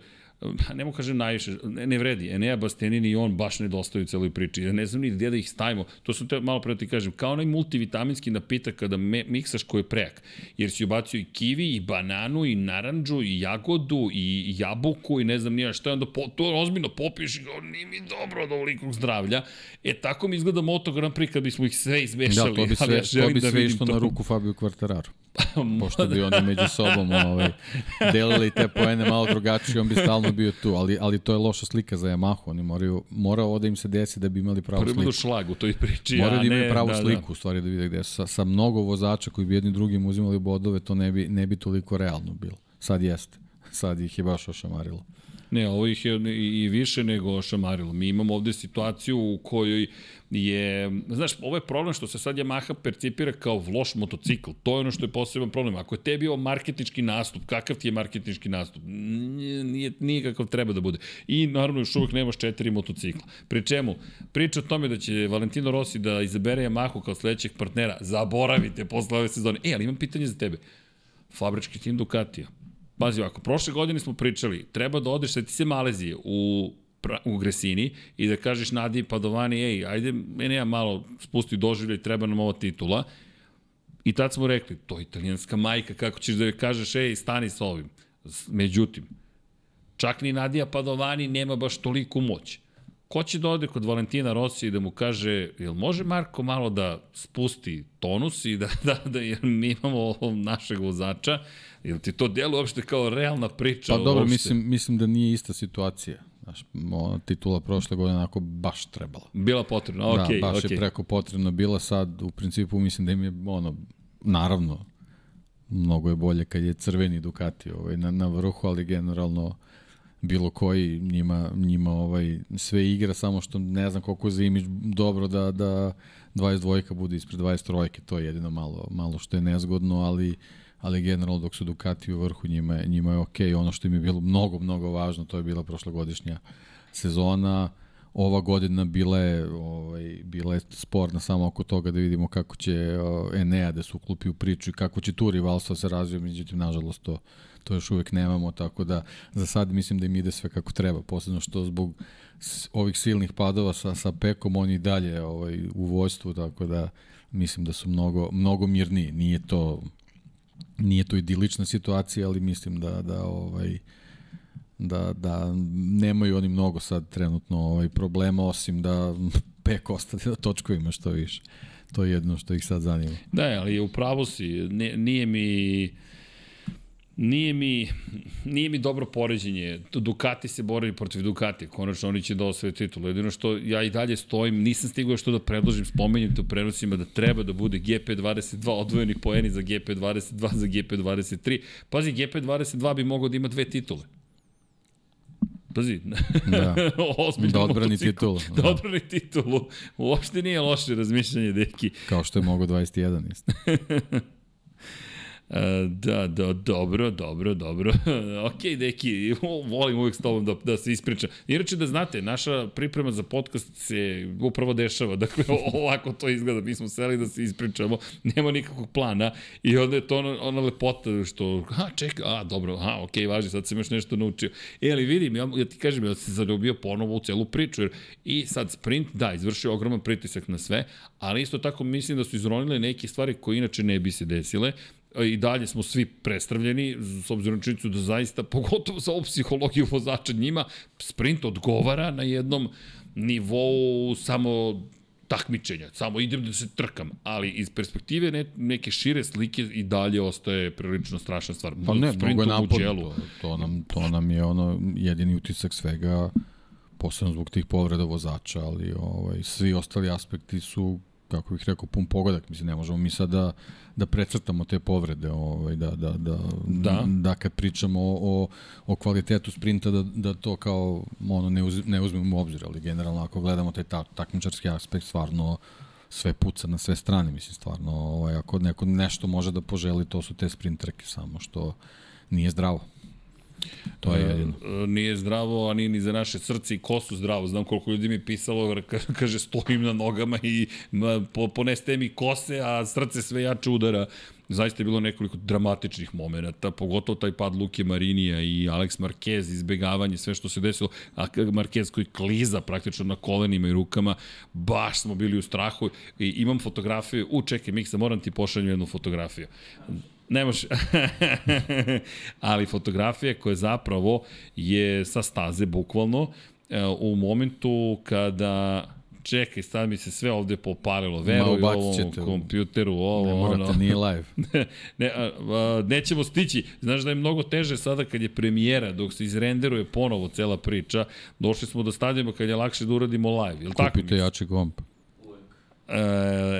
ne mogu kažem najviše, ne, ne vredi, Enea Bastianini i on baš nedostaju u celoj priči. Ja ne znam ni gde da ih stavimo. To su te, malo pre da ti kažem, kao onaj multivitaminski napitak kada me, miksaš koji je prejak. Jer si ubacio i kiwi, i bananu, i naranđu, i jagodu, i jabuku, i ne znam nija šta, onda po, to ozbiljno popiješ i kao, nije mi dobro od ovolikog zdravlja. E, tako mi izgleda Moto Grand Prix kad bismo ih sve izmešali. Da, to bi sve, ja to bi da sve išlo to. na ruku Fabio Quartararu. Pošto bi oni među sobom ovaj, delili te poene malo drugačije, on bi stalno bio tu, ali, ali to je loša slika za Yamahu, oni moraju, mora ovo da im se desi da bi imali pravu Prvo sliku. do šlag u toj priči, Moraju da imaju pravu da, sliku, u stvari da vide gde su. Sa, sa mnogo vozača koji bi jedni drugim uzimali bodove, to ne bi, ne bi toliko realno bilo. Sad jeste. Sad ih je baš ošamarilo. Ne, ovo ih je i više nego šamarilo. Mi imamo ovde situaciju u kojoj je, znaš, ovo je problem što se sad Yamaha percipira kao loš motocikl. To je ono što je poseban problem. Ako je tebi ovo marketinški nastup, kakav ti je marketinški nastup? Nije, nije kakav treba da bude. I naravno još uvek nemaš četiri motocikla. Pri čemu, priča o tome da će Valentino Rossi da izabere Yamahu kao sledećeg partnera, zaboravite posle ove sezone. E, ali imam pitanje za tebe. Fabrički tim Ducatija. Pazi ovako, prošle godine smo pričali, treba da odeš, seti se Malezije, u u Gresini i da kažeš Nadi Padovani, ej, ajde, mene ja malo spusti doživljaj, treba nam ova titula. I tad smo rekli, to je italijanska majka, kako ćeš da joj kažeš, ej, stani sa ovim. Međutim, čak ni Nadija Padovani nema baš toliku moć. Ko će da ode kod Valentina Rossi i da mu kaže, jel može Marko malo da spusti tonus i da, da, da jer mi imamo našeg vozača, jel ti to delo uopšte kao realna priča? Pa dobro, uopšte? mislim, mislim da nije ista situacija. Znaš, ona titula prošle godine onako baš trebala. Bila potrebna, okej, da, baš okej. je preko potrebno bila sad, u principu mislim da im je ono, naravno, mnogo je bolje kad je crveni Ducati ovaj, na, na vrhu, ali generalno bilo koji njima, njima ovaj, sve igra, samo što ne znam koliko je za imidž dobro da, da 22 bude ispred 23 to je jedino malo, malo što je nezgodno, ali ali generalno dok su Ducati u vrhu njima, je- njima je okej. Ono što im je bilo mnogo, mnogo važno, to je bila prošlogodišnja sezona. Ova godina bila je, ovaj, bila je sporna samo oko toga da vidimo kako će Enea da se uklupi u priču i kako će tu rivalstvo se razvija, međutim, nažalost, to, to još uvek nemamo, tako da za sad mislim da im ide sve kako treba, posebno što zbog ovih silnih padova sa, sa Pekom, oni dalje ovaj, u vojstvu, tako da mislim da su mnogo, mnogo mirniji. Nije to nije to idilična situacija, ali mislim da da ovaj da da nemaju oni mnogo sad trenutno ovaj problema osim da pek ostane na točkovima što više. To je jedno što ih sad zanima. Da, ali u pravu si, nije mi nije mi nije mi dobro poređenje. Ducati se bori protiv Ducati, konačno oni će da osvoje titulu. Jedino što ja i dalje stojim, nisam stigao što da predložim, spomenjem te u prenosima da treba da bude GP22 odvojeni poeni za GP22 za GP23. Pazi, GP22 bi mogao da ima dve titule. Pazi, Da. ozbiljno Da odbrani motocikl. titulu, Da da. odbrani titulu. Uopšte nije loše razmišljanje, deki. Kao što je mogo 21 isto. E, Da, da, dobro, dobro, dobro. ok, deki, volim uvijek s tobom da, da se ispričam. Inače da znate, naša priprema za podcast se upravo dešava. Dakle, ovako to izgleda. Mi smo seli da se ispričamo, nema nikakvog plana i onda je to ona, ona lepota što, a čekaj, a dobro, a ok, važi, sad sam još nešto naučio. E, ali vidim, ja, ja ti kažem, ja se zaljubio ponovo u celu priču, jer i sad sprint, da, izvršio ogroman pritisak na sve, ali isto tako mislim da su izronile neke stvari koje inače ne bi se desile, i dalje smo svi prestravljeni, s obzirom na činjenicu da zaista, pogotovo za ovu psihologiju vozača njima, sprint odgovara na jednom nivou samo takmičenja, samo idem da se trkam, ali iz perspektive ne, neke šire slike i dalje ostaje prilično strašna stvar. Pa ne, mnogo je. Mugellu. To, to, nam, to nam je ono jedini utisak svega, posebno zbog tih povreda vozača, ali ovaj, svi ostali aspekti su kako bih rekao, pun pogodak. Mislim, ne možemo mi sad da, da precrtamo te povrede, ovaj, da, da, da, Da. da kad pričamo o, o, o kvalitetu sprinta, da, da to kao ono, ne, uz, ne uzmemo u obzir, ali generalno ako gledamo taj ta, takmičarski aspekt, stvarno sve puca na sve strane, mislim, stvarno, ovaj, ako neko nešto može da poželi, to su te sprint trke, samo što nije zdravo. To je jedino. E, Nije zdravo, a nije ni za naše srce i kosu zdravo. Znam koliko ljudi mi pisalo, ka- kaže stojim na nogama i poneste mi kose, a srce sve jače udara. Zaista je bilo nekoliko dramatičnih momenta, pogotovo taj pad Luke Marinija i Alex Marquez, izbegavanje, sve što se desilo, a Marquez koji kliza praktično na kolenima i rukama, baš smo bili u strahu i imam fotografiju, u čekaj Miksa, moram ti pošaljem jednu fotografiju. Ne može. Ali fotografija koja zapravo je sa staze, bukvalno, e, u momentu kada čekaj, sad mi se sve ovde popalilo, veruj ubacit ovom kompjuteru, ovo, Ne morate, ono. nije live. ne, a, a, nećemo stići. Znaš da je mnogo teže sada kad je premijera, dok se izrenderuje ponovo cela priča. Došli smo do stadijuma kad je lakše da uradimo live. Jel tako? Kupite jači komp. E,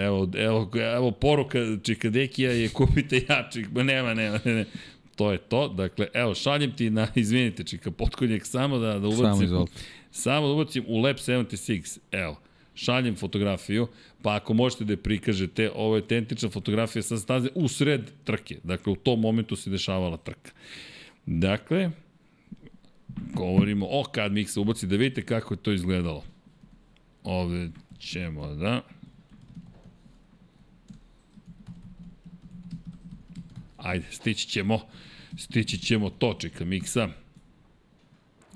evo, evo, evo poruka Čikadekija je kupite jači, ma nema, nema, ne. To je to, dakle, evo, šaljem ti na, izvinite Čika, potkonjak, samo da, da ubacim, Samo izvolite. samo da ubacim u Lab 76, evo, šaljem fotografiju, pa ako možete da je prikažete, ovo je autentična fotografija sa staze u sred trke, dakle, u tom momentu se dešavala trka. Dakle, govorimo o kad se ubaci, da vidite kako je to izgledalo. Ovde ćemo da... Ajde, stići ćemo, stići ćemo to, miksa.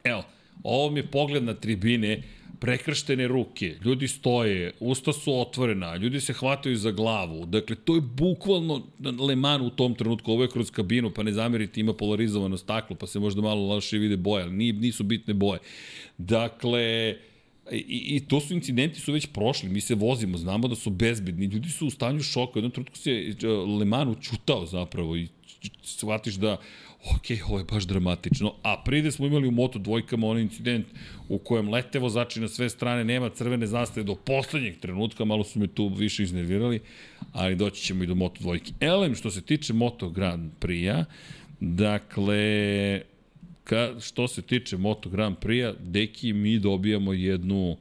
Evo, ovo mi je pogled na tribine, prekrštene ruke, ljudi stoje, usta su otvorena, ljudi se hvataju za glavu. Dakle, to je bukvalno Le Mans u tom trenutku, ovo je kroz kabinu, pa ne zamerite, ima polarizovano staklo, pa se možda malo loše vide boje, ali nisu bitne boje. Dakle, I, I to su incidenti su već prošli, mi se vozimo, znamo da su bezbedni, ljudi su u stanju šoka, u jednom trenutku se e, Le Mans učutao zapravo i shvatiš da ok, ovo je baš dramatično. A pride smo imali u Moto dvojkama onaj incident u kojem lete vozači na sve strane, nema crvene zastave do poslednjeg trenutka, malo su me tu više iznervirali, ali doći ćemo i do Moto dvojke. Elem, što se tiče Moto Grand Prix-a, dakle, ka, što se tiče Moto Grand Prix-a, deki, mi dobijamo jednu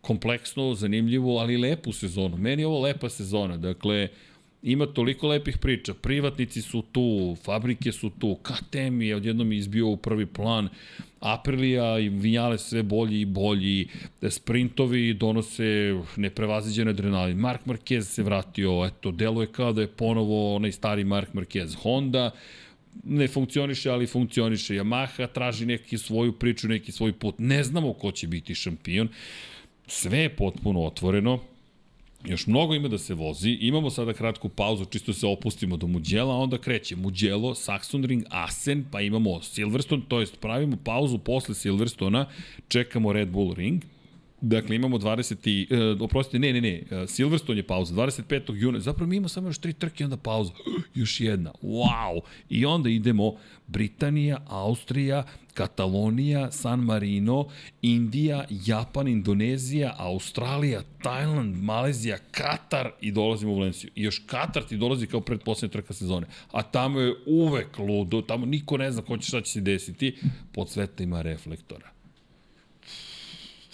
kompleksnu, zanimljivu, ali lepu sezonu. Meni je ovo lepa sezona. Dakle, ima toliko lepih priča. Privatnici su tu, fabrike su tu, KTM je odjednom izbio u prvi plan, Aprilia i Vinjale sve bolji i bolji, sprintovi donose neprevaziđen adrenalin. Mark Marquez se vratio, eto, deluje kao da je ponovo onaj stari Mark Marquez. Honda, ne funkcioniše, ali funkcioniše. Yamaha traži neki svoju priču, neki svoj put. Ne znamo ko će biti šampion. Sve je potpuno otvoreno. Još mnogo ima da se vozi. Imamo sada kratku pauzu, čisto se opustimo do Muđela, onda kreće Muđelo, Saxonring, Asen, pa imamo Silverstone, to jest pravimo pauzu posle Silverstona, čekamo Red Bull Ring, Dakle, imamo 20. i, E, oprostite, ne, ne, ne, e, Silverstone je pauza, 25. juna. Zapravo mi imamo samo još tri trke onda pauza. Još jedna. Wow! I onda idemo Britanija, Austrija, Katalonija, San Marino, Indija, Japan, Indonezija, Australija, Tajland, Malezija, Katar i dolazimo u Valenciju. I još Katar ti dolazi kao predposlednja trka sezone. A tamo je uvek ludo, tamo niko ne zna ko će šta će se desiti. Pod sveta ima reflektora.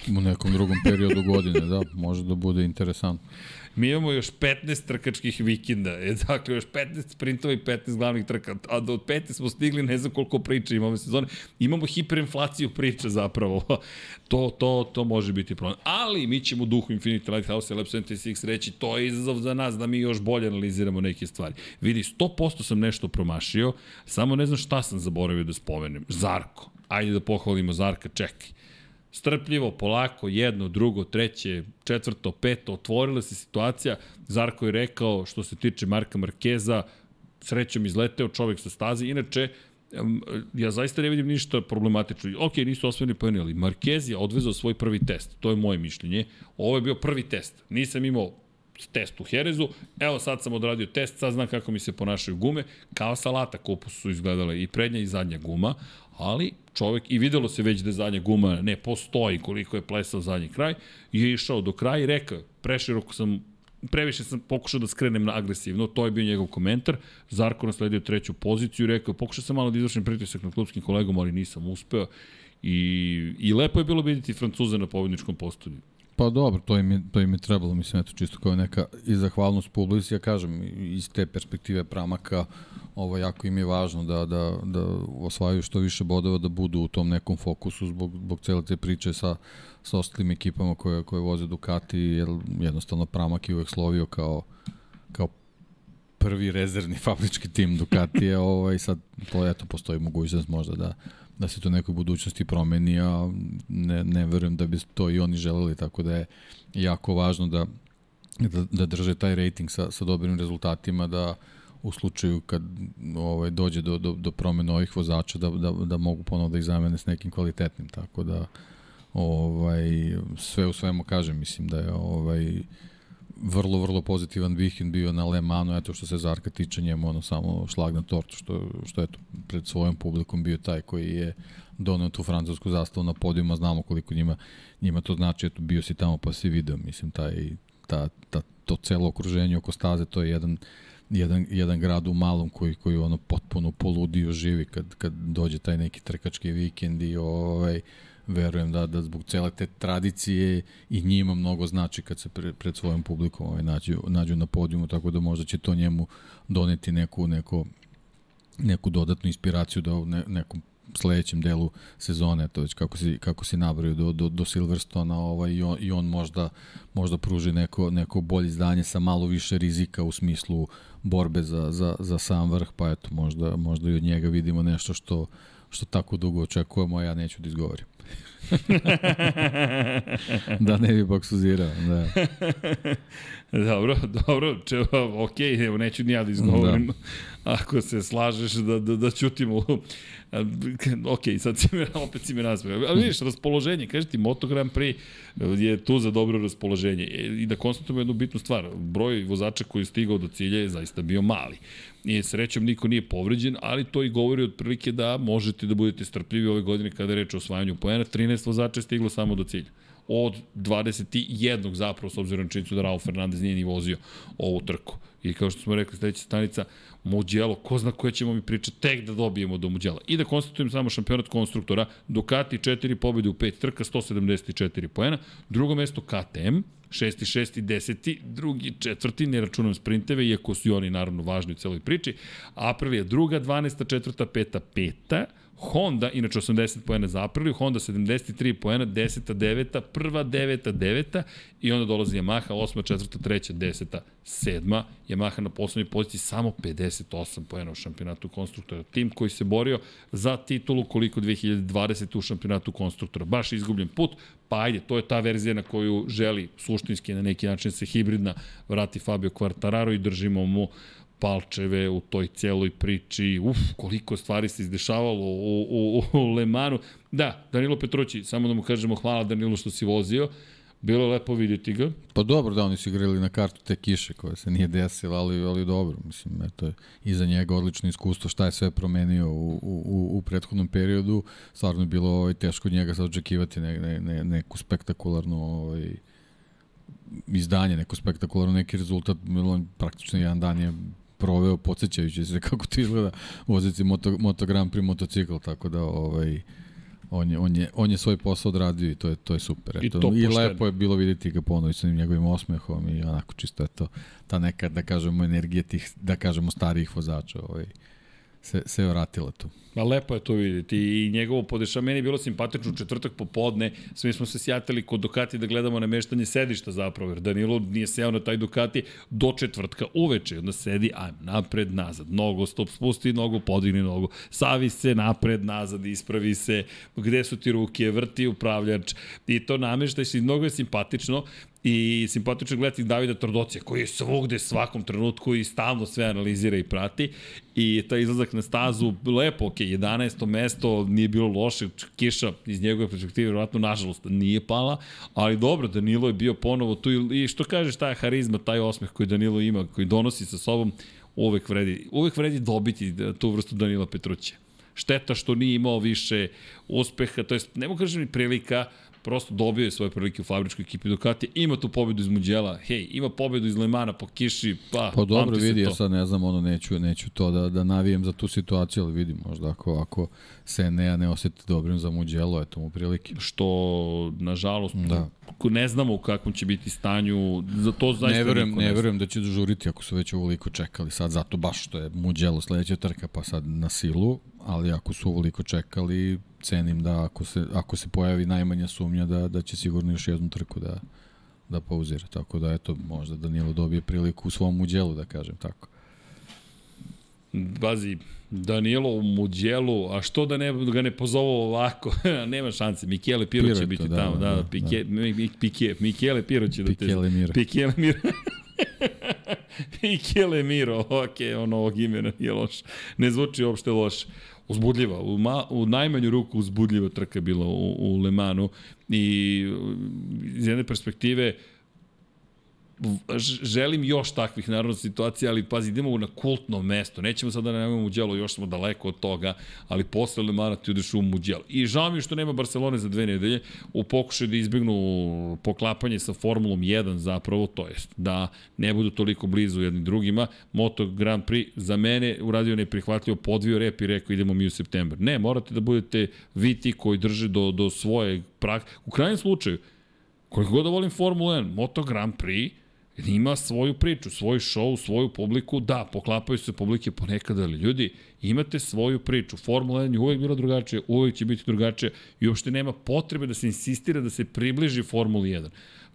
U nekom drugom periodu godine, da, može da bude interesantno. Mi imamo još 15 trkačkih vikenda, e, dakle još 15 sprintova i 15 glavnih trka, a do 15 smo stigli ne znam koliko priča imamo sezone. Imamo hiperinflaciju priča zapravo. to, to, to može biti problem. Ali mi ćemo u duhu Infinity Lighthouse Lab 76 reći to je izazov za nas da mi još bolje analiziramo neke stvari. Vidi, 100% sam nešto promašio, samo ne znam šta sam zaboravio da spomenem. Zarko. Ajde da pohvalimo Zarka, čekaj strpljivo, polako, jedno, drugo, treće, četvrto, peto, otvorila se situacija. Zarko je rekao, što se tiče Marka Markeza, srećom izleteo čovek sa staze. Inače, ja zaista ne vidim ništa problematično. Ok, nisu osvojeni pojeni, ali Marquez je odvezao svoj prvi test. To je moje mišljenje. Ovo je bio prvi test. Nisam imao test u Herezu, evo sad sam odradio test, sad znam kako mi se ponašaju gume, kao salata kopu su izgledale i prednja i zadnja guma, ali čovek, i videlo se već da zadnja guma ne postoji koliko je plesao zadnji kraj, je išao do kraja i rekao, preširoko sam previše sam pokušao da skrenem na agresivno, to je bio njegov komentar. Zarko nasledio treću poziciju i rekao, pokušao sam malo da izvršim pritisak na klubskim kolegom, ali nisam uspeo. I, I lepo je bilo vidjeti Francuze na pobedničkom postolju. Pa dobro, to im je, to im je trebalo, mislim, eto, čisto kao neka i zahvalnost publici, ja kažem, iz te perspektive pramaka, ovo jako im je važno da, da, da osvajaju što više bodova, da budu u tom nekom fokusu zbog, zbog cele te priče sa, sa ostalim ekipama koje, koje voze Ducati, jer jednostavno pramak je uvek slovio kao, kao prvi rezervni fabrički tim Ducatija, ovaj, sad to, eto, postoji mogućnost možda da, da se to u nekoj budućnosti promeni, a ne, ne verujem da bi to i oni želeli, tako da je jako važno da, da, da drže taj rating sa, sa dobrim rezultatima, da u slučaju kad ovaj, dođe do, do, do promene ovih vozača, da, da, da mogu ponovo da ih zamene s nekim kvalitetnim, tako da ovaj, sve u svemu kažem, mislim da je ovaj, vrlo, vrlo pozitivan vikend bio na Le Manu, eto što se Zarka tiče njemu, ono samo šlag na tortu, što, što eto, pred svojom publikom bio taj koji je donio tu francusku zastavu na podijuma, znamo koliko njima, njima to znači, eto, bio si tamo pa si video, mislim, taj, ta, ta, to celo okruženje oko staze, to je jedan, jedan, jedan grad u malom koji, koji ono potpuno poludio živi kad, kad dođe taj neki trkački vikend i ovaj, verujem da, da zbog cele te tradicije i njima mnogo znači kad se pre, pred svojom publikom ovaj, nađu, nađu na podijumu, tako da možda će to njemu doneti neku, neko, neku dodatnu inspiraciju da u ne, nekom sledećem delu sezone, to već kako si, kako si nabrao do, do, do Silverstona ovaj, i, on, i on možda, možda pruži neko, neko bolje izdanje sa malo više rizika u smislu borbe za, za, za sam vrh, pa eto, možda, možda i od njega vidimo nešto što, što tako dugo očekujemo, a ja neću da izgovorim. da ne bi boksuzirao, da. dobro, dobro, če, ok, evo neću ni ja da izgovorim. Da. Ako se slažeš da, da, da ćutimo. ok, sad si me, opet si me nazvao. Ali vidiš, raspoloženje, kaže ti, Moto Grand Prix je tu za dobro raspoloženje. I da konstatujemo jednu bitnu stvar, broj vozača koji je stigao do cilja je zaista bio mali. I srećom niko nije povređen, ali to i govori otprilike da možete da budete strpljivi ove godine kada je reč o osvajanju poena. 13 vozača je stiglo samo do cilja od 21 zapravo, s obzirom na činjenicu da Raul Fernandez nije ni vozio ovu trku. I kao što smo rekli, sledeća stanica, Mugello, ko zna koje ćemo mi pričati, tek da dobijemo do Mugello. I da konstatujem samo šampionat konstruktora, Ducati 4 pobjede u 5 trka, 174 poena, drugo mesto KTM, šesti, šesti, deseti, drugi, četvrti, ne računam sprinteve, iako su i oni naravno važni u celoj priči. Aprilia druga, 12. četvrta, peta, peta, Honda, inače 80 poena za Apriliju, Honda 73 poena, 10. 9. prva 9. 9. i onda dolazi Yamaha 8. 4. 3. 10. 7. Yamaha na poslednjoj poziciji samo 58 poena u šampionatu konstruktora. Tim koji se borio za titulu koliko 2020 u šampionatu konstruktora. Baš izgubljen put, pa ajde, to je ta verzija na koju želi suštinski na neki način se hibridna vrati Fabio Quartararo i držimo mu palčeve u toj celoj priči. Uf, koliko stvari se izdešavalo u, u, u Lemanu. Da, Danilo Petroći, samo da mu kažemo hvala Danilo što si vozio. Bilo je lepo vidjeti ga. Pa dobro da oni su igrali na kartu te kiše koja se nije desila, ali, ali dobro. Mislim, eto je i za njega odlično iskustvo šta je sve promenio u, u, u prethodnom periodu. Stvarno je bilo ovaj, teško od njega sad očekivati ne, ne, ne, neku spektakularnu ovaj, izdanje, neko spektakularno neki rezultat. Praktično jedan dan je proveo podsjećajući se kako to izgleda vozeći moto, Moto Grand Prix motocikl, tako da ovaj, on je, on je, on je svoj posao odradio i to je, to je super. Eto, I, to I lepo je bilo vidjeti ga ponovi sa njegovim osmehom i onako čisto eto, ta neka, da kažemo, energija tih, da kažemo, starijih vozača ovaj, se, se vratila tu. Ma lepo je to vidjeti i njegovo podešavanje meni je bilo simpatično u četvrtak popodne, svi smo se sjatili kod Ducati da gledamo nameštanje sedišta zapravo, jer Danilo nije seo na taj Ducati do četvrtka uveče, onda sedi, ajmo, napred, nazad, nogu stop, spusti nogu, podigni nogu, savi se, napred, nazad, ispravi se, gde su ti ruke, vrti upravljač. I to nameštaj se, mnogo je simpatično. I simpatično gledati Davida Tordocija koji je svugde svakom trenutku i stalno sve analizira i prati. I taj izlazak na stazu lepo, ok, 11. mesto nije bilo loše, kiša iz njegove perspektive vjerojatno nažalost nije pala, ali dobro, Danilo je bio ponovo tu i što kažeš ta harizma, taj osmeh koji Danilo ima, koji donosi sa sobom, uvek vredi, uvek vredi dobiti tu vrstu Danila Petruća. Šteta što nije imao više uspeha, to jest, ne mogu kažem ni prilika, prosto dobio je svoje prilike u fabričkoj ekipi Ducati, ima tu pobedu iz Muđela, hej, ima pobedu iz Lemana po kiši, pa, Pa dobro vidi, ja sad ne znam, ono, neću, neću to da, da navijem za tu situaciju, ali vidim, možda ako, ako se Enea ne osjeti dobrim za Muđelo, eto mu prilike. što nažalost Da. ne znamo u kakvom će biti stanju za to zaista Ne verujem, ne zna. verujem da će žuriti ako su već ovoliko čekali sad, zato baš što je Muđelo sledeća trka, pa sad na silu, ali ako su ovoliko čekali, cenim da ako se, ako se pojavi najmanja sumnja da, da će sigurno još jednu trku da, da pauzira. Tako da, eto, možda Danilo dobije priliku u svom Muđelu, da kažem tako. Bazi, Danilo u Muđelu, a što da ne, ga ne pozovu ovako? Nema šanse, Michele Piro, će biti da, tamo. Da, da, da, Pike, Mi- Pike, Michele Piro će da te... Pikele Miro. Michele Miro. Michele Miro, ok, on ovog imena nije loš. Ne zvuči uopšte loše. Uzbudljiva, u, ma, u najmanju ruku uzbudljiva trka bila u, u Le Manu i iz jedne perspektive želim još takvih naravno situacija, ali pazi, idemo na kultno mesto. Nećemo sada da nemamo Muđelo, još smo daleko od toga, ali posle Le Mana ti ideš u Muđelo. I žao mi je što nema Barcelone za dve nedelje, u pokušaju da izbjegnu poklapanje sa Formulom 1 zapravo, to jest da ne budu toliko blizu jednim drugima. Moto Grand Prix za mene uradio neprihvatljivo, podvio rep i rekao idemo mi u september. Ne, morate da budete vi ti koji drže do, do svoje prak. U krajnjem slučaju, koliko god da volim Formulu 1, Moto Grand Prix ima svoju priču, svoj show, svoju publiku, da, poklapaju se publike ponekad, ali ljudi, imate svoju priču. Formula 1 je uvek bila drugačija, uvek će biti drugačija i uopšte nema potrebe da se insistira da se približi Formuli 1.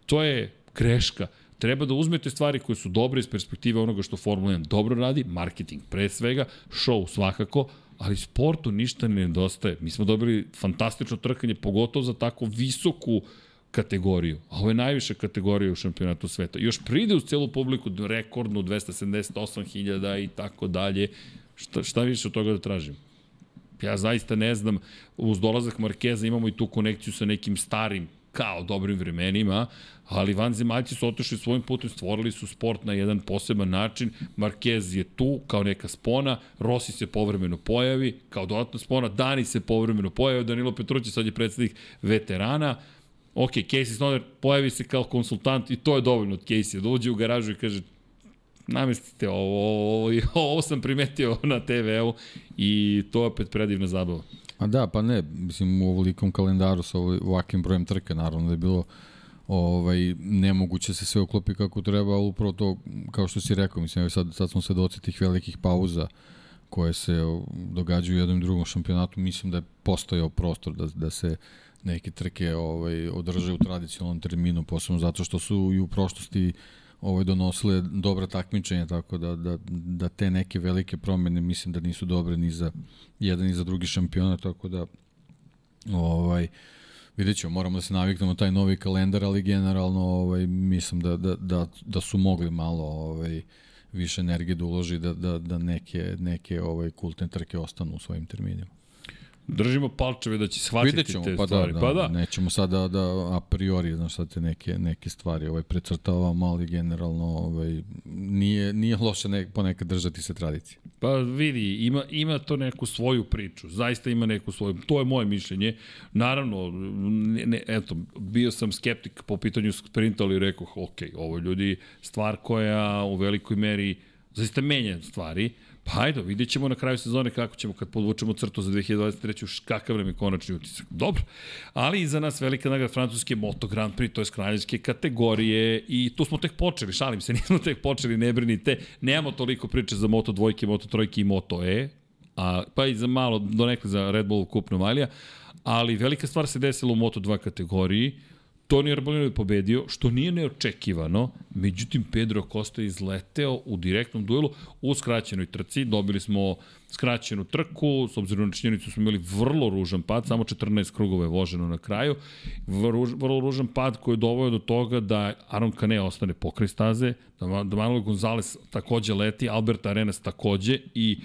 To je greška. Treba da uzmete stvari koje su dobre iz perspektive onoga što Formula 1 dobro radi, marketing pre svega, show svakako, ali sportu ništa ne nedostaje. Mi smo dobili fantastično trkanje, pogotovo za tako visoku kategoriju. A ovo je najviša kategorija u šampionatu sveta. Još pride uz celu publiku rekordnu 278.000 i tako dalje. Šta, šta više od toga da tražim? Ja zaista ne znam, uz dolazak Markeza imamo i tu konekciju sa nekim starim kao dobrim vremenima, ali vanzemaljci su otišli svojim putem, stvorili su sport na jedan poseban način. Marquez je tu kao neka spona, Rossi se povremeno pojavi kao dodatna spona, Dani se povremeno pojavi, Danilo Petrući sad je predsednik veterana, ok, Casey Stoner pojavi se kao konsultant i to je dovoljno od Casey, da uđe u garažu i kaže namestite ovo, ovo, ovo, sam primetio na TV-u i to je opet predivna zabava. A da, pa ne, mislim u ovolikom kalendaru sa ovakvim brojem trke, naravno da je bilo ovaj, nemoguće se sve uklopi kako treba, ali upravo to, kao što si rekao, mislim, sad, sad smo svedoci tih velikih pauza koje se događaju u jednom drugom šampionatu, mislim da je postojao prostor da, da se neke trke ovaj, održe u tradicionalnom terminu, posebno zato što su i u prošlosti ovaj, donosile dobra takmičenja, tako da, da, da te neke velike promene mislim da nisu dobre ni za jedan i za drugi šampiona, tako da ovaj, vidjet ćemo, moramo da se naviknemo na taj novi kalendar, ali generalno ovaj, mislim da, da, da, da su mogli malo ovaj, više energije da uloži da, da, da neke, neke ovaj, kultne trke ostanu u svojim terminima. Držimo palčeve da će shvatiti Vidjet ćemo, te pa da, stvari. da, pa da. nećemo sada da, da a priori, znaš, sad te neke, neke stvari ovaj, precrtavamo, ali generalno ovaj, nije, nije loše ne, ponekad držati se tradicije. Pa vidi, ima, ima to neku svoju priču, zaista ima neku svoju, to je moje mišljenje. Naravno, ne, ne, eto, bio sam skeptik po pitanju sprinta, ali rekao, ok, ovo je ljudi stvar koja u velikoj meri zaista menja stvari, Pa hajde, vidjet ćemo na kraju sezone kako ćemo kad podvučemo crtu za 2023. š- kakav nam je konačni utisak. Dobro, ali za nas velika nagrada francuske Moto Grand Prix, to je kraljevske kategorije i tu smo tek počeli, šalim se, nismo tek počeli, ne brinite, nemamo toliko priče za Moto dvojke, Moto trojke i Moto E, a, pa i za malo, do nekle za Red Bull kup Novalija, ali velika stvar se desila u Moto 2 kategoriji, Toni Arbolino je pobedio, što nije neočekivano, međutim Pedro Costa je izleteo u direktnom duelu u skraćenoj trci, dobili smo skraćenu trku, s obzirom na činjenicu smo imali vrlo ružan pad, samo 14 krugova je voženo na kraju, vrlo, vrlo ružan pad koji je doveo do toga da Aron Kane ostane pokraj staze, da, da Manuel Gonzalez takođe leti, Albert Arenas takođe i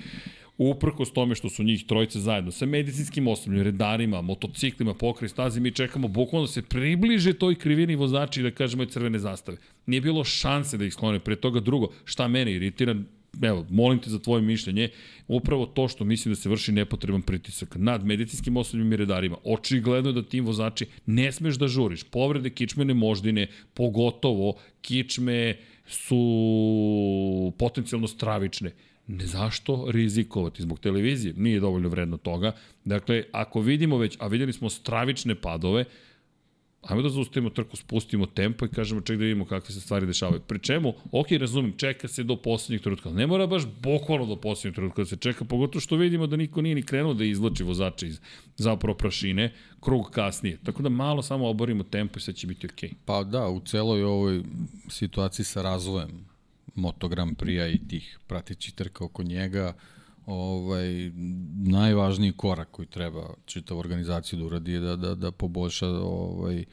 uprkos tome što su njih trojice zajedno sa medicinskim osobljem, redarima, motociklima, pokraj staze, mi čekamo bukvalno da se približe toj krivini vozači da kažemo i crvene zastave. Nije bilo šanse da ih sklone pre toga. Drugo, šta mene iritira, evo, molim te za tvoje mišljenje, upravo to što mislim da se vrši nepotreban pritisak nad medicinskim osobljem i redarima. Očigledno je da tim vozači ne smeš da žuriš. Povrede kičmene moždine, pogotovo kičme su potencijalno stravične. Ne zašto rizikovati zbog televizije? Nije dovoljno vredno toga. Dakle, ako vidimo već, a videli smo stravične padove, ajmo da zaustavimo trku, spustimo tempo i kažemo ček da vidimo kakve se stvari dešavaju. Pri čemu, ok, razumim, čeka se do poslednjeg trenutka, ne mora baš bukvalno do poslednjeg trenutka da se čeka, pogotovo što vidimo da niko nije ni krenuo da izlači vozače iz zapravo prašine, krug kasnije. Tako da malo samo oborimo tempo i sve će biti ok. Pa da, u celoj ovoj situaciji sa razvojem Moto Grand Prix-a i tih pratećih trka oko njega, ovaj, najvažniji korak koji treba čitav organizaciju da uradi je da, da, da poboljša ovaj,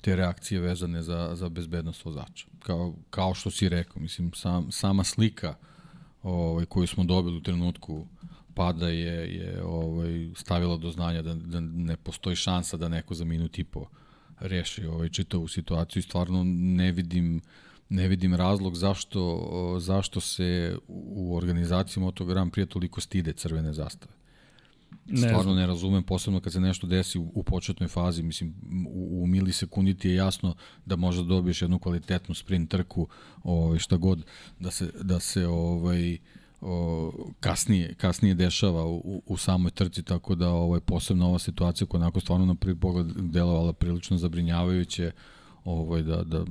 te reakcije vezane za, za bezbednost vozača. Kao, kao što si rekao, mislim, sam, sama slika ovaj, koju smo dobili u trenutku pada je, je ovaj, stavila do znanja da, da ne postoji šansa da neko za minut i po reši ovaj, čitavu situaciju i stvarno ne vidim uh, ne vidim razlog zašto, zašto se u organizaciji Moto Grand Prix toliko stide crvene zastave. Ne Stvarno znam. ne razumem, posebno kad se nešto desi u, u početnoj fazi, mislim, u, u milisekundi ti je jasno da možda dobiješ jednu kvalitetnu sprint trku, ovaj, šta god, da se, da se ovaj, o, kasnije, kasnije dešava u, u samoj trci, tako da ovaj, posebno ova situacija koja onako stvarno na prvi pogled delovala prilično zabrinjavajuće, ovaj, da, da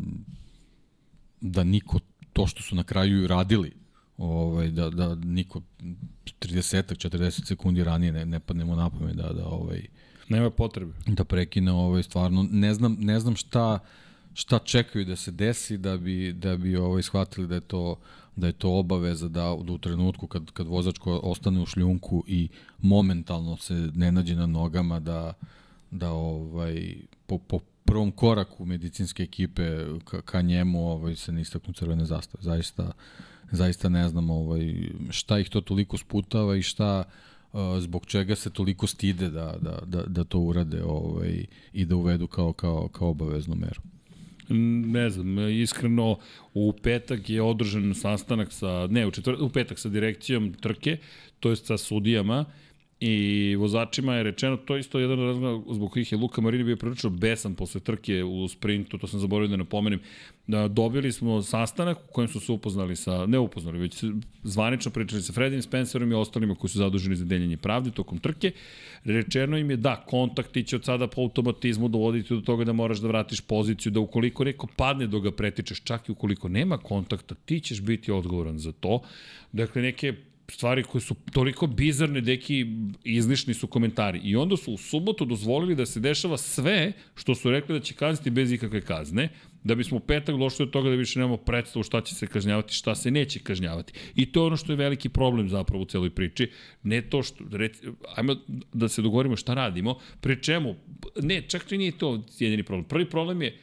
da niko to što su na kraju radili ovaj da da niko 30 40 sekundi ranije ne ne padnemo na pamet da da ovaj nema potrebe. da prekine ovaj stvarno ne znam ne znam šta šta čekaju da se desi da bi da bi ovaj shvatili da je to da je to obaveza da, da u trenutku kad kad vozač ostane u šljunku i momentalno se ne nađe na nogama da da ovaj po, po prvom koraku medicinske ekipe ka, ka njemu ovaj, se ne istaknu crvene zastave. Zaista, zaista ne znam ovaj, šta ih to toliko sputava i šta uh, zbog čega se toliko stide da, da, da, da to urade ovaj, i da uvedu kao, kao, kao obaveznu meru. Ne znam, iskreno u petak je održan sastanak sa, ne, u, četvr, u petak sa direkcijom trke, to je sa sudijama i vozačima je rečeno, to je isto jedan razlog zbog kojih je Luka Marini bio prilično besan posle trke u sprintu, to sam zaboravio da napomenem, da dobili smo sastanak u kojem su se upoznali sa, ne upoznali, već zvanično pričali sa Fredim Spencerom i ostalima koji su zaduženi za deljenje pravde tokom trke. Rečeno im je da, kontakti će od sada po automatizmu dovoditi do toga da moraš da vratiš poziciju, da ukoliko neko padne do ga pretičeš, čak i ukoliko nema kontakta, ti ćeš biti odgovoran za to. Dakle, neke stvari koje su toliko bizarne, deki izlišni su komentari. I onda su u subotu dozvolili da se dešava sve što su rekli da će kazniti bez ikakve kazne, da bismo u petak došli od toga da više nemamo predstavu šta će se kažnjavati, šta se neće kažnjavati. I to je ono što je veliki problem zapravo u celoj priči. Ne to što, rec, ajmo da se dogovorimo šta radimo, pre čemu, ne, čak i nije to jedini problem. Prvi problem je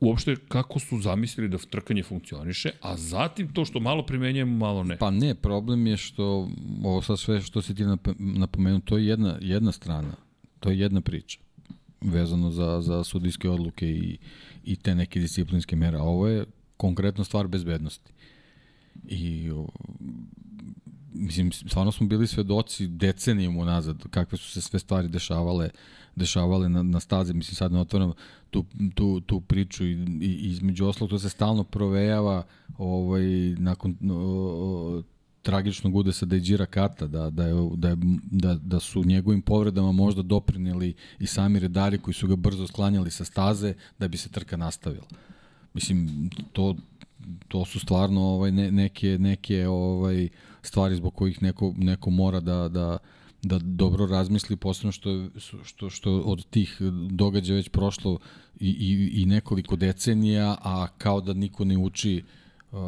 uopšte kako su zamislili da trkanje funkcioniše, a zatim to što malo primenjujemo, malo ne. Pa ne, problem je što ovo sad sve što si ti napomenuo, to je jedna, jedna strana, to je jedna priča vezano za, za sudijske odluke i, i te neke disciplinske mere, a ovo je konkretno stvar bezbednosti. I o, mislim, stvarno smo bili svedoci decenijom unazad kakve su se sve stvari dešavale dešavale na, na staze, mislim sad ne otvaram tu, tu, tu priču i, i između oslog to se stalno provejava ovaj, nakon o, tragičnog udesa Dejđira Kata, da, da, je, da, je, da, da su njegovim povredama možda doprinili i sami redari koji su ga brzo sklanjali sa staze da bi se trka nastavila. Mislim, to, to su stvarno ovaj, ne, neke, neke ovaj, stvari zbog kojih neko, neko mora da, da, da dobro razmisli, posebno što, što, što od tih događaja već prošlo i, i, i nekoliko decenija, a kao da niko ne uči uh,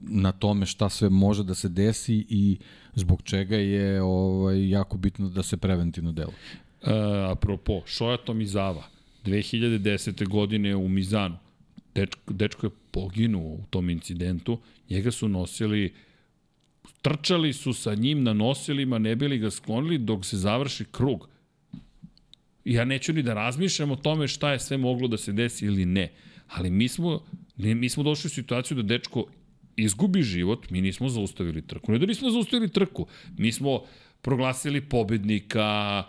na tome šta sve može da se desi i zbog čega je ovaj, jako bitno da se preventivno delo. E, apropo, Šoja Tomizava, 2010. godine u Mizanu, dečko, dečko je poginuo u tom incidentu, njega su nosili uh, Trčali su sa njim na nosilima, ne bili ga sklonili dok se završi krug. Ja neću ni da razmišljam o tome šta je sve moglo da se desi ili ne. Ali mi smo, mi smo došli u situaciju da dečko izgubi život, mi nismo zaustavili trku. Ne da nismo zaustavili trku, mi smo proglasili pobednika,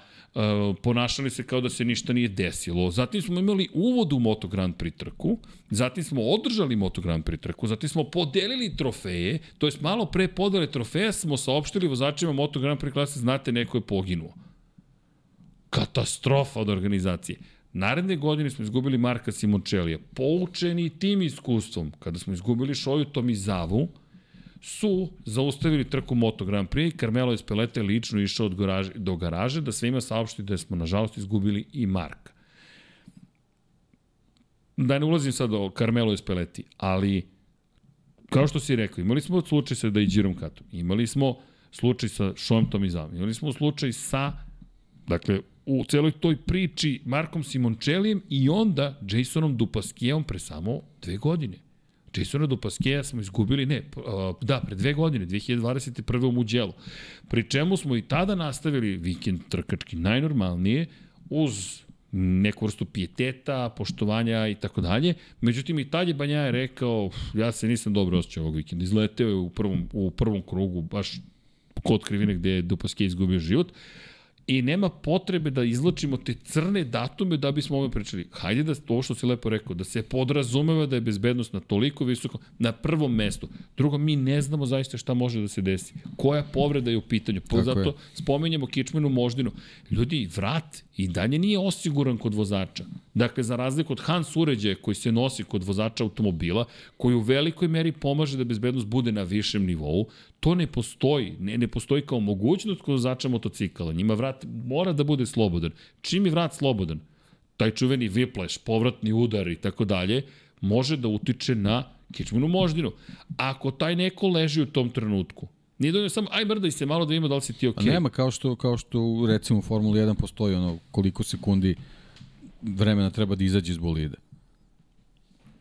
ponašali se kao da se ništa nije desilo. Zatim smo imali uvod u Moto Grand Prix trku, zatim smo održali Moto Grand Prix trku, zatim smo podelili trofeje, to jest malo pre podele trofeja smo saopštili vozačima Moto Grand Prix klase, znate, neko je poginuo. Katastrofa od organizacije. Naredne godine smo izgubili Marka Simončelija. Poučeni tim iskustvom, kada smo izgubili Šoju Tomizavu, su zaustavili trku Moto Grand Prix. Carmelo Espeleta lično išao od garaže, do garaže da svima saopšti da smo nažalost izgubili i Marka. Da ne ulazim sad o Carmelo Espeleti, ali kao što si rekao, imali smo slučaj sa Daijirom Katom, imali smo slučaj sa Šojem Tomizavom, imali smo slučaj sa, dakle, u celoj toj priči Markom Simončelijem i onda Jasonom Dupaskijevom pre samo dve godine. Jasona Dupaskeja smo izgubili, ne, da, pre dve godine, 2021. u Muđelu. Pri čemu smo i tada nastavili vikend trkački najnormalnije, uz neku vrstu pijeteta, poštovanja i tako dalje. Međutim, i tad je Banja je rekao, ja se nisam dobro osjećao ovog vikenda. Izleteo je u prvom, u prvom krugu, baš kod krivine gde je Dupaske izgubio život i nema potrebe da izločimo te crne datume da bismo ove pričali. Hajde da to što si lepo rekao, da se podrazumeva da je bezbednost na toliko visoko, na prvom mestu. Drugo, mi ne znamo zaista šta može da se desi. Koja povreda je u pitanju. Po, zato je. spomenjamo kičmenu moždinu. Ljudi, vrat i dalje nije osiguran kod vozača. Dakle, za razliku od Hans uređaja koji se nosi kod vozača automobila, koji u velikoj meri pomaže da bezbednost bude na višem nivou, to ne postoji. Ne, ne postoji kao mogućnost kod vozača motocikala. Njima vrat mora da bude slobodan. Čim je vrat slobodan, taj čuveni whiplash, povratni udar i tako dalje, može da utiče na kičmenu moždinu. Ako taj neko leži u tom trenutku, Nije dovoljno samo, aj mrdaj se malo da vidimo da li si ti okej. Okay. A nema kao što, kao što recimo u Formuli 1 postoji ono koliko sekundi vremena treba da izađe iz bolida.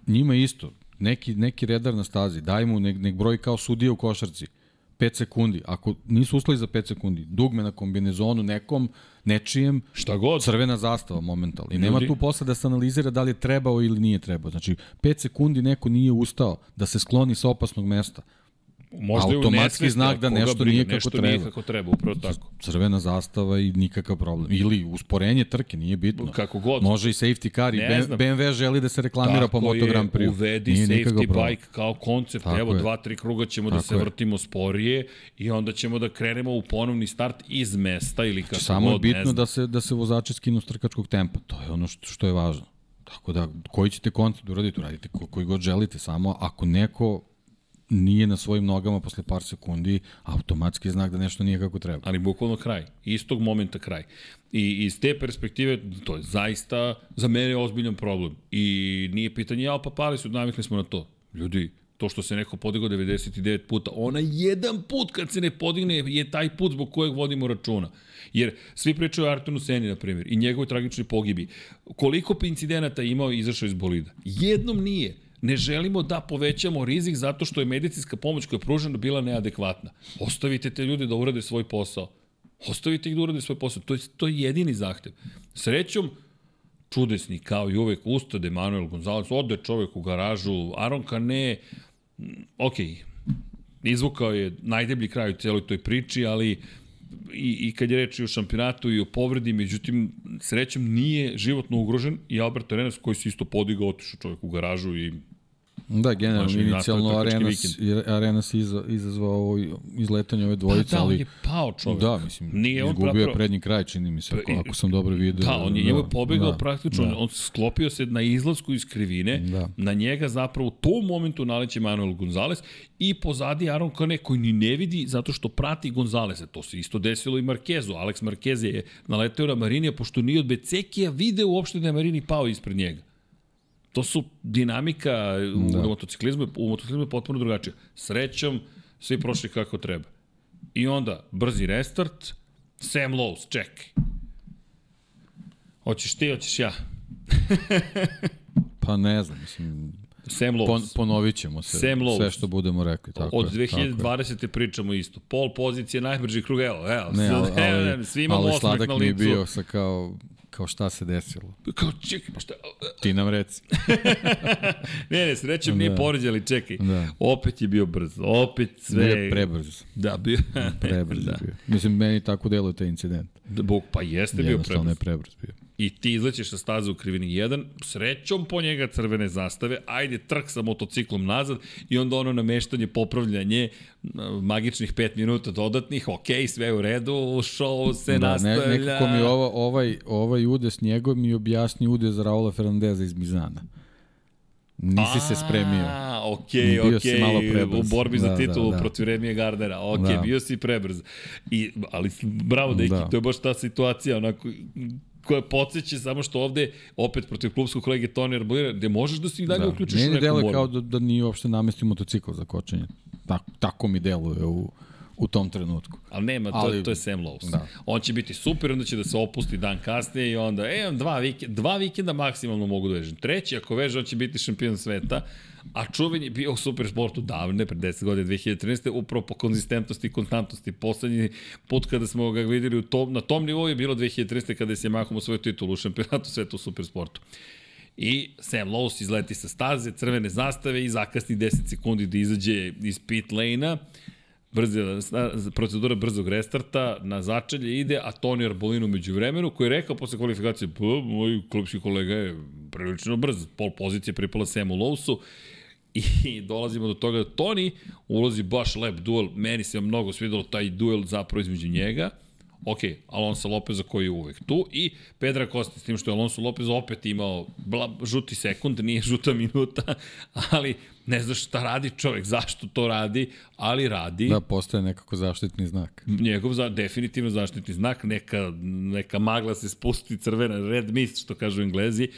Njima isto. Neki, neki redar na stazi, daj mu nek, nek broj kao sudija u košarci. 5 sekundi. Ako nisu uslovi za 5 sekundi, dugme na kombinezonu nekom, nečijem, šta god. Crvena zastava momentalno. I nema tu posle da se analizira da li je trebao ili nije trebao. Znači, 5 sekundi neko nije ustao da se skloni sa opasnog mesta. Možda automatski znak da nešto briga, nije kako nešto treba. Nije kako treba, upravo tako. Crvena zastava i nikakav problem. Ili usporenje trke, nije bitno. Kako god. Može i safety car i BMW želi da se reklamira tako po Moto Grand Prix. Uvedi nije safety bike kao koncept. Tako Evo, je. dva, tri kruga ćemo da tako da se je. vrtimo sporije i onda ćemo da krenemo u ponovni start iz mesta ili kako znači, samo god, je bitno da se, da se vozači skinu s trkačkog tempa. To je ono što, što je važno. Tako da, koji ćete koncept uraditi, uradite koji god želite, samo ako neko nije na svojim nogama posle par sekundi, automatski znak da nešto nije kako treba. Ali bukvalno kraj. Istog momenta kraj. I iz te perspektive, to je zaista za mene ozbiljan problem. I nije pitanje, ja pa pali su, navikli smo na to. Ljudi, to što se neko podigao 99 puta, ona jedan put kad se ne podigne je taj put zbog kojeg vodimo računa. Jer svi pričaju o Artonu Seni, na primjer, i njegovoj tragičnoj pogibi. Koliko incidenata imao i izašao iz bolida? Jednom nije ne želimo da povećamo rizik zato što je medicinska pomoć koja je pružena bila neadekvatna. Ostavite te ljude da urade svoj posao. Ostavite ih da urade svoj posao. To je, to je jedini zahtev. Srećom, čudesni, kao i uvek, ustade Manuel Gonzalez, ode čovek u garažu, Aron Kane, ok, izvukao je najdeblji kraj u celoj toj priči, ali i, i kad je reč i o šampionatu i o povredi, međutim, srećem nije životno ugrožen i Alberto Arenas koji se isto podigao, otišao čovjek u garažu i Da, generalno, znači, inicijalno Arenas, Arenas iza, izazvao ovo izletanje ove dvojice, pa da, ali... on je pao čovjek. Da, mislim, Nije on izgubio je prednji kraj, čini mi se, ako, ako sam dobro vidio. Da, on je da, pobegao da, praktično, da. on sklopio se na izlasku iz krivine, da. na njega zapravo u tom momentu naleće Manuel Gonzalez i pozadi Aron Kane koji ni ne vidi zato što prati Gonzaleza. To se isto desilo i Markezu. Alex Marquez je naleteo na Marinija pošto nije od Becekija video uopšte da je Marini pao ispred njega. To su dinamika u da. motociklizmu, u motociklizmu je potpuno drugačija. Srećom, svi prošli kako treba. I onda, brzi restart, Sam Lowe's, čekaj. Hoćeš ti, hoćeš ja. pa ne znam, mislim... Sam Lowe's. Pon, ponovit ćemo se Sam Lowe's. sve što budemo rekli. Tako Od je, tako je. 2020. pričamo isto. Pol pozicije najbrži krug, evo, evo. Ne, ali, ali, svi imamo ali osmeh sladak na mi je licu. bio sa kao, kao šta se desilo. Kao, čekaj, pa šta? Ti nam reci. ne, ne, srećem nije Da. poređen, ali čekaj. Da. Opet je bio brz, opet sve... Je prebrz. Da, bio... Prebrz da. bio. Mislim, meni tako deluje taj incident. Da, Bog, pa jeste bio Jednostavno prebrz. je prebrz bio. I ti izlećeš sa staze u krivini 1, srećom po njega crvene zastave, ajde trk sa motociklom nazad i onda ono nameštanje, popravljanje, magičnih 5 minuta dodatnih, ok, sve u redu, show se Da, nastavlja. ne, nekako mi ovo, ovaj, ovaj udes njegov mi objasni udes Raula Fernandeza iz Mizana. Nisi se spremio. A, ok, Bio ok, si malo prebrz. u borbi za Da, titulu da, da. protiv Remije Gardera, ok, Da. bio si prebrz. I, ali bravo, deki, Da. to je baš ta situacija, onako, koja podsjeća samo što ovde, opet protiv klubskog kolege Tony Arbolira, gde možeš da se i dalje Da. uključiš u Meni neku deluje borbu. kao da, da nije uopšte namestio motocikl za kočenje. Tako, tako mi deluje u, u tom trenutku. Ali nema, to, Ali- to je Sam Lowe's. Da. On će biti super, onda će da se opusti dan kasnije i onda, e, imam dva, vikenda, dva vikenda maksimalno mogu da vežem. Treći, ako veže, on će biti šampion sveta, a čuven je bio u super sportu davne, pre 10 godina, 2013. upravo po konzistentnosti i konstantnosti. Poslednji put kada smo ga videli u tom, na tom nivou je bilo 2013. kada je Yamahom osvojio titulu u šampionatu sveta u super sportu. I Sam Lowe's izleti sa staze, crvene zastave i zakasni 10 sekundi da izađe iz pit lane-a. Brze, procedura brzog restarta na začelje ide, a Toni Arbolino među vremenu, koji je rekao posle kvalifikacije, pa, moj klubski kolega je prilično brz, pol pozicije pripala Samu Lowsu, I dolazimo do toga da Toni ulazi baš lep duel. Meni se mnogo svidelo taj duel zapravo između njega. Ok, Alonso Lopeza koji je uvek tu i Pedra Costa s tim što je Alonso Lopez opet imao bla, žuti sekund, nije žuta minuta, ali ne znaš šta radi čovek, zašto to radi, ali radi. Da, postaje nekako zaštitni znak. Njegov za, definitivno zaštitni znak, neka, neka magla se spusti crvena, red mist, što kažu englezi,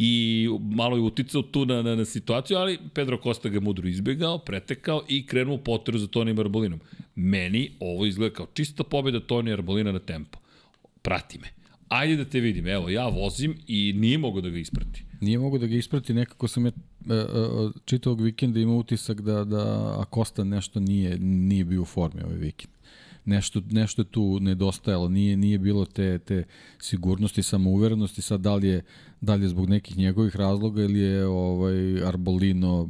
i malo je uticao tu na, na, na situaciju, ali Pedro Costa ga mudro izbjegao, pretekao i krenuo u poteru za Tonijem Arbolinom. Meni ovo izgleda kao čista pobjeda Tonija Arbolina na tempo. Prati me. Ajde da te vidim. Evo, ja vozim i nije mogo da ga isprati. Nije mogu da ga isprati, nekako sam je e, e, čitavog vikenda imao utisak da, da Acosta nešto nije, nije bio u formi ovaj vikend. Nešto, nešto je tu nedostajalo, nije, nije bilo te, te sigurnosti, samouverenosti, sad da li je, da li je zbog nekih njegovih razloga ili je ovaj Arbolino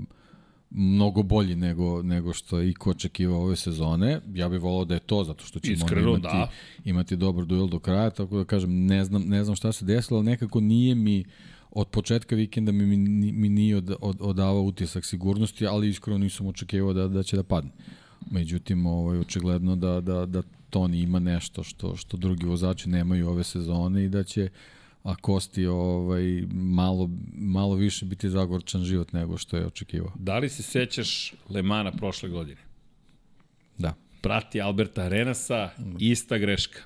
mnogo bolji nego, nego što je Iko očekivao ove sezone. Ja bih volao da je to, zato što ćemo Iskreno, imati, da. imati dobar duel do kraja, tako da kažem, ne znam, ne znam šta se desilo, ali nekako nije mi od početka vikenda mi, mi, mi nije od, od, odavao utisak sigurnosti, ali iskreno nisam očekivao da, da će da padne. Međutim, ovaj, očigledno da, da, da Toni ima nešto što, što drugi vozači nemaju ove sezone i da će a Kosti ovaj, malo, malo više biti zagorčan život nego što je očekivao. Da li se sećaš Lemana prošle godine? Da. Prati Alberta Arenasa, ista greška.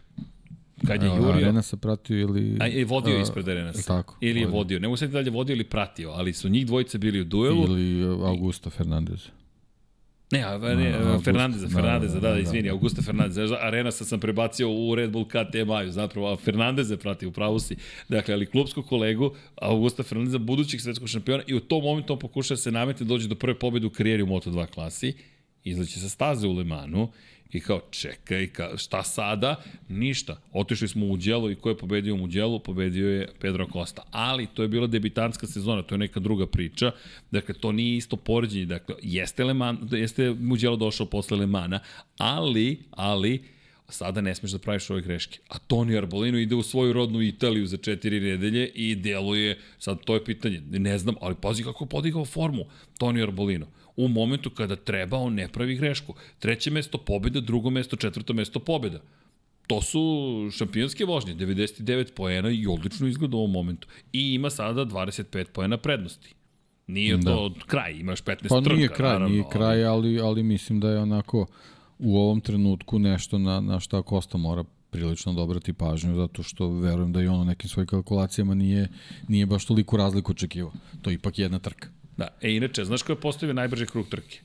Kad je A, Jurio... Arena se pratio ili... A je vodio a, ispred Arenasa. Tako. Ili je vodio. vodio. Ne mogu sad da li je vodio ili pratio, ali su njih dvojice bili u duelu. Ili Augusto Fernandez. Ne, a, ne, A, Augusto. Fernandeza, Da, Fernandeza, da, da, da, da, izvini, da. Augusta Fernandeza. Arenasa sam prebacio u Red Bull KTM-aju, zapravo, a Fernandeza prati, u pravu si. Dakle, ali klubskog kolegu, Augusta Fernandeza, budućeg svetskog šampiona, i u tom momentu on pokuša da se nametne, dođe do prve pobjede u karijeri u Moto2 klasi, izleće sa staze u Lemanu, I kao, čekaj, ka, šta sada? Ništa. Otišli smo u Muđelu i ko je pobedio u Muđelu? Pobedio je Pedro Costa. Ali to je bila debitanska sezona, to je neka druga priča. Dakle, to nije isto poređenje. Dakle, jeste, Leman, jeste Muđelo došao posle Lemana, ali, ali, sada ne smeš da praviš ove greške. A Toni Arbolino ide u svoju rodnu Italiju za četiri nedelje i deluje, sad to je pitanje, ne znam, ali pazi kako je podigao formu Toni Arbolino. U momentu kada treba, on ne pravi grešku. Treće mesto pobjeda, drugo mesto, četvrto mesto pobjeda. To su šampionske vožnje, 99 poena i odlično izgleda u ovom momentu. I ima sada 25 poena prednosti. Nije Da. to kraj, imaš 15 Pa trka. nije kraj, naravno, nije kraj, ali, ali mislim da je onako u ovom trenutku nešto na, na šta Kosta mora prilično dobrati pažnju, zato što verujem da i on u nekim svojim kalkulacijama nije, nije baš toliko razliku očekivao. To je ipak jedna trka. Da, e inače, znaš ko je postavio najbrži krug trke?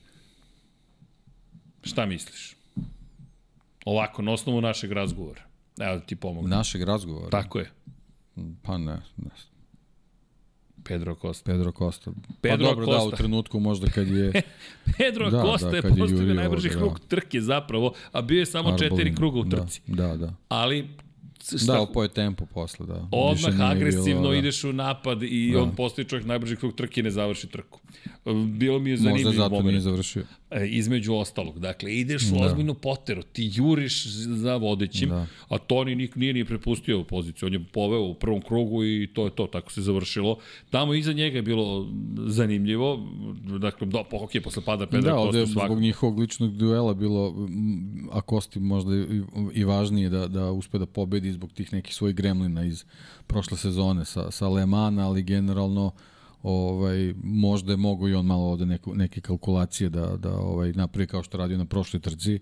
Šta misliš? Ovako, na osnovu našeg razgovora. Evo da ti pomogu. Našeg razgovora? Tako je. Pa ne, ne. Pedro Costa. Pedro Costa. Pedro pa dobro, da, u Costa. trenutku možda kad je... Pedro Da, Costa da, je postavio najbrži krug trke zapravo, a bio je samo Arbolin. četiri kruga u trci. Da, da. da. Ali šta, Da, opao je tempo posle, da. Odmah agresivno bilo, da. ideš u napad i Da. on postoji čovjek najbrži krug trke i ne završi trku. Bilo mi je Možda zanimljiv zato moment. završio. E, između ostalog. Dakle, ideš u Da. ozbiljnu poteru, ti juriš za vodećim, Da. a Toni nik, nije ni prepustio poziciju. On je poveo u prvom krugu i to je to, tako se završilo. Tamo iza njega je bilo zanimljivo, dakle, do, po, ok, posle pada Pedra da, Costa je svakako. zbog njihovog ličnog duela bilo, a Kosti možda i, i važnije da, da uspe da pobedi zbog tih nekih svojih gremlina iz prošle sezone sa, sa Le Mana, ali generalno ovaj možda je mogo i on malo ovde neku, neke kalkulacije da da ovaj napravi kao što radio na prošloj trci.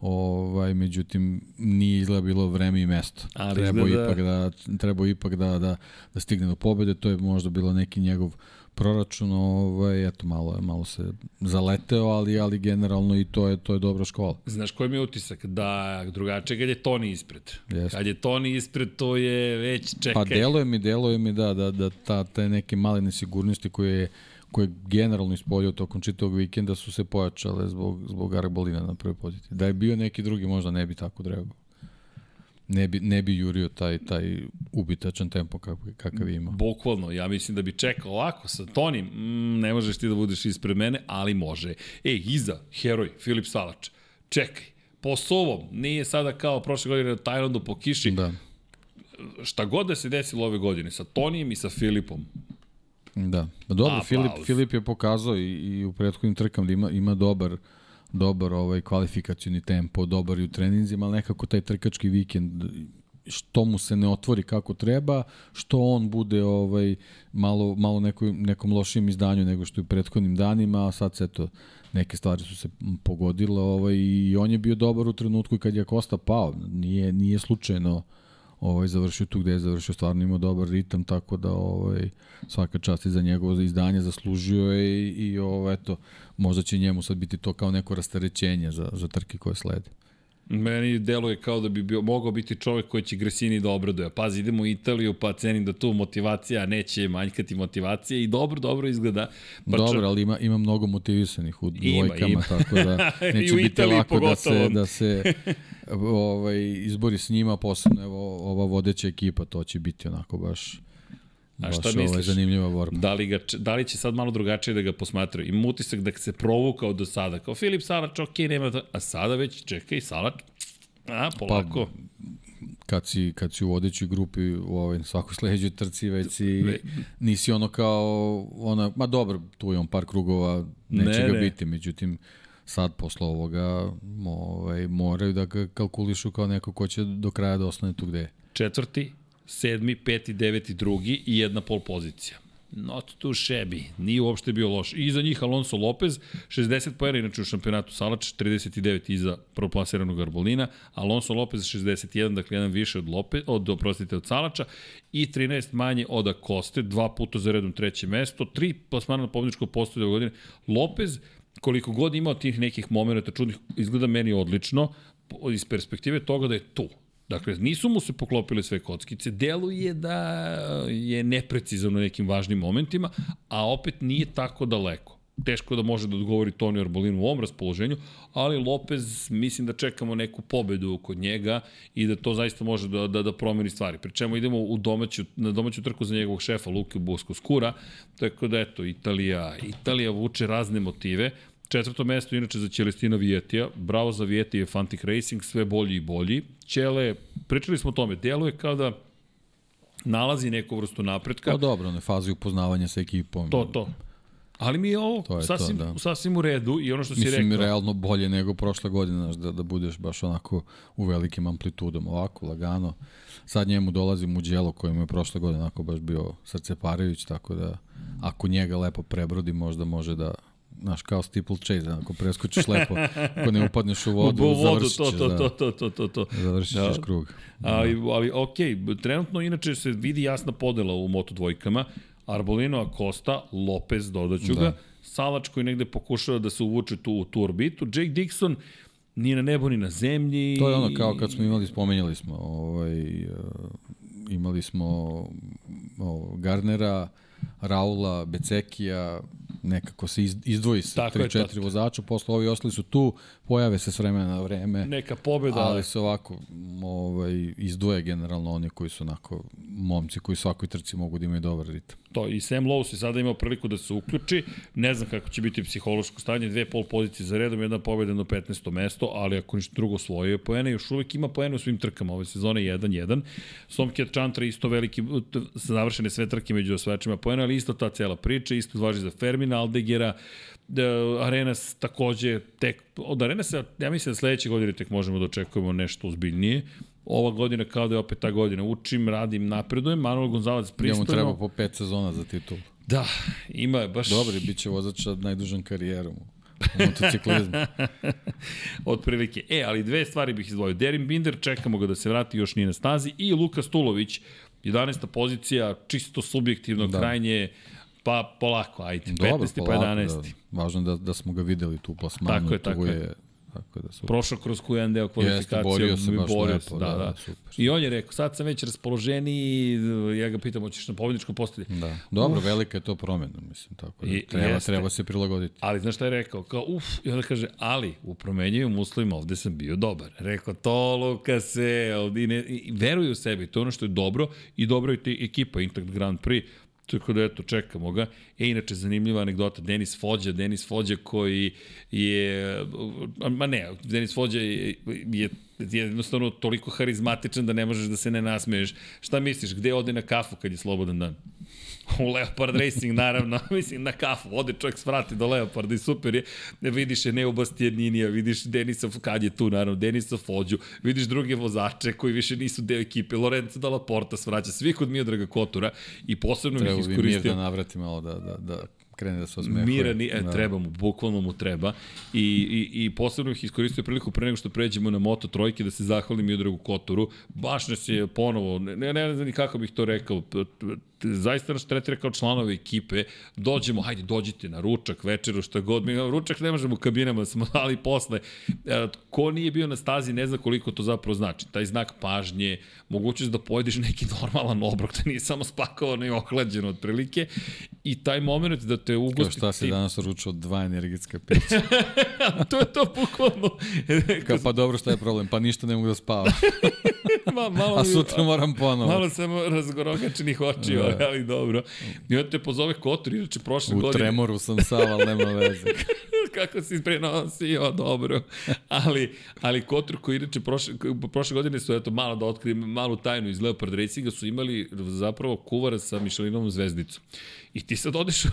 Ovaj međutim nije izgleda bilo vreme i mesto. Ali treba izgleda- ipak da treba ipak da da da stigne do pobede. To je možda bilo neki njegov proračun ovaj eto malo je malo se zaleteo ali ali generalno i to je to je dobra škola Znaš koji mi je utisak? Da drugačije kad je Toni ispred. Jeste. Kad je Toni ispred, to je već čekaj. Pa deluje mi, deluje mi da, da, da ta, te neke male nesigurnosti koje je koje je generalno ispoljio tokom čitavog vikenda su se pojačale zbog, zbog Arbolina na prvoj poziciji. Da je bio neki drugi možda ne bi tako trebao. Ne bi, ne bi jurio taj, taj ubitačan tempo kakav, kakav ima. Bukvalno, ja mislim da bi čekao ovako sa Tonim, mm, ne možeš ti da budeš ispred mene, ali može. E, iza, heroj, Filip Salač, čekaj, po sovom, nije sada kao prošle godine na Tajlandu po kiši, Da, šta god da se desilo ove godine, sa Tonijem i sa Filipom, da. Pa dobro, Aplauz. Filip, Filip je pokazao i, i u prethodnim trkama da ima, ima dobar dobar ovaj kvalifikacioni tempo, dobar i u treninzima, ali nekako taj trkački vikend što mu se ne otvori kako treba, što on bude ovaj malo malo neko, nekom lošijem izdanju nego što je u prethodnim danima, a sad se to neke stvari su se pogodile ovaj i on je bio dobar u trenutku kad je Kosta pao, nije nije slučajno ovaj završio tu gde je završio, stvarno imao dobar ritam, tako da ovaj svaka čast i za njegovo izdanje zaslužio je i, i ovaj eto možda će njemu sad biti to kao neko rasterećenje za za trke koje slede. Meni deluje kao da bi bio, mogao biti čovek koji će Gresini da obraduje. Pazi, idemo u Italiju, pa cenim da tu motivacija neće manjkati motivacije i dobro, dobro izgleda. Pa Dobro, ali ima ima mnogo motivisanih u Ima, dvojkama, ima. tako da neće biti Italiji lako da se pogotovo. da se ovaj izbori s njima, posebno evo ova vodeća ekipa, to će biti onako baš A baš šta ovaj, misliš? zanimljiva borba. Da li, ga, da li će sad malo drugačije da ga posmatraju? Imam utisak da se provukao do sada. Kao Filip Salač, ok, nema to. A sada već, čekaj, Salač, a, polako. Pa, kad si, kad si u vodećoj grupi u ovoj svakoj sledećoj trci već si, nisi ono kao ona, ma dobro, tu je on par krugova, neće Ne, ga ne. biti, međutim sad posle ovoga ovaj, moraju da ga kalkulišu kao neko ko će do kraja da ostane tu gde je. Četvrti, sedmi, peti, deveti, drugi i jedna pol pozicija. Not too shabby. Nije uopšte bio loš. I iza njih Alonso Lopez, 60 pojena, inače u šampionatu Salač, 39 iza proplasiranog Arbolina, Alonso Lopez 61, dakle jedan više od Lopez, od, oprostite, od Salača i 13 manje od Akoste, dva puta za redom treće mesto, tri plasmana na pobjedičko postoje ove godine. Lopez, koliko god imao tih nekih momenta čudnih, izgleda meni odlično, iz perspektive toga da je tu. Dakle, nisu mu se poklopile sve kockice, deluje da je neprecizan u nekim važnim momentima, a opet nije tako daleko. Teško da može da odgovori Toni Arbolinu u ovom raspoloženju, ali Lopez, mislim da čekamo neku pobedu kod njega i da to zaista može da, da, da promeni stvari. Pri čemu idemo u domaću, na domaću trku za njegovog šefa Luke Busko Skura, tako da eto, Italija, Italija vuče razne motive, Četvrto mesto inače za Celestina Vijetija. Bravo za Vijetija, Fantic Racing, sve bolji i bolji. Ćele, pričali smo o tome, deluje kao da nalazi neku vrstu napretka. Pa dobro, one fazi upoznavanja sa ekipom. To, to. Ali mi je ovo To je to, sasvim, da. sasvim u redu i ono što si Mislim, rekao. realno bolje nego prošle godine, znaš, da, da budeš baš onako u velikim amplitudom, ovako, lagano. Sad njemu dolazi Muđelo koji mu je prošle godine onako baš bio srceparajuć, tako da ako njega lepo prebrodi, možda može da znaš, kao steeple chase, ako preskočiš lepo, ako ne upadneš u vodu, u vodu, završit to, ćeš, to, da, to, to, to, to, to. završit ćeš Da. krug. Ali, ali ok, trenutno inače se vidi jasna podela u Moto dvojkama. Arbolino, Acosta, Lopez, dodaću Da. ga. Salač koji negde pokušava da se uvuče tu u tu orbitu. Jake Dixon nije na nebu ni na zemlji. To je ono kao kad smo imali, spomenjali smo, ovaj, uh, imali smo o, Garnera, Raula, Becekija, nekako se iz- izdvoji se Tako je, 3-4 tako. vozača, posle ovi ostali su tu, pojave se s vremena na vreme. Neka pobjeda, ali se ovako ovaj, izdvoje generalno oni koji su onako momci koji svakoj trci mogu da imaju dobar ritam. to i Sam Lowe je sada imao priliku da se uključi. Ne znam kako će biti psihološko stanje, dve pol pozicije za redom, jedna pobjeda na 15. mesto, ali ako ništa drugo osvojio je poene, još uvek ima poene u svim trkama ove sezone 1-1. Somkjet Chantra isto veliki, završene sve trke među osvajačima poena, ali isto ta cela priča, isto važi za Fermina, Aldegera, da, Arenas takođe tek, od Arenasa, ja mislim da sledeće godine tek možemo da očekujemo nešto ozbiljnije. Ova godina kao da je opet ta godina. Učim, radim, napredujem. Manuel Gonzalez pristojno. treba po pet sezona za titul. Da, ima je baš... Dobri, bit će vozač sa najdužom karijerom u u motociklizmu. Od prilike. E, ali dve stvari bih izdvojio. Derin Binder, čekamo ga da se vrati, još nije na stazi. I Luka Stulović, 11. pozicija, čisto subjektivno, da. Krajnje, pa polako, ajde, Dobro, 15. pa polako, 11. Da, važno da, da smo ga videli tu plasmanu. Tako je, tu tako je. je. Tako da su... Prošao kroz jedan deo kvalifikacije. borio se baš borio lepo, se, da, da, da. da, super. I on je rekao, sad sam već raspoloženiji, ja ga pitam, hoćeš na pobjedičko postavlje? Da. Dobro, velika je to promena, mislim, tako da I- treba, jeste. treba se prilagoditi. Ali znaš šta je rekao? Kao, uf, i onda kaže, ali u promenjivim uslovima ovde sam bio dobar. Rekao, to Lukase, ovde i ne, i veruje u sebi, to je ono što je dobro i dobro je ti ekipa Intact Grand Prix. Tako da eto, čekamo ga. E, inače, zanimljiva anegdota, Denis Fođa, Denis Fođa koji je, ma ne, Denis Fođa je, je je jednostavno toliko harizmatičan da ne možeš da se ne nasmeješ. Šta misliš, gde ode na kafu kad je slobodan dan? U Leopard Racing, naravno, mislim, na kafu, ode čovjek svrati do Leoparda i super je, vidiš je Neo Bastianinija, vidiš Denisa, kad je tu, naravno, Denisa Fođu, vidiš druge vozače koji više nisu deo ekipe, Lorenzo Dalla Porta svraća, svi kod Miodraga Kotura i posebno Treba bih bi mir iskoristio... da navrati malo, da, da, da krene da se osmehuje. Mira, ni, e, da. treba mu, bukvalno mu treba. I, i, i posebno bih iskoristio priliku pre nego što pređemo na Moto trojke da se zahvalim Miodragu Kotoru. Baš nas je ponovo, ne, ne, ne znam ni kako bih to rekao, zaista nas tretira kao članove ekipe, dođemo, hajde dođite na ručak, večeru, šta god, mi ručak ne možemo u kabinama, smo ali posle. E, ko nije bio na stazi ne zna koliko to zapravo znači. Taj znak pažnje, mogućnost da pojedeš neki normalan obrok, da nije samo spakovano i ohlađeno otprilike i taj moment da te Kao ugosti šta si tim- danas ručao dva energetska pića. to je to bukvalno. Kao pa dobro, šta je problem? Pa ništa ne mogu da spavam. Ma, malo A sutra moram ponovo. Malo sam razgorokačenih očiju, ali, ali dobro. I onda te pozove Kotor, inače prošle U godine... tremoru sam sav, ali nema veze. kako si prenosio, dobro. Ali, ali Kotor koji inače prošle, prošle godine su, eto, malo da otkrijem, malu tajnu iz Leopard Racinga, su imali zapravo kuvara sa Michelinovom zvezdicom. I ti sad odeš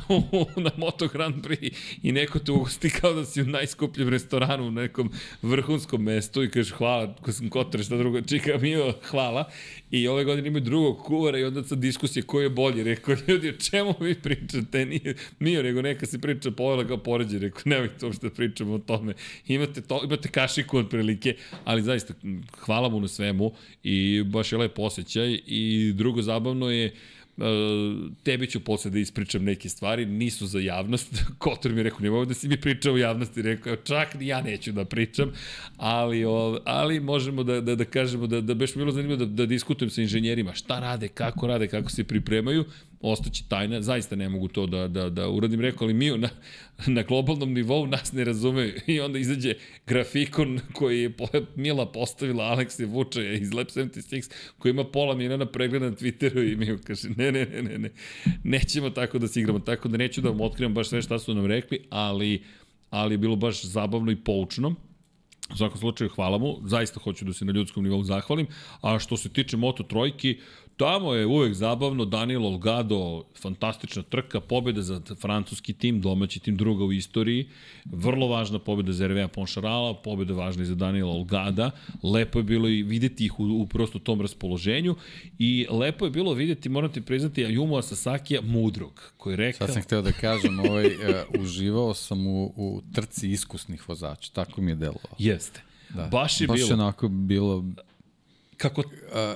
na Moto Grand Prix i neko te ugosti kao da si u najskupljem restoranu u nekom vrhunskom mestu i kažeš hvala, ko sam Kotor, šta drugo, čika Mio, hvala. I ove godine imaju drugog kuvara i onda sad diskusije ko je bolji. Rekao, ljudi, o čemu vi pričate? Nije Mio, nego neka se priča povela kao poređe. Rekao, nemojte uopšte da pričamo o tome. Imate, to, imate kašiku od prilike, ali zaista hvala mu na svemu i baš je lep osjećaj. I drugo zabavno je, Uh, tebi ću posle da ispričam neke stvari, nisu za javnost. Kotor mi je rekao, nemoj da si mi pričao u javnosti, rekao, čak ni ja neću da pričam, ali, ali možemo da, da, da kažemo da, da beš bilo zanimljivo da, da diskutujem sa inženjerima, šta rade, kako rade, kako se pripremaju, ostaće tajna, zaista ne mogu to da, da, da uradim, rekao, ali mi na, na globalnom nivou nas ne razumeju i onda izađe grafikon koji je Mila postavila Alekse Vučaja iz Lab 76 koji ima pola milijona pregleda na Twitteru i mi kaže ne, ne, ne, ne, ne, nećemo tako da se igramo, tako da neću da vam otkrivam baš sve šta su nam rekli, ali, ali je bilo baš zabavno i poučno. U svakom slučaju, hvala mu. Zaista hoću da se na ljudskom nivou zahvalim. A što se tiče Moto trojki, tamo je uvek zabavno. Daniel Olgado, fantastična trka, pobjeda za francuski tim, domaći tim druga u istoriji. Vrlo važna pobjeda za Hervéa Ponšarala, pobjeda važna i za Daniela Olgada. Lepo je bilo i videti ih u, u prosto tom raspoloženju. I lepo je bilo videti, moram ti priznati, Ayumu Asasakija mudrog, koji je rekao... Sad sam hteo da kažem, ovaj, uh, uživao sam u, u trci iskusnih vozača, tako mi je delovalo. Jeste. Da. Baš je Baš bilo... onako bilo, Kako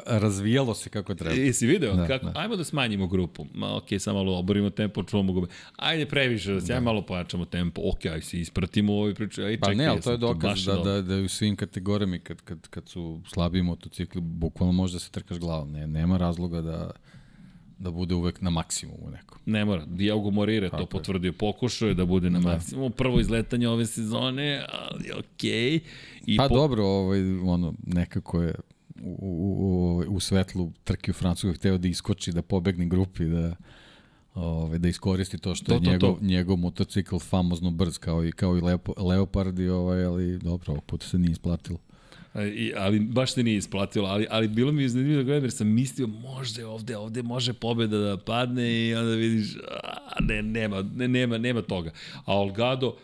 razvijalo se kako treba. Jesi video? Da, Da, kako? Da. Ajmo da smanjimo grupu. Ma, ok, samo malo oborimo tempo, čuvamo gube. Ajde previše, da se, ajde malo pojačamo tempo. Ok, aj se ispratimo ovoj priče. Aj, Pa čekaj, ne, ali ja to je dokaz da, da, da je u svim kategorijama kad, kad, kad su slabiji motocikli, bukvalno može da se trkaš glavom. Ne, nema razloga da, da bude uvek na maksimumu nekom. Ne mora. Diogo Morire to potvrdio. Pokušao je da bude na maksimumu. Prvo izletanje ove sezone, ali okej. I Pa po- dobro, ovaj, ono, nekako je u, u, u, u svetlu trke u Francuskoj hteo da iskoči, da pobegne grupi, da ovaj, da iskoristi to što To, je to, to. njegov, njegov motocikl famozno brz kao i, kao i Leopo, Leopard i ovaj, ali dobro, ovog puta se nije isplatilo. A, I, ali baš se nije isplatilo, ali, ali bilo mi je zanimljivo da gledam jer sam mislio možda je ovde, ovde može pobeda da padne i onda vidiš, a, ne, nema, ne, nema, nema toga. A Olgado,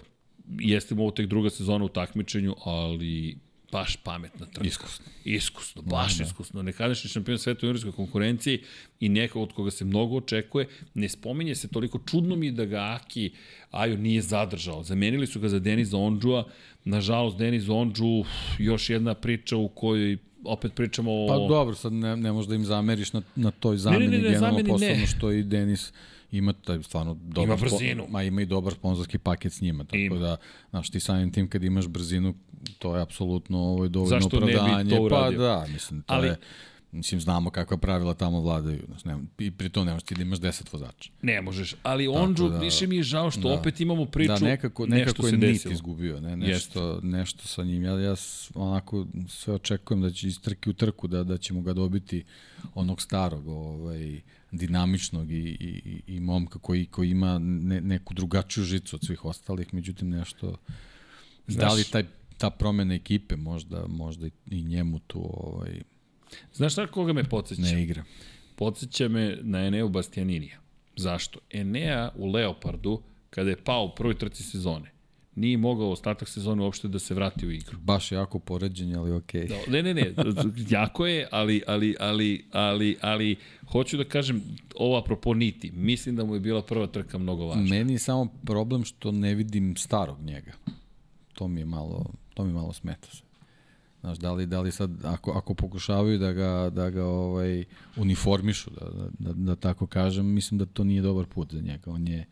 jeste mu ovo tek druga sezona u takmičenju, ali baš pametna trka. Iskusno. Iskusno, baš iskusno. Nekadašnji šampion sveta u juniorskoj konkurenciji i neko od koga se mnogo očekuje. Ne spominje se toliko. Čudno mi da ga Aki Ajo nije zadržao. Zamenili su ga za Deniza Ondžua. Nažalost, Deniz Ondžu, još jedna priča u kojoj opet pričamo o... Pa dobro, sad ne, ne možda im zameriš na, na toj zameni, ne, ne, generalno zameni ne. posebno što i Denis ima taj stvarno dobar Ima brzinu. ma ima i dobar sponzorski paket s njima, tako Ima. da, znaš, ti samim tim kad imaš brzinu, to je apsolutno ovo dovoljno Zašto ne bi to opravdanje. uradio? Pa da, mislim, to Ali- je, mislim, znamo kakva pravila tamo vladaju. Znaš, nema, I pri to nemaš ti da imaš 10 vozača. Ne možeš, ali Ondžu, da- više mi je žao što da. opet imamo priču, da, nekako, nešto nekako je se nit desilo. izgubio, ne, nešto, nešto sa njim. Ja, ja onako sve očekujem da će iz trke u trku, da, da ćemo ga dobiti onog starog, ovaj, dinamičnog i, i, i- momka koji, koji ima ne, neku drugačiju žicu od svih ostalih, međutim nešto, da li Znaš- taj, ta promena ekipe možda, možda i njemu tu ovaj, Znaš šta koga me podsjeća? ne igra. Podsjeća me na Eneo Bastianinija. Zašto? Enea u Leopardu, kada je pao u prvoj trci sezone, nije mogao ostatak sezone uopšte da se vrati u igru. Baš jako poređenje, ali okej. Da, ne, ne, ne, jako je, ali, ali, ali, ali, ali, hoću da kažem, ovo apropo niti, mislim da mu je bila prva trka mnogo važna. Meni je samo problem što ne vidim starog njega. To mi je malo, to mi malo smeta se. Znaš, da li, da li sad, ako, ako pokušavaju da ga, da ga ovaj, uniformišu, da, da, da, da tako kažem, mislim da to nije dobar put za njega. On je,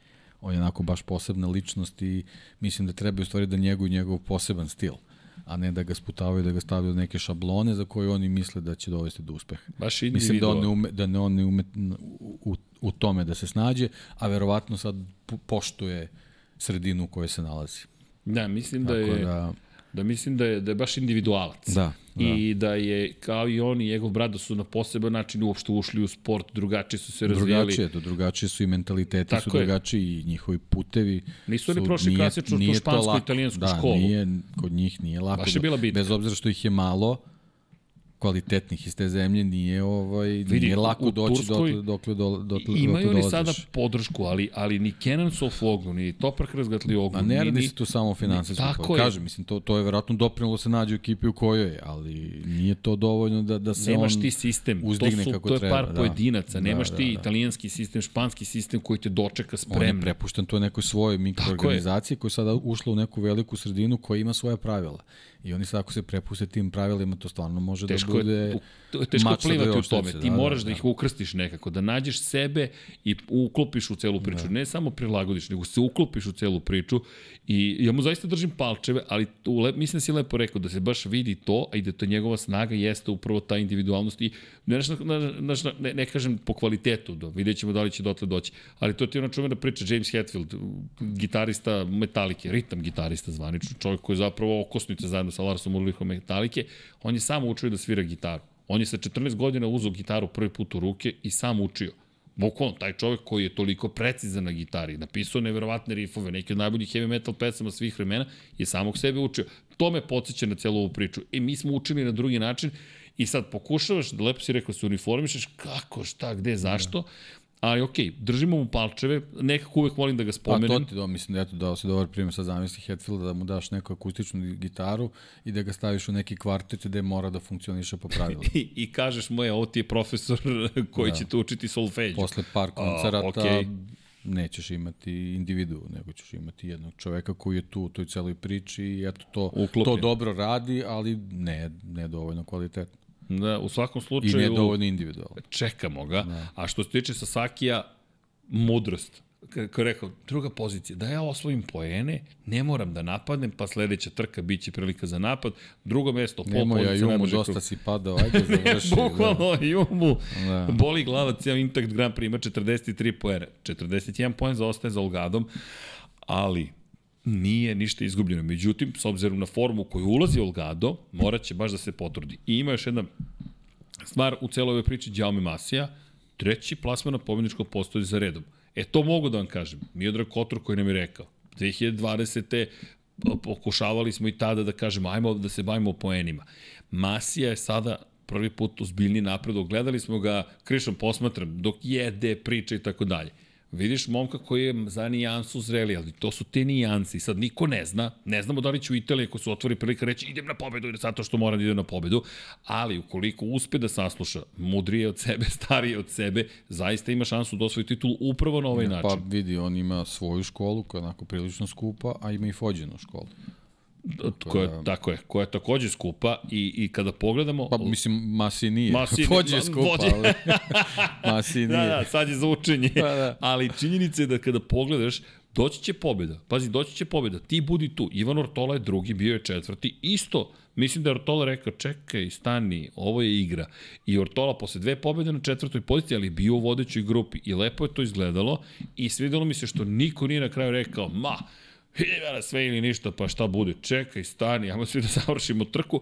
on je onako baš posebna ličnost i mislim da treba u stvari da njeguju njegov poseban stil a ne da ga sputavaju, da ga stavljaju neke šablone za koje oni misle da će dovesti do uspeha. Baš Mislim da on ne ume, da ne, on ne ume u, u, tome da se snađe, a verovatno sad po- poštuje sredinu u kojoj se nalazi. Da, mislim da Tako je, da, da, da mislim da je, da je baš individualac. Da, da. I da je, kao i on i njegov brat, da su na poseban način uopšte ušli u sport, drugačije su se razvijali. drugačije, to drugačije su i mentaliteti Tako su je. drugačiji i njihovi putevi. Nisu oni prošli klasičnu nije to špansku, lako. italijansku da, školu. Nije, kod njih nije lako. Baš je bila bitka. Bez obzira što ih je malo, kvalitetnih iz te zemlje nije ovaj Vidi, nije lako u doći Turskoj dotle dokle do dotle Imaju dokle oni sada podršku, ali, ali ni Kenan Sofoglu, ni Toprak Razgatlioglu, A ne radi se tu samo o finansijskom. Tako. Kažem, mislim, to, to je verovatno doprinalo se nađe u ekipi u kojoj je, ali nije to dovoljno da, da se nemaš on ti sistem, to, su, kako to je treba. par da. pojedinaca, nemaš da, ti da, da. italijanski sistem, španski sistem koji te dočeka On je spremno. prepušten to nekoj svojoj mikroorganizaciji koja sada ušla u neku veliku sredinu koja ima svoja pravila. I oni sad ako se prepuste tim pravilima, to stvarno može teško da bude je, teško plivati u tome. Ti da, moraš da, da, da. ih ukrstiš nekako, da nađeš sebe i uklopiš u celu priču. Ne samo prilagodiš, nego se uklopiš u celu priču i ja mu zaista držim palčeve, ali tu, le, mislim da si lepo rekao da se baš vidi to, a i da to njegova snaga jeste upravo ta individualnost i ne, na, ne, ne kažem po kvalitetu, do, vidjet ćemo da li će dotle doći, ali to ti je ona čuvena priča James Hetfield, gitarista Metalike, ritam gitarista zvanično, čovjek koji je zapravo okosnica zajedno sa Larsom Ulrichom Metalike, on je samo učio da svira gitaru. On je sa 14 godina uzao gitaru prvi put u ruke i sam učio. Bukvalno, taj čovjek koji je toliko precizan na gitari, napisao neverovatne rifove, neke od najboljih heavy metal pesama svih vremena, je samog sebe učio. To me podsjeća na celu ovu priču. I mi smo učili na drugi način i sad pokušavaš, da lepo si rekao, da se uniformišeš, kako, šta, gde, zašto, ali okej, držimo mu palčeve, nekako uvek volim da ga Pa spomenem. to ti do, mislim da eto dao si dobar primjer sa zamisli Hetfielda da mu daš neku akustičnu gitaru i da ga staviš u neki kvartet gde mora da funkcioniše po pravilima. I, I kažeš mu, je, ovo ti je profesor koji da. će te učiti solfeđu. Posle par koncerata okej. nećeš imati individu, nego ćeš imati jednog čoveka koji je tu u toj celoj priči i eto to, Uklopljen. to dobro radi, ali ne, ne dovoljno kvalitetno. Da, u svakom I slučaju... ne dovoljno individualno. čekamo ga. A što se tiče Sasakija, mudrost. kako je rekao, druga pozicija, da ja osvojim poene, ne moram da napadnem, pa sledeća trka biće prilika za napad, drugo mesto, pol Nemoj, ja pozicija, Jumu, najbrži dosta krug. si padao, ajde završi. Bukvalno, Jumu, Da. boli glava, cijel Intact Grand Prix ima 43 poena, 41 poen zaostaje za Olgadom, ali nije ništa izgubljeno. Međutim, s obzirom na formu koju ulazi Olgado, morat će baš da se potrudi. I ima još jedna stvar u celoj ovoj priči Đaume Masija, treći plasman na pobjedičkom postoji za redom. E, to mogu da vam kažem. Miodrag Kotor koji nam je rekao, 2020. pokušavali smo i tada da kažemo, ajmo da se bavimo poenima. Masija je sada prvi put ozbiljni napred, gledali smo ga, Krišom posmatram, dok jede, priča i tako dalje. Vidiš momka koji je za nijansu zreli, ali to su te nijanse i sad niko ne zna, ne znamo da li će u Italiji ako se otvori prilika reći idem na pobedu ili zato što mora da ide na pobedu, ali ukoliko uspe da sasluša mudrije od sebe, starije od sebe, zaista ima šansu da osvoji titul upravo na ovaj način. Pa vidi, on ima svoju školu koja je onako prilično skupa, a ima i Fođinu školu. Koja, tako je, koja je takođe skupa i, i kada pogledamo... Pa mislim, Masi nije. Masi Fođe je skupa, Vođe- ali Masi nije. Da, da, sad je za učenje. Da, da. Ali činjenica je da kada pogledaš, doći će pobjeda. Pazi, doći će pobjeda. Ti budi tu. Ivan Ortola je drugi, bio je četvrti. Isto, mislim da je Ortola rekao, čekaj, stani, ovo je igra. I Ortola posle dve pobjede na četvrtoj poziciji, ali bio u vodećoj grupi. I lepo je to izgledalo. I svidelo mi se što niko nije na kraju rekao, ma, na sve ili ništa, pa šta bude, čekaj, stani, ajmo svi da završimo trku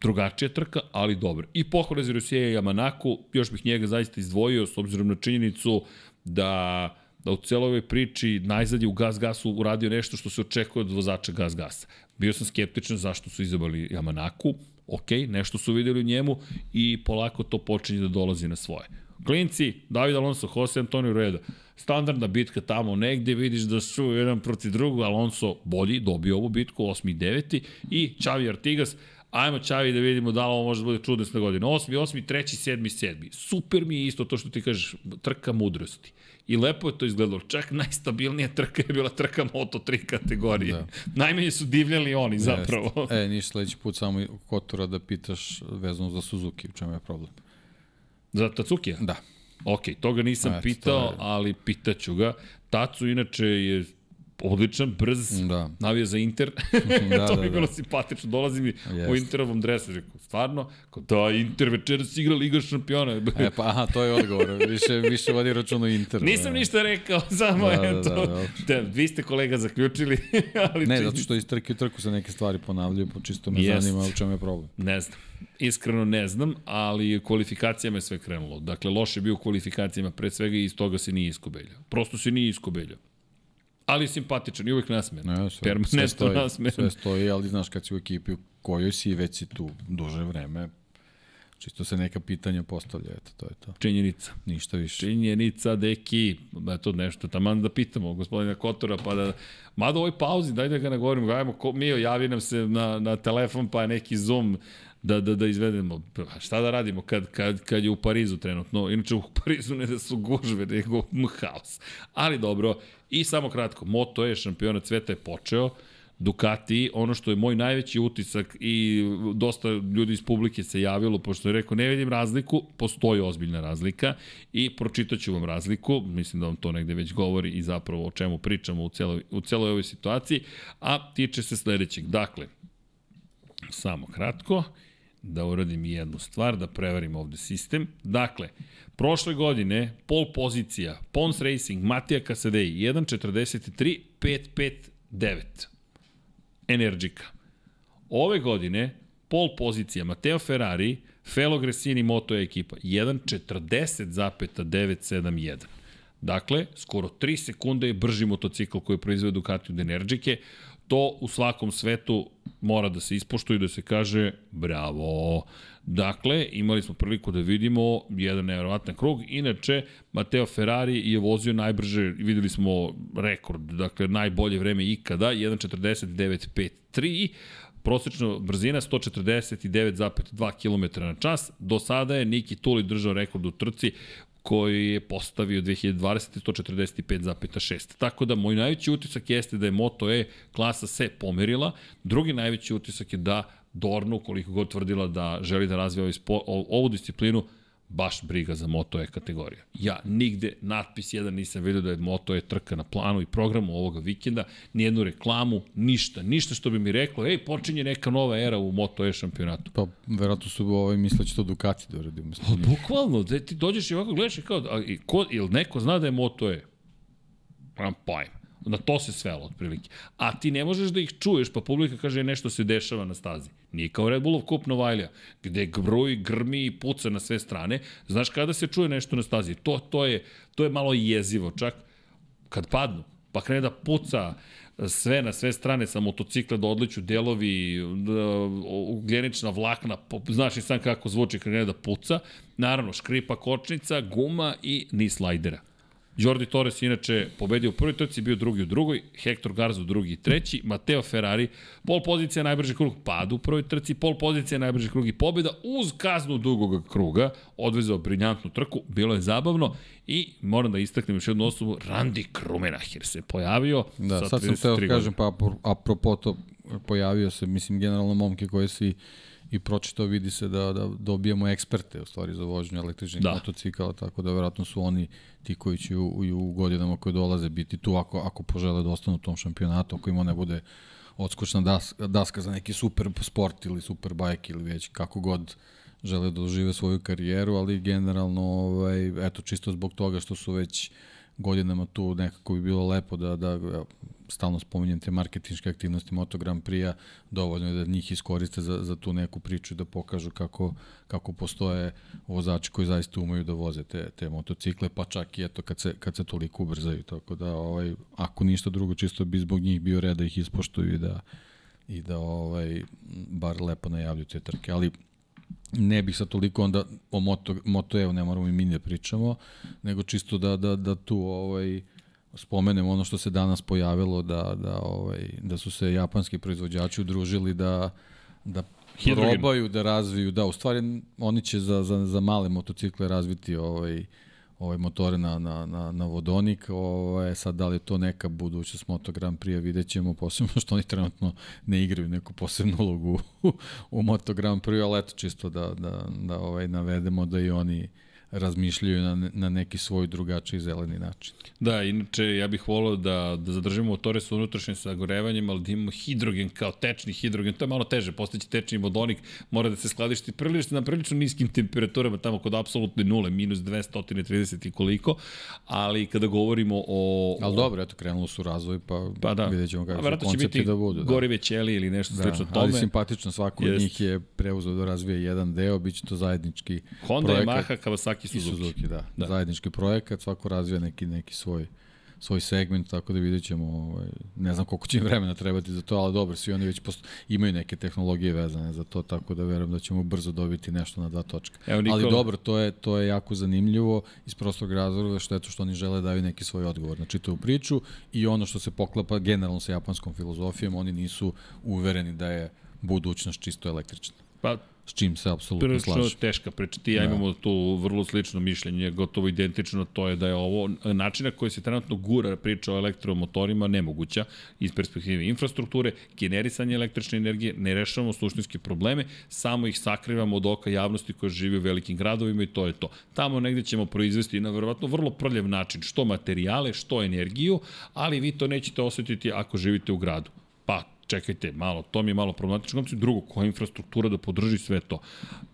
drugačija trka, ali dobro. I pohvale za Rusija i Yamanaku, još bih njega zaista izdvojio s obzirom na činjenicu da da u celoj ovoj priči najzad je u Gas Gasu uradio nešto što se očekuje od vozača Gas Gasa. Bio sam skeptičan zašto su izabrali Yamanaku, ok, nešto su videli u njemu i polako to počinje da dolazi na svoje. Klinci, David Alonso, Jose Antonio Reda, standardna bitka tamo negde, vidiš da su jedan protiv drugog, Alonso bolji, dobio ovu bitku, 8. i 9. i Xavi Artigas, Ajmo Čavi da vidimo da li ovo može da bude čudesna godina. 8. 8. 3. 7. 7. Super mi je isto to što ti kažeš, trka mudrosti. I lepo je to izgledalo. Čak najstabilnija trka je bila trka Moto3 kategorije. Da. Najmanje su divljali oni zapravo. Jest. E, niš sledeći put samo Kotora da pitaš vezano za Suzuki, u čemu je problem. Za Tacukija? Da. Ok, toga nisam Eto, pitao, je- ali pitaću ga. Tacu inače je odličan, brz, Da. navija za Inter. Da, to da, mi je bilo da. simpatično. Dolazi mi u Jeste. Interovom dresu. Rekao, stvarno? Kao, da, Inter večeras igra Liga šampiona. E, pa, aha, to je odgovor. Više, više vodi račun o Interu. Nisam da. ništa rekao, samo Da, da, eto. da, dobro. Da, vi ste kolega zaključili, ali Ne, čini- zato što iz trke u trku se neke stvari ponavljaju, pa čisto me Jest. zanima u čemu je problem. Ne znam. Iskreno ne znam, ali kvalifikacijama je sve krenulo. Dakle, loše je bio u kvalifikacijama pre svega i iz toga se nije iskobeljao. Prosto se nije iskobeljao. Ali je simpatičan i uvijek nasmejan. Ne, sve, sve Permanentno stoji, nasmejan. sve stoji, ali znaš kad si u ekipi u kojoj si i već si tu duže vreme, čisto se neka pitanja postavlja, eto, to je to. Činjenica. Ništa više. Činjenica, deki, eto nešto, taman da pitamo gospodina Kotora, pa da, mada u ovoj pauzi, daj da ga nagovorimo, ajmo, ko, Mio, javi nam se na, na telefon, pa neki Zoom, da, da, da izvedemo. Šta da radimo kad, kad, kad je u Parizu trenutno? Inače u Parizu ne da su gužve, nego haos. Ali dobro, i samo kratko, Moto je šampionat sveta je počeo, Ducati, ono što je moj najveći utisak i dosta ljudi iz publike se javilo, pošto je rekao ne vidim razliku, postoji ozbiljna razlika i pročitaću vam razliku, mislim da vam to negde već govori i zapravo o čemu pričamo u celoj, u celoj ovoj situaciji, a tiče se sledećeg. Dakle, samo kratko, da uradim jednu stvar, da prevarim ovde sistem. Dakle, prošle godine pol pozicija Pons Racing, Matija Kasadej 1.43, 5.59 Energika. Ove godine pol pozicija Mateo Ferrari, Felo Gresini Moto ekipa 1.40,971. Dakle, skoro 3 sekunde je brži motocikl koji proizvede Ducati od Energike. To u svakom svetu mora da se ispoštuje i da se kaže bravo. Dakle, imali smo priliku da vidimo jedan nevjerovatan krug. Inače, Mateo Ferrari je vozio najbrže, videli smo rekord, dakle najbolje vreme ikada, 1.49.553, prosečna brzina 149,2 km na čas. Do sada je Niki Tuli držao rekord u trci koji je postavio 2020. 145,6. Tako da moj najveći utisak jeste da je Moto E klasa se pomerila. Drugi najveći utisak je da Dornu, koliko god tvrdila da želi da razvija ovaj ovu disciplinu, baš briga za Moto E kategoriju. Ja nigde natpis jedan nisam vidio da je Moto E trka na planu i programu ovoga vikenda, nijednu reklamu, ništa, ništa što bi mi reklo, ej, počinje neka nova era u Moto E šampionatu. Pa, verovatno su ovaj, misle da će to Ducati da uradi Pa, bukvalno, da ti dođeš i ovako gledaš i kao, a, i ko, ili neko zna da je Moto E? Nemam pojma. Na to se svelo, otprilike. A ti ne možeš da ih čuješ, pa publika kaže "E, nešto se dešava na stazi. Nije kao Red Bullov kup Novajlija, gde gruj, grmi i puca na sve strane. Znaš kada se čuje nešto na stazi? To, to, je, to je malo jezivo, čak kad padnu, pa krene da puca sve na sve strane sa motocikla da odliču delovi, da, ugljenična vlakna, znaš i sam kako zvuči kad krene da puca. Naravno, škripa kočnica, guma i ni slajdera. Jordi Torres inače pobedio u prvoj trci, bio drugi u drugoj, Hector Garza u drugi i treći, Mateo Ferrari, pol pozicija najbrži krug pad u prvoj trci, pol pozicija najbrži krug i pobjeda uz kaznu dugog kruga, odvezao briljantnu trku, bilo je zabavno i moram da istaknem još jednu osobu, Randy Krumenahir se pojavio Da, sa sad sam 33 teo kažem, pa apro- apropo to pojavio se, mislim, generalno momke koje si i pročitao, vidi se da, da dobijamo eksperte u stvari za vožnju električnih Da. motocikala, tako da verovatno su oni ti koji će u, u godinama koje dolaze biti tu ako, ako požele da ostanu u tom šampionatu, ako ima ne bude odskočna daska, daska za neki super sport ili super bajk ili već kako god žele da dožive svoju karijeru, ali generalno, ovaj, eto, čisto zbog toga što su već godinama tu nekako bi bilo lepo da, da stalno spominjem te marketinške aktivnosti Moto Grand Prix-a, dovoljno je da njih iskoriste za, za tu neku priču da pokažu kako, kako postoje vozači koji zaista umeju da voze te, te motocikle, pa čak i eto kad se, kad se toliko ubrzaju, tako da ovaj, ako ništa drugo, čisto bi zbog njih bio red da ih ispoštuju i da, i da ovaj, bar lepo najavljuju te trke, ali ne bih sad toliko onda o Moto, Moto Evo ne moramo i mi da pričamo, nego čisto da, da, da tu ovaj, spomenem ono što se danas pojavilo da, da, ovaj, da su se japanski proizvođači udružili da, da Hidrogen. probaju da razviju, da, u stvari oni će za, za, za male motocikle razviti ovaj, ovaj motore na, na, na, na vodonik, ovaj, sad da li to neka budućnost Moto Grand Prix, vidjet ćemo posebno što oni trenutno ne igraju neku posebnu ulogu u, u Moto Grand Prix, ali eto čisto da, da, da ovaj, navedemo da i oni razmišljaju na, na neki svoj drugačiji zeleni način. Da, inače ja bih volao da, da zadržimo motore sa unutrašnjim sagorevanjem, ali da imamo hidrogen kao tečni hidrogen, to je malo teže, postaće tečni vodonik, mora da se skladišti prilično na prilično niskim temperaturama, tamo kod apsolutne nule, minus 230 i koliko, ali kada govorimo o... Ali dobro, eto, krenulo su razvoj, pa, Pa da. vidjet ćemo A kako će verovatno će koncepti da budu. Da. gorive ćelije ili nešto Da, slično ali tome. simpatično, svako od njih je preuzeo da razvije jedan deo, bit će to zajednički Honda, projekat. Yamaha, Kawasaki, I Suzuki. Suzuki, da. Da. da. Zajednički projekat, svako razvija neki, neki svoj svoj segment, tako da vidjet ćemo, ovaj, ne znam koliko će im vremena trebati za to, ali dobro, svi oni već posto, imaju neke tehnologije vezane za to, tako da verujem da ćemo brzo dobiti nešto na dva točka. Evo, Nikola- Ali dobro, to je, to je jako zanimljivo iz prostog razloga što eto što oni žele da daju neki svoj odgovor na čitavu priču i ono što se poklapa generalno sa japanskom filozofijom, oni nisu uvereni da je budućnost čisto električna. Pa, S čim se apsolutno prilično slažem. teška priča. Ti ja Da. imamo tu vrlo slično mišljenje, gotovo identično, to je da je ovo načina koji se trenutno gura priča o elektromotorima nemoguća iz perspektive infrastrukture, generisanje električne energije, ne rešavamo suštinske probleme, samo ih sakrivamo od oka javnosti koja živi u velikim gradovima i to je to. Tamo negde ćemo proizvesti na verovatno vrlo prljav način što materijale, što energiju, ali vi to nećete osetiti ako živite u gradu. Pa, čekajte, malo, to mi je malo problematično. Drugo, koja infrastruktura da podrži sve to?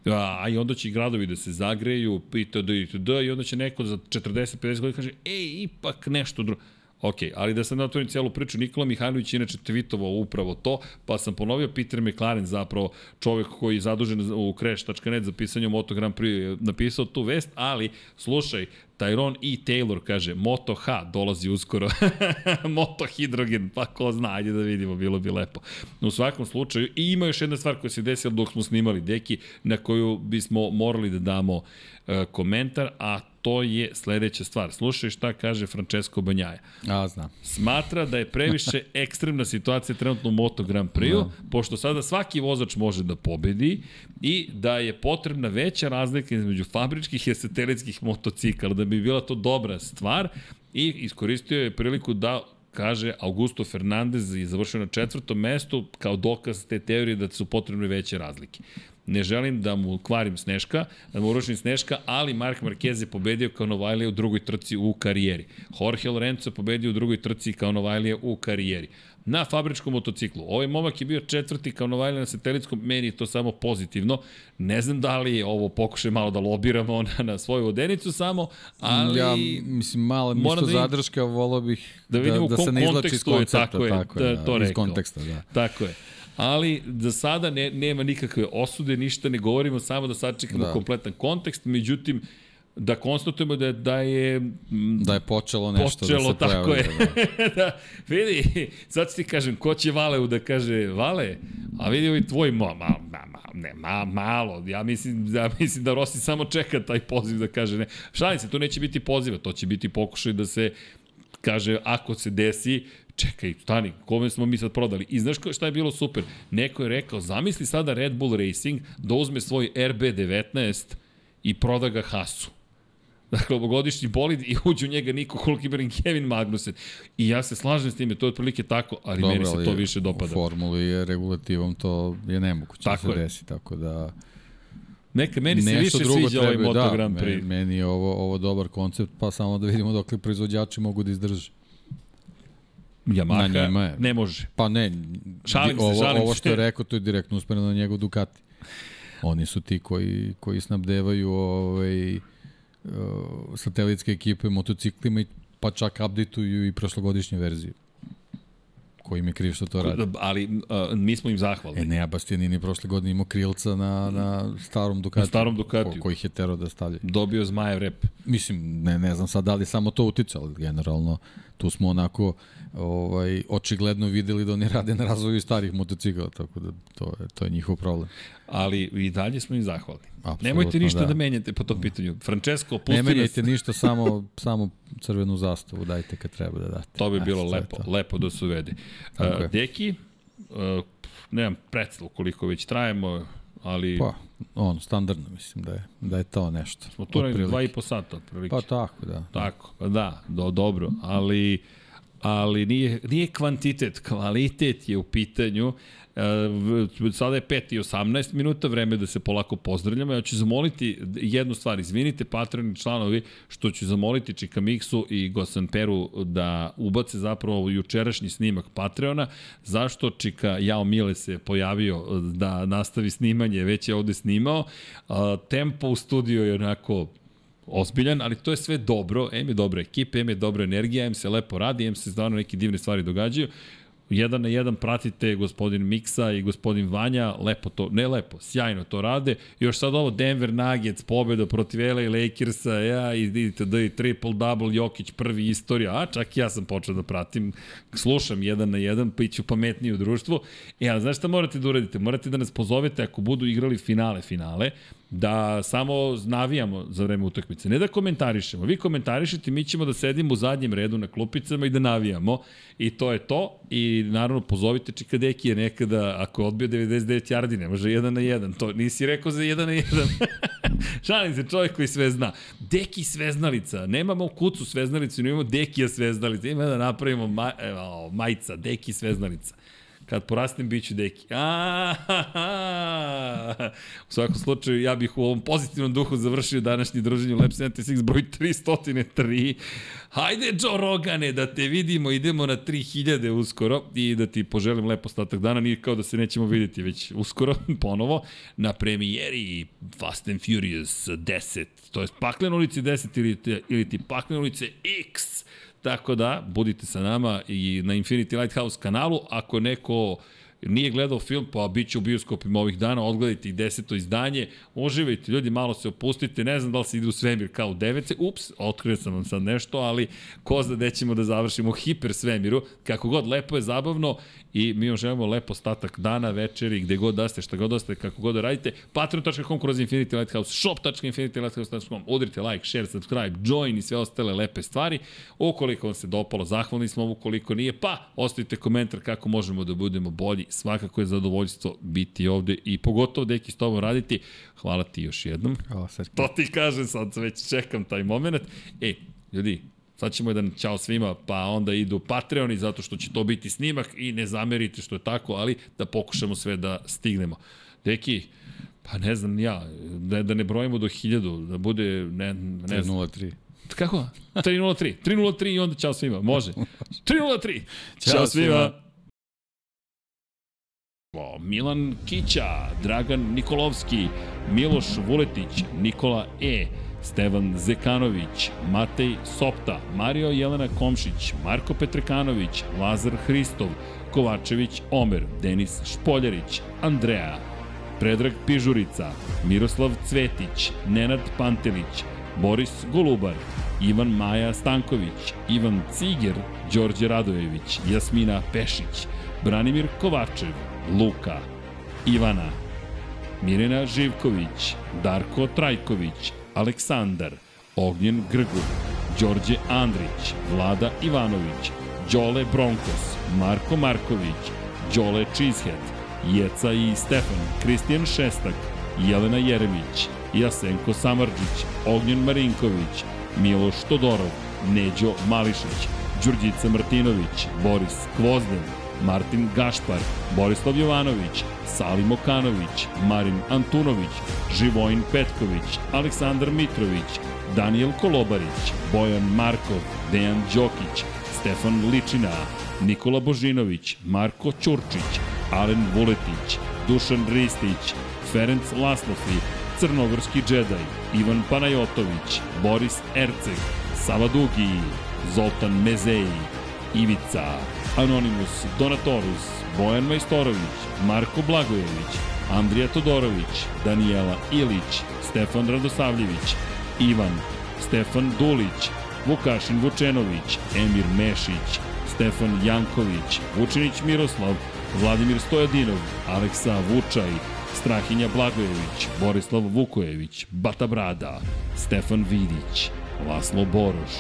A, a i onda će i gradovi da se zagreju, itd., itd., i onda će neko za 40-50 godina kaže, ej, ipak nešto drugo. Ok, ali da sad natvorim cijelu priču, Nikola Mihajlović inače tweetovao upravo to, pa sam ponovio Peter McLaren zapravo čovek koji je zadužen u crash.net za pisanje Moto Grand Prix je napisao tu vest, ali slušaj, Tyrone E. Taylor kaže, Moto H dolazi uskoro, Moto Hidrogen, pa ko zna, ajde da vidimo, bilo bi lepo. U svakom slučaju, i ima još jedna stvar koja se desila dok smo snimali deki, na koju bismo morali da damo e, komentar, a to je sledeća stvar. Slušaj šta kaže Francesco Banjaja. A, znam. Smatra da je previše ekstremna situacija trenutno u Moto Grand Prix-u, pošto sada svaki vozač može da pobedi i da je potrebna veća razlika između fabričkih i satelitskih motocikala, da bi bila to dobra stvar i iskoristio je priliku da kaže Augusto Fernandez je završio na četvrtom mestu kao dokaz te teorije da su potrebne veće razlike. Ne želim da mu kvarim Sneška, da mu urušim Sneška, ali Mark Marquez je pobedio kao Novajlija u drugoj trci u karijeri. Jorge Lorenzo je pobedio u drugoj trci kao Novajlija u karijeri. Na fabričkom motociklu. Ovaj momak je bio četvrti kao Novajlija na satelitskom, meni je to samo pozitivno. Ne znam da li je ovo pokušaj malo da lobiramo na, na svoju vodenicu samo, ali... Ja, mislim, malo mi Moram što da zadrška, volao bih Da da, da, da se ne izlači iz kontekstu je koncepta. tako je, tako da, je, to da, iz rekao. konteksta, da. Tako je. Ali za sada ne, nema nikakve osude, ništa ne govorimo, samo da sačekamo Da. kompletan kontekst, međutim, da konstatujemo da, da je mm, Da je počelo nešto počelo, da se tako je. Da. da, vidi, sad ti kažem, ko će Valeu da kaže, Vale, a vidi ovaj tvoj, ma, ma, ma, ma, ne, ma, malo, ja mislim, ja mislim da Rossi samo čeka taj poziv da kaže ne. Šalim se, to neće biti poziva, to će biti pokušaj da se kaže, ako se desi, čekaj, stani, kome smo mi sad prodali? I znaš šta je bilo super? Neko je rekao, zamisli sada Red Bull Racing da uzme svoj RB19 i proda ga Hasu. Dakle, ovogodišnji bolid i uđe u njega Niko Hulkenberg i Kevin Magnussen. I ja se slažem s time, to je otprilike tako, ali Dobro, meni se to više dopada. U formuli je regulativom to je nemoguće Tako da se je. desi, tako da... Neka, meni se više sviđa ovaj Moto da, Grand Prix. Meni, meni je ovo, ovo dobar koncept, pa samo da vidimo dok li proizvođači mogu da izdrže. Yamaha Na njima je. ne može. Pa ne, Šalim se, ovo, šalim ovo što je rekao, to je direktno usmereno na njegov Ducati. Oni su ti koji, koji snabdevaju ovaj, uh, satelitske ekipe motociklima i pa čak updateuju i prošlogodišnje verzije. Koji je kriv što to radi. Ali uh, mi smo im zahvalni. E ne, a Bastianini prošle godine imao krilca na, na starom Ducatiju. Na starom Ducatiju. Ko, kojih je tero da stavlja. Dobio Zmajev rep. Mislim, ne, ne znam sad da li samo to uticalo, generalno tu smo onako ovaj, očigledno videli da oni rade na razvoju starih motocikla, tako da to je, to je njihov problem. Ali i dalje smo im zahvalni. Apsolutno, Nemojte ništa da. da. menjate po tom pitanju. Francesco, pusti Ne menjajte nas. ništa, samo, samo crvenu zastavu dajte kad treba da date. To bi bilo je lepo, to. lepo da se uvede. Uh. Deki, uh, nemam predstavu koliko već trajemo, ali Pa, ono, standardno mislim da je, da je to nešto. smo tu negde dva i po sata otprilike. Pa tako, da. Tako, pa da, do, dobro, ali ali nije, nije kvantitet, kvalitet je u pitanju. Sada je 5 i 18 minuta, vreme da se polako pozdravljamo. Ja ću zamoliti jednu stvar, izvinite patroni članovi, što ću zamoliti Čika Miksu i Gosan Peru da ubace zapravo jučerašnji snimak Patreona. Zašto Čika Jao Mile se pojavio da nastavi snimanje, već je ovde snimao. Tempo u studiju je onako ozbiljan, ali to je sve dobro, em je dobra ekipa, em je dobra energija, em se lepo radi, em se stvarno neke divne stvari događaju. Jedan na jedan pratite gospodin Miksa i gospodin Vanja, lepo to, ne lepo, sjajno to rade. Još sad ovo Denver Nuggets, pobeda protiv LA Lakersa, ja, i vidite da je triple double Jokić prvi istorija, a čak ja sam počeo da pratim, slušam jedan na jedan, pa iću pametniji u društvu. E, ali znaš šta morate da uradite? Morate da nas pozovete ako budu igrali finale, finale, da samo navijamo za vreme utakmice. Ne da komentarišemo. Vi komentarišete, mi ćemo da sedimo u zadnjem redu na klupicama i da navijamo. I to je to. I naravno pozovite Čikadeki jer nekada ako je odbio 99 yardi ne može 1 na 1. To nisi rekao za 1 na 1. Šalim se, čovjek koji sve zna. Deki sveznalica. Nemamo kucu sveznalicu, nemamo Dekija sveznalica. Ima da napravimo ma, evo, majica, Deki sveznalica. Kad porastem, bit ću deki. A, U svakom slučaju, ja bih u ovom pozitivnom duhu završio današnje druženje Lab 76 broj 303. Hajde, Joe Rogane, da te vidimo, idemo na 3000 uskoro i da ti poželim lep ostatak dana. Nije kao da se nećemo vidjeti već uskoro, ponovo, na premijeri Fast and Furious 10, to je Paklen ulici 10 ili, ili ti Paklen ulice X. Tako da, budite sa nama i na Infinity Lighthouse kanalu. Ako neko nije gledao film, pa bit će u bioskopima ovih dana, odgledajte i deseto izdanje, uživajte, ljudi, malo se opustite, ne znam da li se ide u svemir kao u devece, ups, otkrio sam vam sad nešto, ali ko zna gde ćemo da završimo hiper svemiru, kako god, lepo je, zabavno i mi vam želimo lep ostatak dana, večeri, gde god da ste, šta god da ste, kako god da radite, patreon.com kroz Infinity Lighthouse, shop.infinitylighthouse.com, udrite like, share, subscribe, join i sve ostale lepe stvari. Ukoliko vam se dopalo, zahvalni smo, ukoliko nije, pa ostavite komentar kako možemo da budemo bolji. Svakako je zadovoljstvo biti ovde i pogotovo deki s tobom raditi. Hvala ti još jednom. Hvala, Serki. To ti kažem, sad već čekam taj moment. E, ljudi, Sad ćemo jedan čao svima, pa onda idu Patreoni zato što će to biti snimak i ne zamerite što je tako, ali da pokušamo sve da stignemo. Deki, pa ne znam ja, da, da ne brojimo do hiljadu, da bude, ne, ne znam. 3-0-3. Kako? 303. 303 i onda čao svima. Može. 303. Ćao, Ćao svima. svima. Milan Kića, Dragan Nikolovski, Miloš Vuletić, Nikola E, Stevan Zekanović, Matej Sopta, Mario Jelena Komšić, Marko Petrekanović, Lazar Hristov, Kovačević Omer, Denis Špoljarić, Andreja, Predrag Pižurica, Miroslav Cvetić, Nenad Pantelić, Boris Golubar, Ivan Maja Stanković, Ivan Ciger, Đorđe Radojević, Jasmina Pešić, Branimir Kovačev, Luka, Ivana, Mirena Živković, Darko Trajković, Aleksandar, Ognjen Grgur, Đorđe Andrić, Vlada Ivanović, Đole Bronkos, Marko Marković, Đole Cheesehead, Jeca i Stefan, Kristijan Šestak, Jelena Jeremić, Jasenko Samarđić, Ognjen Marinković, Miloš Todorov, Neđo Mališić, Đurđica Martinović, Boris Kvozden, Martin Gašpar, Borislav Jovanović, Salim Okanović, Marin Antunović, Živojin Petković, Aleksandar Mitrović, Daniel Kolobarić, Bojan Markov, Dejan Đokić, Stefan Ličina, Nikola Božinović, Marko Ćurčić, Alen Vuletić, Dušan Ristić, Ferenc Laslofi, Crnogorski džedaj, Ivan Panajotović, Boris Erceg, Sava Dugi, Zoltan Mezeji, Ivica, Anonimus, Donatorus, Bojan Majstorović, Marko Blagojević, Andrija Todorović, Danijela Ilić, Stefan Radosavljević, Ivan, Stefan Dulić, Vukašin Vučenović, Emir Mešić, Stefan Janković, Vučinić Miroslav, Vladimir Stojadinov, Aleksa Vučaj, Strahinja Blagojević, Borislav Vukojević, Bata Brada, Stefan Vidić, Laslo Boroš,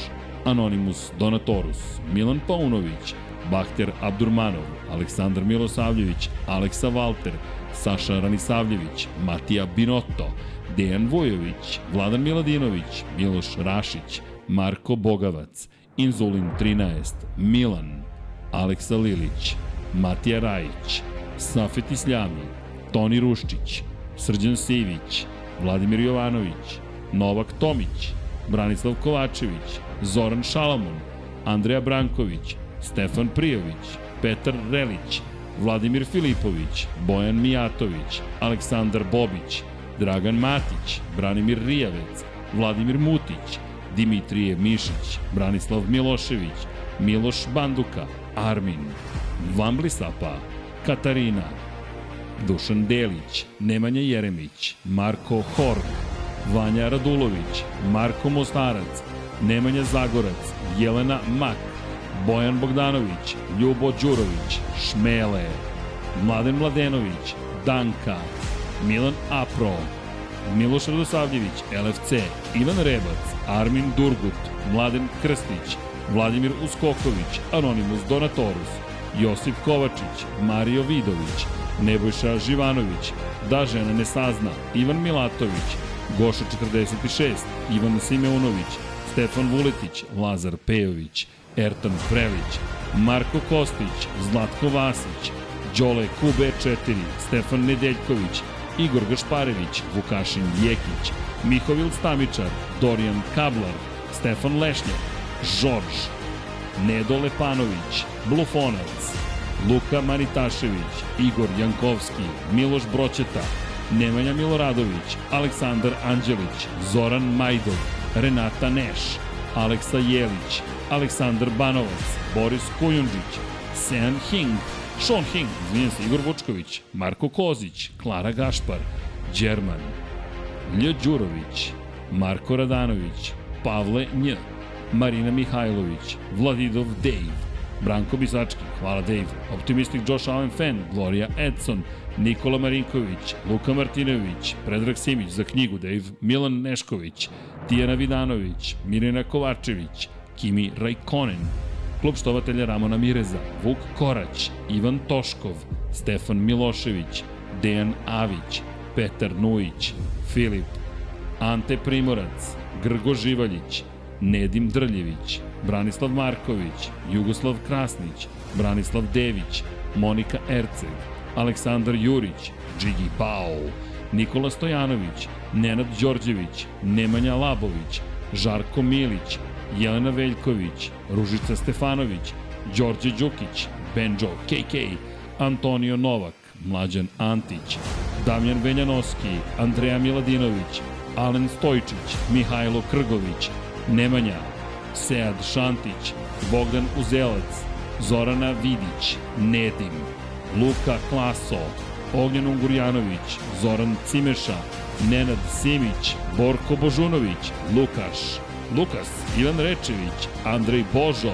Anonimus Donatorus, Milan Paunović, Bahter Abdurmanov, Aleksandar Milosavljević, Aleksa Valter, Saša Ranisavljević, Matija Binotto, Dejan Vojović, Vladan Miladinović, Miloš Rašić, Marko Bogavac, Inzulin 13, Milan, Aleksa Lilić, Matija Rajić, Safet Isljami, Toni Ruščić, Srđan Sivić, Vladimir Jovanović, Novak Tomić, Branislav Kovačević, Zoran Šalamon, Andreja Branković, Stefan Prijović, Petar Relić, Vladimir Filipović, Bojan Mijatović, Aleksandar Bobić, Dragan Matić, Branimir Rijavec, Vladimir Mutić, Dimitrije Mišić, Branislav Milošević, Miloš Banduka, Armin, Vamblisapa, Katarina, Dušan Delić, Nemanja Jeremić, Marko Hork, Vanja Radulović, Marko Mostarac, Nemanja Zagorac, Jelena Mak, Bojan Bogdanović, Ljubo Đurović, Šmele, Mladen Mladenović, Danka, Milan Apro, Miloš Radosavljević, LFC, Ivan Rebac, Armin Durgut, Mladen Krstić, Vladimir Uskoković, Anonimus Donatorus, Josip Kovačić, Mario Vidović, Nebojša Živanović, Da žena ne sazna, Ivan Milatović, Goša 46, Ivan Simeunović, Stefan Vuletić, Lazar Pejović, Ertan Prelić, Marko Kostić, Zlatko Vasić, Đole QB4, Stefan Nedeljković, Igor Gašparević, Vukašin Jekić, Mihovil Stamičar, Dorijan Kablar, Stefan Lešnjak, Žorž, Nedo Lepanović, Blufonac, Luka Manitašević, Igor Jankovski, Miloš Broćeta, Nemanja Miloradović, Aleksandar Anđelić, Zoran Majdov, Renata Neš, Aleksa Jelić, Aleksandar Banovac, Boris Kujundžić, Sean Hing, Sean Hing, izvinjam se, Igor Vučković, Marko Kozić, Klara Gašpar, Đerman, Lj. Đurović, Marko Radanović, Pavle Nj, Marina Mihajlović, Vladidov Dave, Branko Bisački, hvala Dave, Optimistic Josh Allen Fan, Gloria Edson, Nikola Marinković, Luka Martinović, Predrag Simić za knjigu Dave, Milan Nešković, Tijana Vidanović, Mirjana Kovačević, Kimi Rajkonen, klub štovatelja Ramona Mireza, Vuk Korać, Ivan Toškov, Stefan Milošević, Dejan Avić, Petar Nujić, Filip, Ante Primorac, Grgo Živaljić, Nedim Drljević, Branislav Marković, Jugoslav Krasnić, Branislav Dević, Monika Erceg, Aleksandar Jurić, Džigi Pau, Nikola Stojanović, Nenad Đorđević, Nemanja Labović, Žarko Milić, Jelena Veljković, Ružica Stefanović, Đorđe Đukić, Benjo KK, Antonio Novak, Mlađan Antić, Damjan Veljanoski, Andreja Miladinović, Alen Stojčić, Mihajlo Krgović, Nemanja, Sead Šantić, Bogdan Uzelac, Zorana Vidić, Nedim, Luka Klaso, Ognjen Ungurjanović, Zoran Cimeša, Nenad Simić, Borko Božunović, Lukaš, Lukas, Ivan Rečević, Andrej Božo,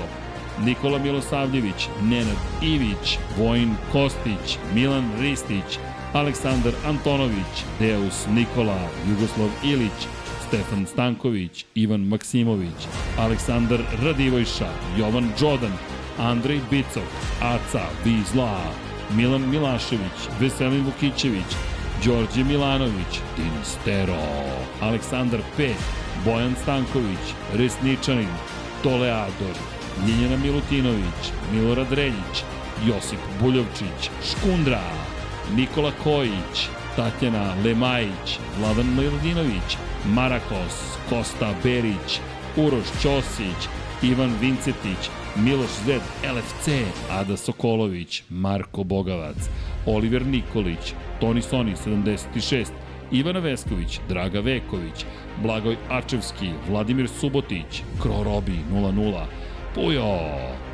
Nikola Milosavljević, Nenad Ivić, Vojin Kostić, Milan Ristić, Aleksandar Antonović, Deus Nikola, Jugoslav Ilić, Stefan Stanković, Ivan Maksimović, Aleksandar Radivojša, Jovan Đodan, Andrej Bicok, Aca Vizla, Milan Milašević, Veselin Vukićević, Đorđe Milanović, Dinistero, Aleksandar P, Bojan Stanković, Resničanin, Toleador, Ljiljana Milutinović, Milorad Reljić, Josip Buljovčić, Škundra, Nikola Kojić, Tatjana Lemajić, Vladan Miladinović, Marakos, Kosta Berić, Uroš Ćosić, Ivan Vincetić, Miloš Zed, LFC, Ada Sokolović, Marko Bogavac, Oliver Nikolić, Toni Soni 76, Ivana Vesković, Draga Veković, Blagoj Ačevski, Vladimir Subotić, Krorobi 00, Pujo,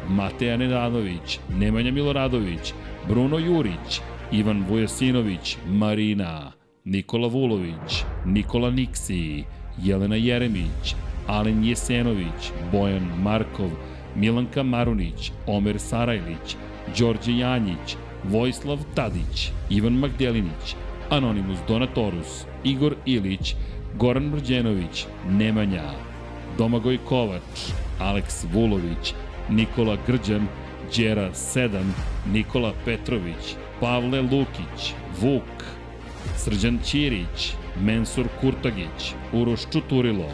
Mateja Nedanović, Nemanja Miloradović, Bruno Jurić, Ivan Vujasinović, Marina, Nikola Vulović, Nikola Niksi, Jelena Jeremić, Alen Jesenović, Bojan Markov, Milanka Marunić, Omer Sarajlić, Đorđe Janjić, Vojislav Tadić, Ivan Magdelinić, Anonimus Donatorus, Igor Ilić, Goran Mrđenović, Nemanja, Domagoj Kovač, Aleks Vulović, Nikola Grđan, Đera 7, Nikola Petrović, Pavle Lukić, Vuk, Srđan Ćirić, Mensur Kurtagić, Uroš Čuturilo,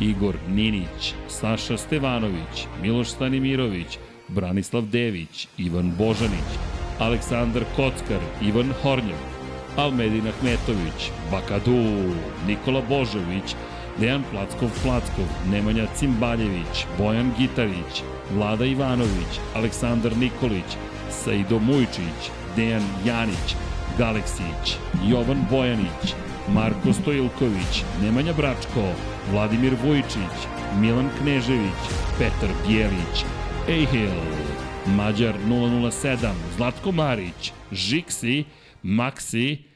Igor Ninić, Saša Stevanović, Miloš Stanimirović, Branislav Dević, Ivan Božanić, Aleksandar Kockar, Ivan Hornjak, Almedin Ahmetović, Bakadu, Nikola Božović, Dejan Plackov Plackov, Nemanja Cimbaljević, Bojan Gitarić, Vlada Ivanović, Aleksandar Nikolić, Saido Mujčić, Dejan Janić, Galeksić, Jovan Bojanić, Marko Stojilković, Nemanja Bračko, Vladimir Vujčić, Milan Knežević, Petar Bjelić, Ejhil, Mađar 007, Zlatko Marić, Žiksi, Maxi.